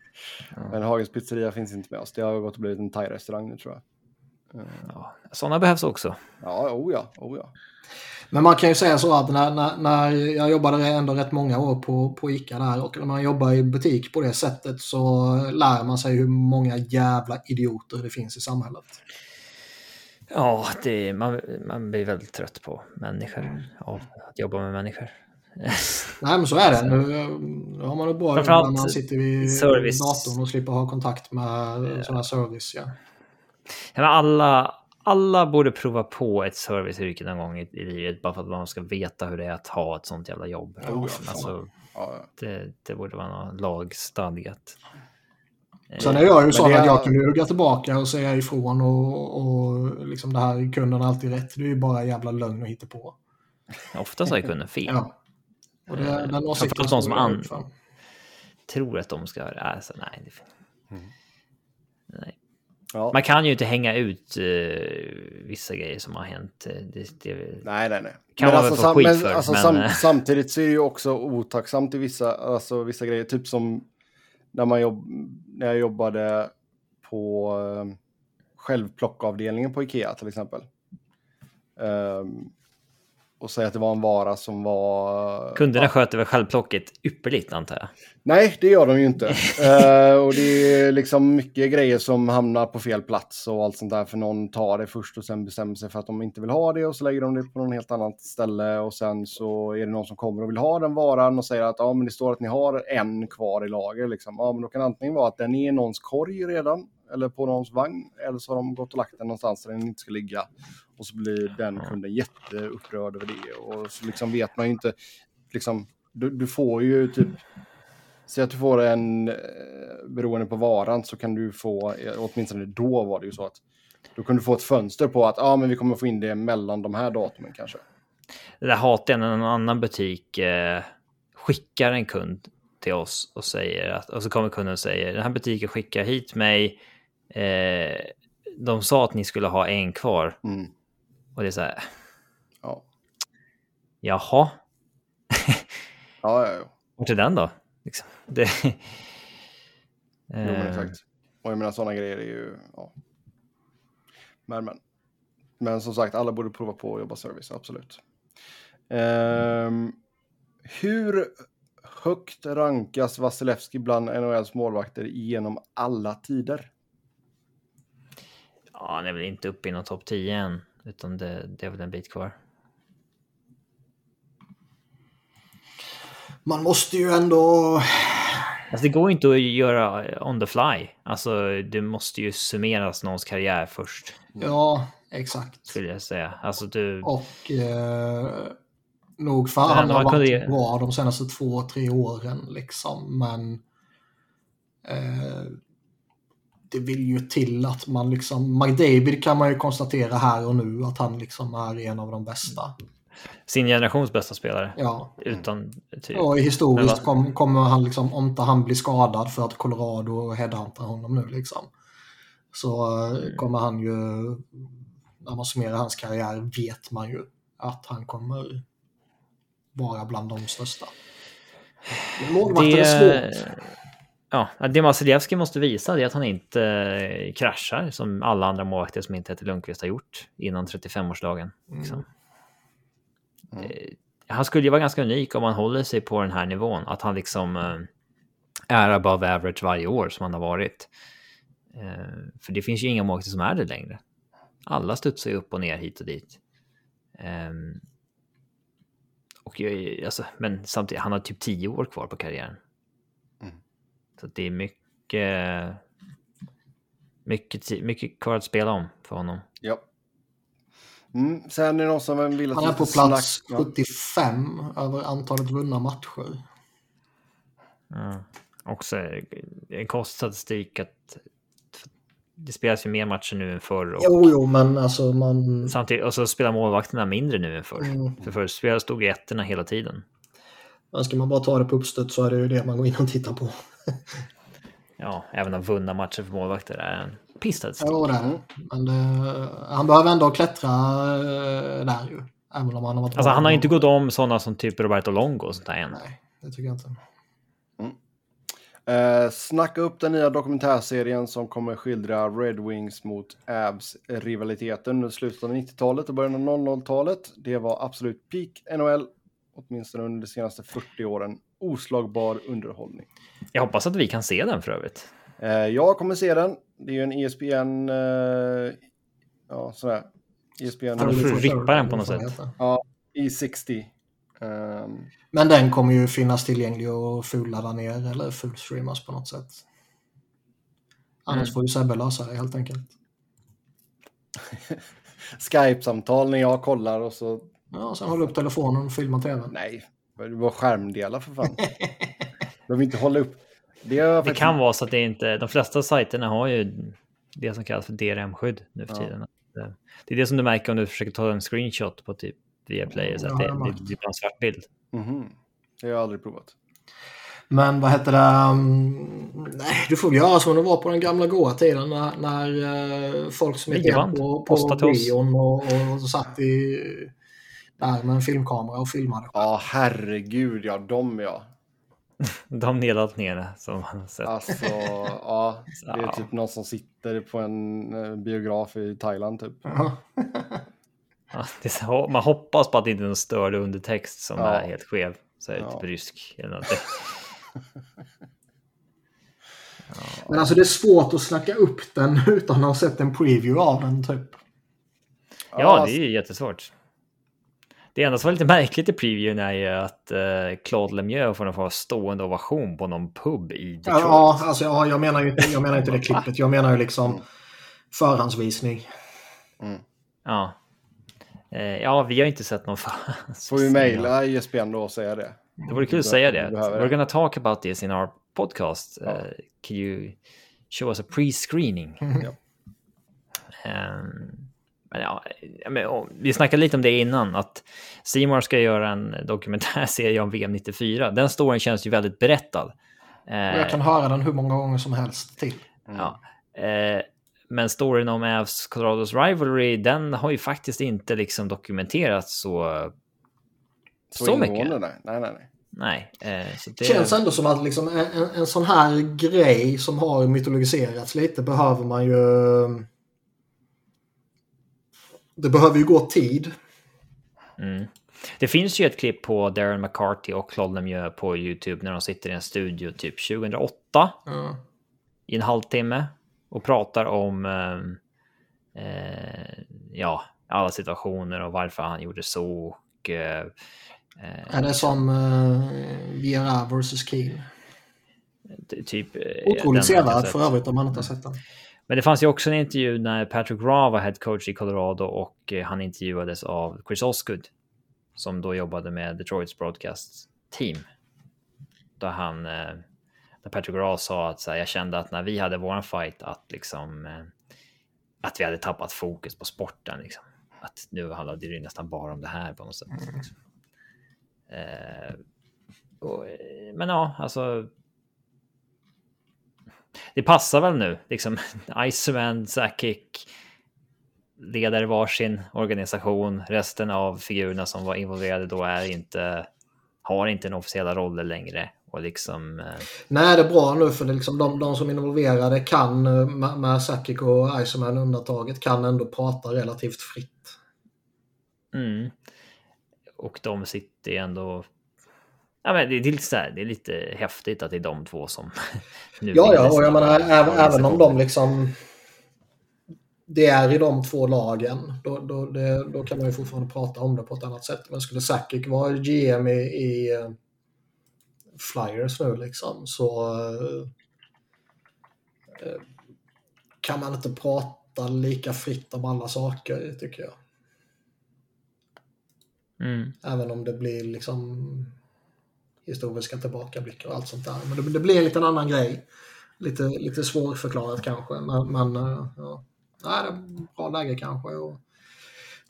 Men Hagens pizzeria finns inte med oss. Det har gått och blivit en thai-restaurang nu tror jag. Ja, sådana behövs också. Ja, oh ja, oh ja. Men man kan ju säga så att när, när, när jag jobbade ändå rätt många år på, på ICA där och när man jobbar i butik på det sättet så lär man sig hur många jävla idioter det finns i samhället. Ja, det, man, man blir väldigt trött på människor. Av att jobba med människor. [laughs] Nej men så är det. Nu, nu har man det bra när man sitter vid service. datorn och slipper ha kontakt med här service. Ja. Ja, men alla, alla borde prova på ett serviceyrke någon gång i, livet bara för att man ska veta hur det är att ha ett sånt jävla jobb. Oh, alltså, ja, ja. det, det borde vara något lagstadgat. Sen är jag ju sån att är- jag kan hugga tillbaka och säga ifrån och, och liksom det här kunden har alltid rätt. Det är ju bara jävla lögn och hittepå. Oftast har kunden fel. [laughs] Ja. Och det, den åsikten som jag an-. Tror att de ska... Alltså, nej, det, nej. Ja. Man kan ju inte hänga ut eh, vissa grejer som har hänt. Eh, Det, det, Nej, nej, nej. Kan man väl få skit men, för, alltså, men, sam, eh. samtidigt så är det ju också otacksamt i vissa, alltså, vissa grejer. Typ som när, man jobb, när jag jobbade på eh, självplockavdelningen på Ikea till exempel. Um, och säga att det var en vara som var... Kunderna ja. sköter väl självplocket ypperligt antar jag? Nej, det gör de ju inte. uh, [laughs] och det är liksom mycket grejer som hamnar på fel plats och allt sånt där. För någon tar det först och sen bestämmer sig för att de inte vill ha det och så lägger de det på någon helt annat ställe och sen så är det någon som kommer och vill ha den varan och säger att ja, men det står att ni har en kvar i lager. Liksom. Ja, men då kan antingen vara att den är i någons korg redan eller på någons vagn eller så har de gått och lagt den någonstans där den inte ska ligga. Och så blir den kunden jätteupprörd över det. Och så liksom vet man ju inte, liksom, du, du får ju typ, säg att du får en, eh, beroende på varan så kan du få, eh, åtminstone då var det ju så att, då kunde du få ett fönster på att ah, men vi kommer få in det mellan de här datumen kanske. Det där hatar jag när en annan butik eh, skickar en kund till oss och säger att, och så kommer kunden och säger den här butiken skickar hit mig. Eh, de sa att ni skulle ha en kvar. Mm. Och det är så här. Ja. Jaha. [laughs] ja, ja, ja. Vart är den då? Liksom. Det... jo, men exakt. Och jag menar sådana grejer är ju... Ja. Men, men. Men som sagt, alla borde prova på att jobba service, absolut. Um, hur högt rankas Vasilevski bland NHLs målvakter genom alla tider? Ja, han är väl inte uppe i någon topp 10 än. Utan det, det är väl en bit kvar. Man måste ju ändå... Alltså det går inte att göra on the fly. Alltså det måste ju summeras någons karriär först. Ja, exakt. Skulle jag säga. Alltså du... Och eh, nog för han har varit kunde... bra de senaste två, tre åren liksom. Men eh, det vill ju till att man liksom, McDavid kan man ju konstatera här och nu att han liksom är en av de bästa. Sin generations bästa spelare. Ja. Utan typ. Och historiskt kom, kommer han liksom, om inte han blir skadad för att Colorado headhuntar honom nu liksom. Så mm. kommer han ju, när man summerar hans karriär vet man ju att han kommer vara bland de största. [sighs] Målvakter det... är svårt ja, det Vasilevski måste visa är att han inte eh, kraschar som alla andra målvakter som inte heter Lundqvist har gjort innan 35-årsdagen. Liksom. Mm. Mm. Han skulle ju vara ganska unik om han håller sig på den här nivån, att han liksom eh, är above average varje år som han har varit. För det finns ju inga målvakter som är det längre. Alla studsar ju upp och ner hit och dit. Ehm, och alltså, men samtidigt, han har typ tio år kvar på karriären. Så det är mycket, mycket, mycket kvar att spela om för honom. Ja. Mm, sen är det någon som vill att Han är på plats snack... 75 över antalet vunna matcher. Ja. Också en koststatistik att det spelas ju mer matcher nu än förr. Och jo, jo, men alltså man... Samtidigt, och så spelar målvakterna mindre nu än förr. Mm. För förr stod ju ettorna hela tiden. Men ska man bara ta det på uppstöt så är det ju det man går in och tittar på. [laughs] ja, även om vunna matcher för målvakter är en pissstatistik. Jo, det är det. Men det, han behöver ändå klättra eh, där ju. Även om han har varit Alltså han har inte gått om sådana som typ Roberto Longo och sånt där än. Nej, det tycker jag inte. Mm. Eh, snacka upp den nya dokumentärserien som kommer skildra Red Wings mot Abs-rivaliteten under slutet av 90-talet och början av 00-talet. Det var absolut peak NHL åtminstone under de senaste 40 åren. Oslagbar underhållning. Jag hoppas att vi kan se den för övrigt. Eh, jag kommer se den. Det är ju en ESPN... Eh, ja, sådär. ESPN... Ja, du får rippa den på något sätt. Ja, E60. Um... Ehm. Men den kommer ju finnas tillgänglig och fulladda ner eller fullstreamas på något sätt. Annars mm. får ju Sebbe lösa det helt enkelt. [laughs] Skype-samtal när jag kollar och så Ja, sen hålla upp telefonen och filma tvn. Nej, det var skärmdelar för fan. [laughs] De vill inte hålla upp. Det, det kan vara så att det inte... De flesta sajterna har ju det som kallas för DRM-skydd nu för ja. tiden. Det är det som du märker om du försöker ta en screenshot på typ Viaplay. Så ja, det, det, det blir en svart bild. Mm -hmm. Det har jag aldrig provat. Men vad heter det? Um, nej, du får göra som det var på den gamla goa tiden när, när uh, folk som gick på, på bion och, och, och satt i där med en filmkamera och filmade. Ja, herregud ja, de ja. [laughs] De nedladdningarna som man har sett. Alltså, ja, det är typ någon som sitter på en eh, biograf i Thailand typ. Ja. [laughs] Ja, så, man hoppas på att det inte är någon störd undertext som Ja. är helt skev. Så är det Ja. typ rysk eller någonting. [laughs] Men alltså det är svårt att snacka upp den utan att ha sett en preview av den typ. Ja, det är ju jättesvårt. Det enda som var lite [laughs] märkligt i previewn är ju att eh, Claude Lemieux får någon form av stående ovation på någon pub i Detroit. Ja, alltså ja, jag menar ju inte, jag menar inte det klippet. Jag menar ju liksom förhandsvisning. Ja. Eh, ja, vi har inte sett någon [laughs] förhands. Får vi mejla ISBN då och säga det. Det vore kul att säga det. We're det. gonna talk about this in our podcast. Ja. Uh, can you show us a pre-screening? Mm. Ja. Men ja, men, vi snackade lite om det innan, att Simon ska göra en dokumentärserie om VM 94. Den storyn känns ju väldigt berättad. Och jag Eh, kan höra den hur många gånger som helst till. Ja. Eh, men storyn om Avs Colorados Rivalry, den har ju faktiskt inte liksom dokumenterats så, så, mycket. ingående, Nej, nej, nej. Nej, eh, så det Det känns ändå som att liksom en, en, en sån här grej som har mytologiserats lite behöver man ju... Det behöver ju gå tid. Mm. Det finns ju ett klipp på Darren McCarthy och Claude Lemieux på YouTube när de sitter i en studio typ 2008 Ja. i en halvtimme och pratar om ehm, eh, ja, alla situationer och varför han gjorde så. Och, eh, eh, Är det som uh, Viera vs. Ty- typ, eh, Otroligt sevärd för övrigt om man inte har sett den. Men det fanns ju också en intervju när Patrick Raw var head coach i Colorado och eh, han intervjuades av Chris Osgood som då jobbade med Detroits broadcast team. Där han, eh, där Patrick Raw sa att så här, jag kände att när vi hade våran fight att liksom eh, att vi hade tappat fokus på sporten liksom. Att nu handlade det ju nästan bara om det här på något sätt. Liksom. Eh, och, men ja, alltså det passar väl nu. Liksom [laughs] Iceman, Sakic leder varsin organisation. Resten av figurerna som var involverade då är inte har inte en officiella roller längre och liksom. eh, Nej, det är bra nu för det liksom de, de som är involverade kan, eh, med, med Sakic och Iceman undantaget, kan ändå prata relativt fritt. Mm. Och de sitter ju ändå. Ja, men det, är lite så här, det är lite häftigt att det är de två som. [laughs] nu Ja, ja, och jag en menar även, även om de liksom... Det är i de två lagen. Då, då, det, då kan man ju fortfarande prata om det på ett annat sätt. Men skulle Sakic vara GM i, i eh, Flyers nu liksom så eh, eh, kan man inte prata lika fritt om alla saker tycker jag. Mm. Även om det blir liksom historiska tillbakablickar och allt sånt där. Men det, det blir en liten annan grej. Lite, lite svårförklarat kanske. Men, men eh, ja. Nej, det är bra läge kanske. Och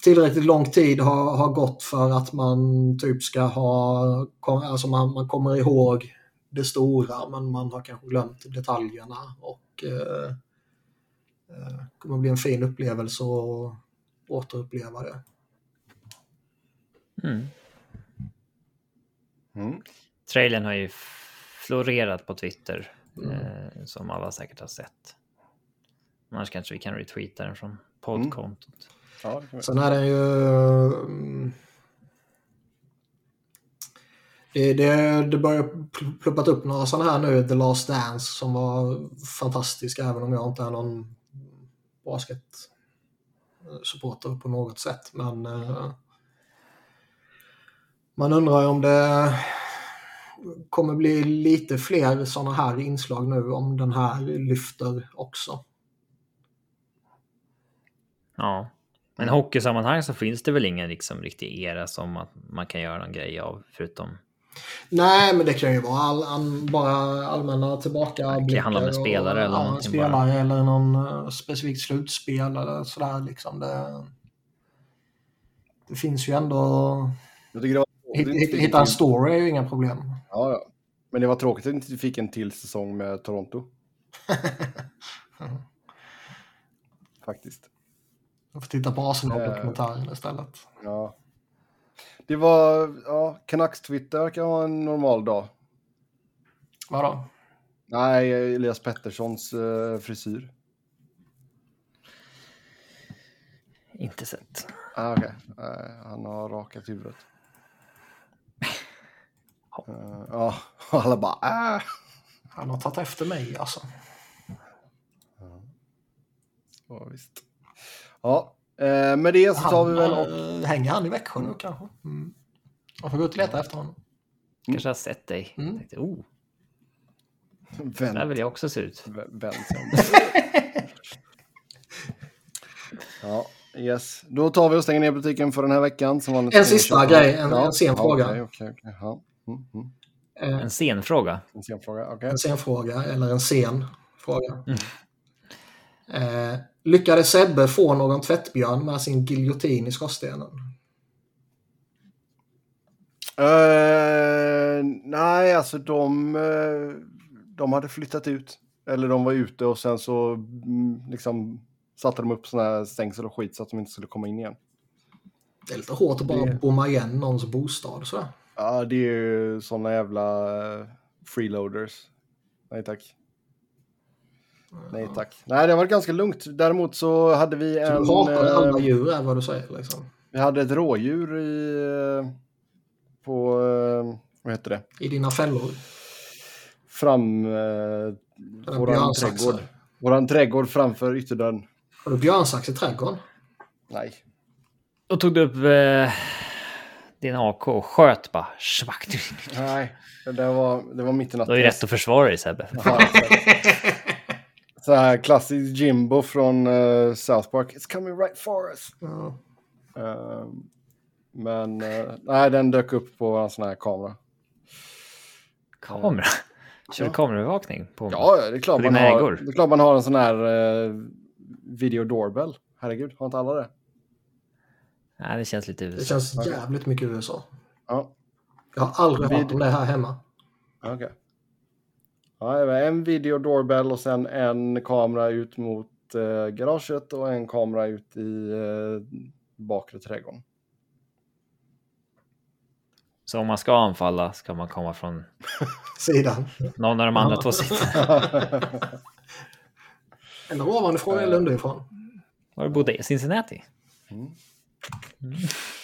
tillräckligt lång tid har, har gått för att man typ ska ha... Alltså man, man kommer ihåg det stora men man har kanske glömt detaljerna. Och eh, eh, kommer bli en fin upplevelse att återuppleva det. Mm. Mm. Trailern har ju florerat på Twitter Mm. eh, som alla säkert har sett. Annars kanske vi kan retweeta den från poddkontot. Ja, det kan vi. Sen är den ju... mm, Det, det, det börjar pl- ploppat upp några sådana här nu, The Last Dance, som var fantastiska även om jag inte är någon basketsupporter på något sätt. Men eh, man undrar ju om det kommer bli lite fler sådana här inslag nu om den här lyfter också. Ja. Men i hockeysammanhang så finns det väl ingen liksom riktig era som att man kan göra någon grej av förutom Nej, men det kan ju vara all, all, bara allmänna tillbaka. Det kan handla om en spelare eller ja, en någonting spelare bara. eller någon uh, specifikt slutspel eller sådär liksom. Det, det finns ju ändå... Jag tycker det var Hitta, en story är ju inga problem. Ja, ja. Men det var tråkigt att vi inte fick en till säsong med Toronto. [laughs] Faktiskt. Jag får titta på Arsenal-dokumentären istället. Ja. Det var, ja, Canucks Twitter verkar ha en normal dag. Vadå? Nej, Elias Petterssons eh, frisyr. Inte sett. Ah, Okej, Eh, han har rakat huvudet. Eh, Ja, [laughs] alla bara ah. Han har tagit efter mig alltså. Ja, visst. Ja, eh, med det så tar vi väl och... eh, Hänger han i Växjö nu kanske? Mm. Man får gå ut och leta efter honom. Kanske har sett dig. Mm. Tänkte, oh, Vänd, där vill jag också se ut. om. [laughs] Ja, yes. Då tar vi och stänger ner butiken för den här veckan. En sista grej, en- en sen ja, fråga. Okej, okej. Ja. Mm, mm. Eh, En scenfråga. En sen fråga, okej. En sen fråga, eller en sen fråga. Mm. Eh, lyckades Sebbe få någon tvättbjörn med sin giljotin i skorstenen? Eh, nej, alltså de, eh, de hade flyttat ut. Eller de var ute och sen så mm, liksom satte de upp sådana här stängsel och skit så att de inte skulle komma in igen. Det är lite hårt att bara Det- bomma igen någons bostad sådär. Ja, det är ju sådana jävla eh, freeloaders. Nej tack. Nej tack. Nej, det var ganska lugnt. Däremot så hade vi en... du hatar eh, alla djur är vad du säger liksom. Vi hade ett rådjur i... eh, På... Vad heter det? I dina fällor. Fram... Eh, våran trädgård. Våran trädgård framför ytterdörren. Har du björnsax i trädgården? Nej. Då tog du upp eh, din AK och sköt bara. Schmack. Nej. Det var, det var mitt i Du natten. har ju rätt att försvara dig Sebbe. Så här klassisk Jimbo från eh, South Park. It's coming right for us. Ja. Eh, men eh, nej, den dök upp på en sån här kamera. Kamera. Kör du Ja. kameraövervakning? På... Ja, det är klart, På man har, ägor? det är klart man har en sån här eh, video doorbell. Herregud, har inte alla det? Nej, det känns lite Det USA. känns jävligt mycket USA. Ja, Jag har aldrig hört Vid- om det här hemma. okej. Ja, det var en video doorbell och sen en kamera ut mot eh, garaget och en kamera ut i eh, bakre trädgården. Så om man ska anfalla ska man komma från [laughs] Sidan. någon av de andra Ja. två [laughs] sidorna. Eller ovanifrån eller underifrån. Var du bodde i Cincinnati? Mm.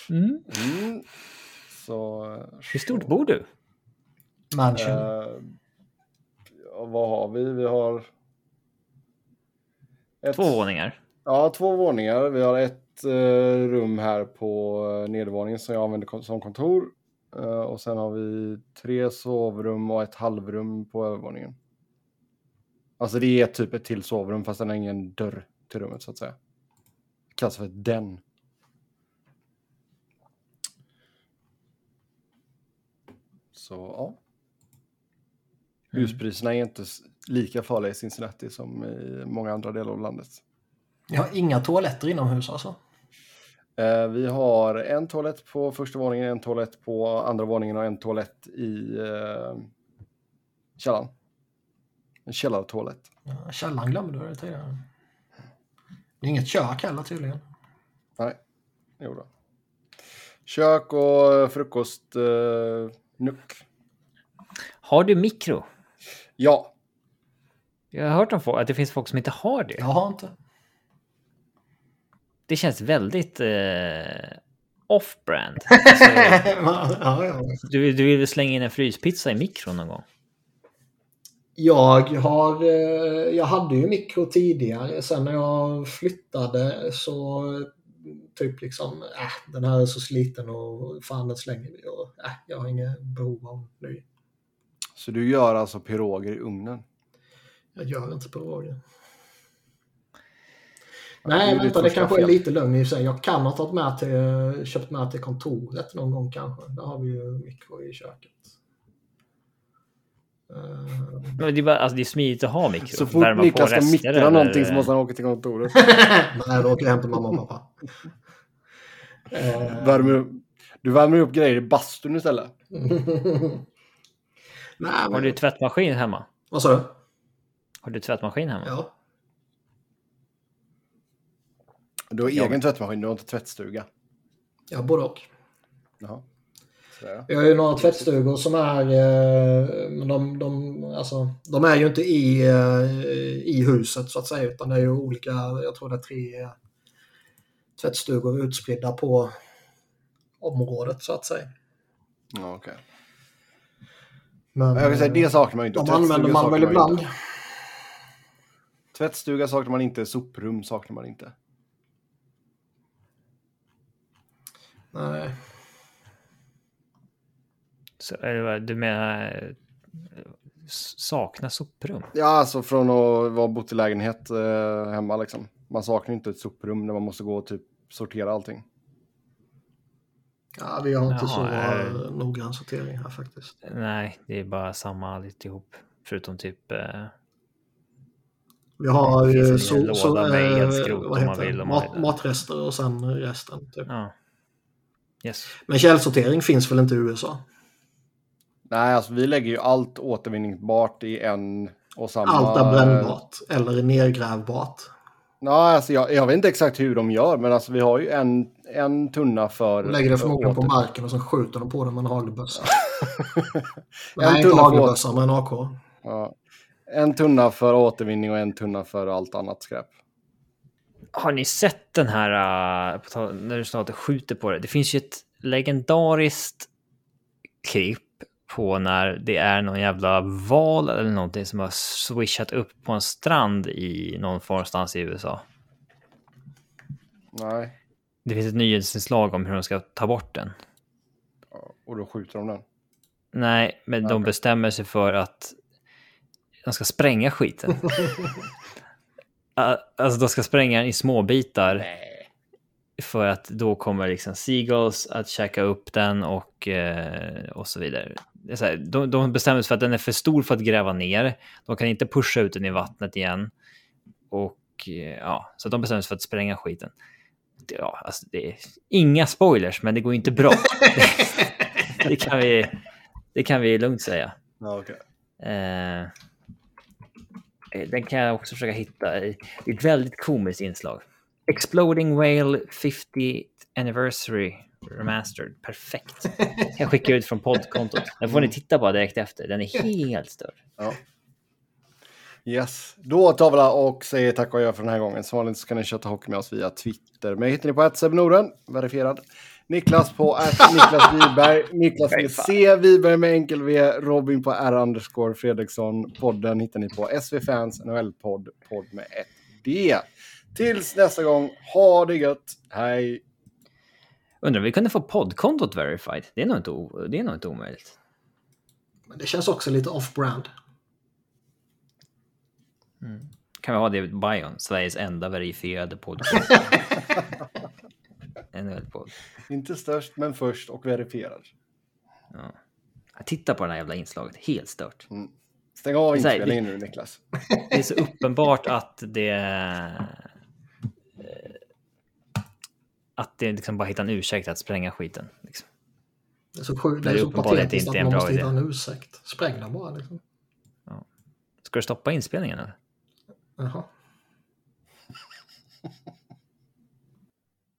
Mm. Mm. Så... Hur stort bor du? Mansion. Eh, ja, vad har vi? Vi har... Ett, Två våningar. Ja, två våningar. Vi har ett eh, rum här på eh, nedervåningen som jag använder som kontor. Eh, och sen har vi tre sovrum och ett halvrum på övervåningen. Alltså det är typ ett till sovrum fast den har ingen dörr till rummet så att säga. Det kallas för den. Så ja. Huspriserna är inte lika farliga i Cincinnati som i många andra delar av landet. Jag har inga toaletter inomhus alltså. Eh, vi har en toalett på första våningen, en toalett på andra våningen och en toalett i eh, källaren. En källartoalett. Ja, Källaren glömde du det tidigare. Det är inget kök heller tydligen. Nej, jo då. Kök och frukost, eh, nuck. Har du mikro? Ja, Jag har hört om folk, att det finns folk som inte har det. Jag har inte. Det känns väldigt eh, off-brand. [laughs] Alltså, ja, ja. du, du vill slänga in en fryspizza i mikron någon gång? Jag har, eh, jag hade ju mikro tidigare. Sen när jag flyttade så typ liksom, äh, den här är så sliten och fan den slänger vi. Och, äh, jag har inget behov av ny. så du gör alltså piroger i ugnen? Jag gör inte piroger. det Nej, ditt vänta, det kanske är lite lögn i sig. Jag kan ha tagit med till, köpt med till kontoret någon gång kanske. Där har vi ju mikro i köket. Eh, Men det, är bara, alltså, det är smidigt att ha mikro. Så fort Niklas ska rester mikra eller- någonting så måste han åka till kontoret. [laughs] Nej, då åker jag hem till mamma och pappa. Eh, Värmer du värmer upp grejer i bastun istället. [laughs] Nej, Har men... du tvättmaskin hemma? Vad sa du? Har du tvättmaskin hemma? Ja. Du har egen tvättmaskin, du har inte tvättstuga. Ja, både och. Jaha. Sådär. Vi har ju några tvättstugor som är, eh, men de, de, alltså, de är ju inte i, eh, i huset så att säga, utan det är ju olika, jag tror det är tre tvättstugor utspridda på området så att säga. Ja, okej. Men Jag kan säga, det saknar man ju inte. de använder man väl ibland. inte. Tvättstuga saknar man inte, soprum saknar man inte. Nej. Så, du menar eh, sakna soprum? Ja, alltså från att vara bott i lägenhet eh, hemma liksom. Man saknar inte ett soprum när man måste gå och typ sortera allting. Ja, vi har inte Jaha, så uh, noggrann sortering här faktiskt. Nej, det är bara samma alltihop. Förutom typ... Eh, Vi har ju så, låda med helt skrot vad om man vill, om man Mat, vill. matrester och sen resten. Typ. ja. Yes. Men källsortering finns väl inte i USA? Nej, alltså vi lägger ju allt återvinningsbart i en och samma... Allt är brännbart eller nedgrävbart. Ja, alltså jag, jag vet inte exakt hur de gör, men alltså vi har ju en, en tunna för... De lägger det för förmodligen på åter- marken och sen skjuter de på det med en hagelbössa. [laughs] En Nej, inte hagelbössa, men en AK. Ja. En tunna för återvinning och en tunna för allt annat skräp. Har ni sett den här, på tal- när du snart skjuter på det? Det finns ju ett legendariskt klipp på när det är någon jävla val eller någonting som har swishat upp på en strand i någon någonstans i USA. Nej, Det finns ett nyhetsinslag om hur de ska ta bort den. Och då skjuter de den. Nej, men de Okej. bestämmer sig för att de ska spränga skiten. [laughs] Alltså de ska spränga den i små bitar. För att då kommer liksom Seagulls att käka upp den och, eh, och så vidare. Här, de, de bestämmer sig för att den är för stor för att gräva ner. De kan inte pusha ut den i vattnet igen. Och eh, ja, så de bestämmer sig för att spränga skiten. Ja, alltså det är inga spoilers, men det går inte bra. [laughs] det, kan vi, det kan vi lugnt säga. Ja, okej. Eh, den kan jag också försöka hitta. i- Det är ett väldigt komiskt inslag. Exploding Whale 50th Anniversary Remastered. Perfekt. [laughs] Jag skickar ut från poddkontot. Den får ni titta på direkt efter. Den är helt störd. Ja. Yes, då tar vi det och säger tack och adjö för den här gången. Som vanligt så kan ni köta hockey med oss via Twitter. Mig hittar ni på @sebnorden, verifierad. Niklas på [laughs] Niklas Wiberg, Niklas med C, Wiberg med enkel V, Robin på R underscore Fredriksson. Podden hittar ni på SV Fans NHL-podd, podd med ett D. Tills nästa gång, ha det gött, hej! Undrar om vi kunde få poddkontot verified? Det är nog inte, o- det är nog inte omöjligt. Men det känns också lite off-brand. Kan vi ha det i bion? Sveriges enda verifierade podd. [laughs] NHL-podd. Inte störst, men först och verifierad. Titta på det här jävla inslaget. Helt stört. Stäng av inspelningen nu, Niklas. Det är så uppenbart att det... Att det liksom bara hittar en ursäkt att spränga skiten. Liksom. Det är så, sjukt, det är så patetiskt att man måste hitta en ursäkt. Spräng den bara liksom. Ska du stoppa inspelningen? Eller? Jaha.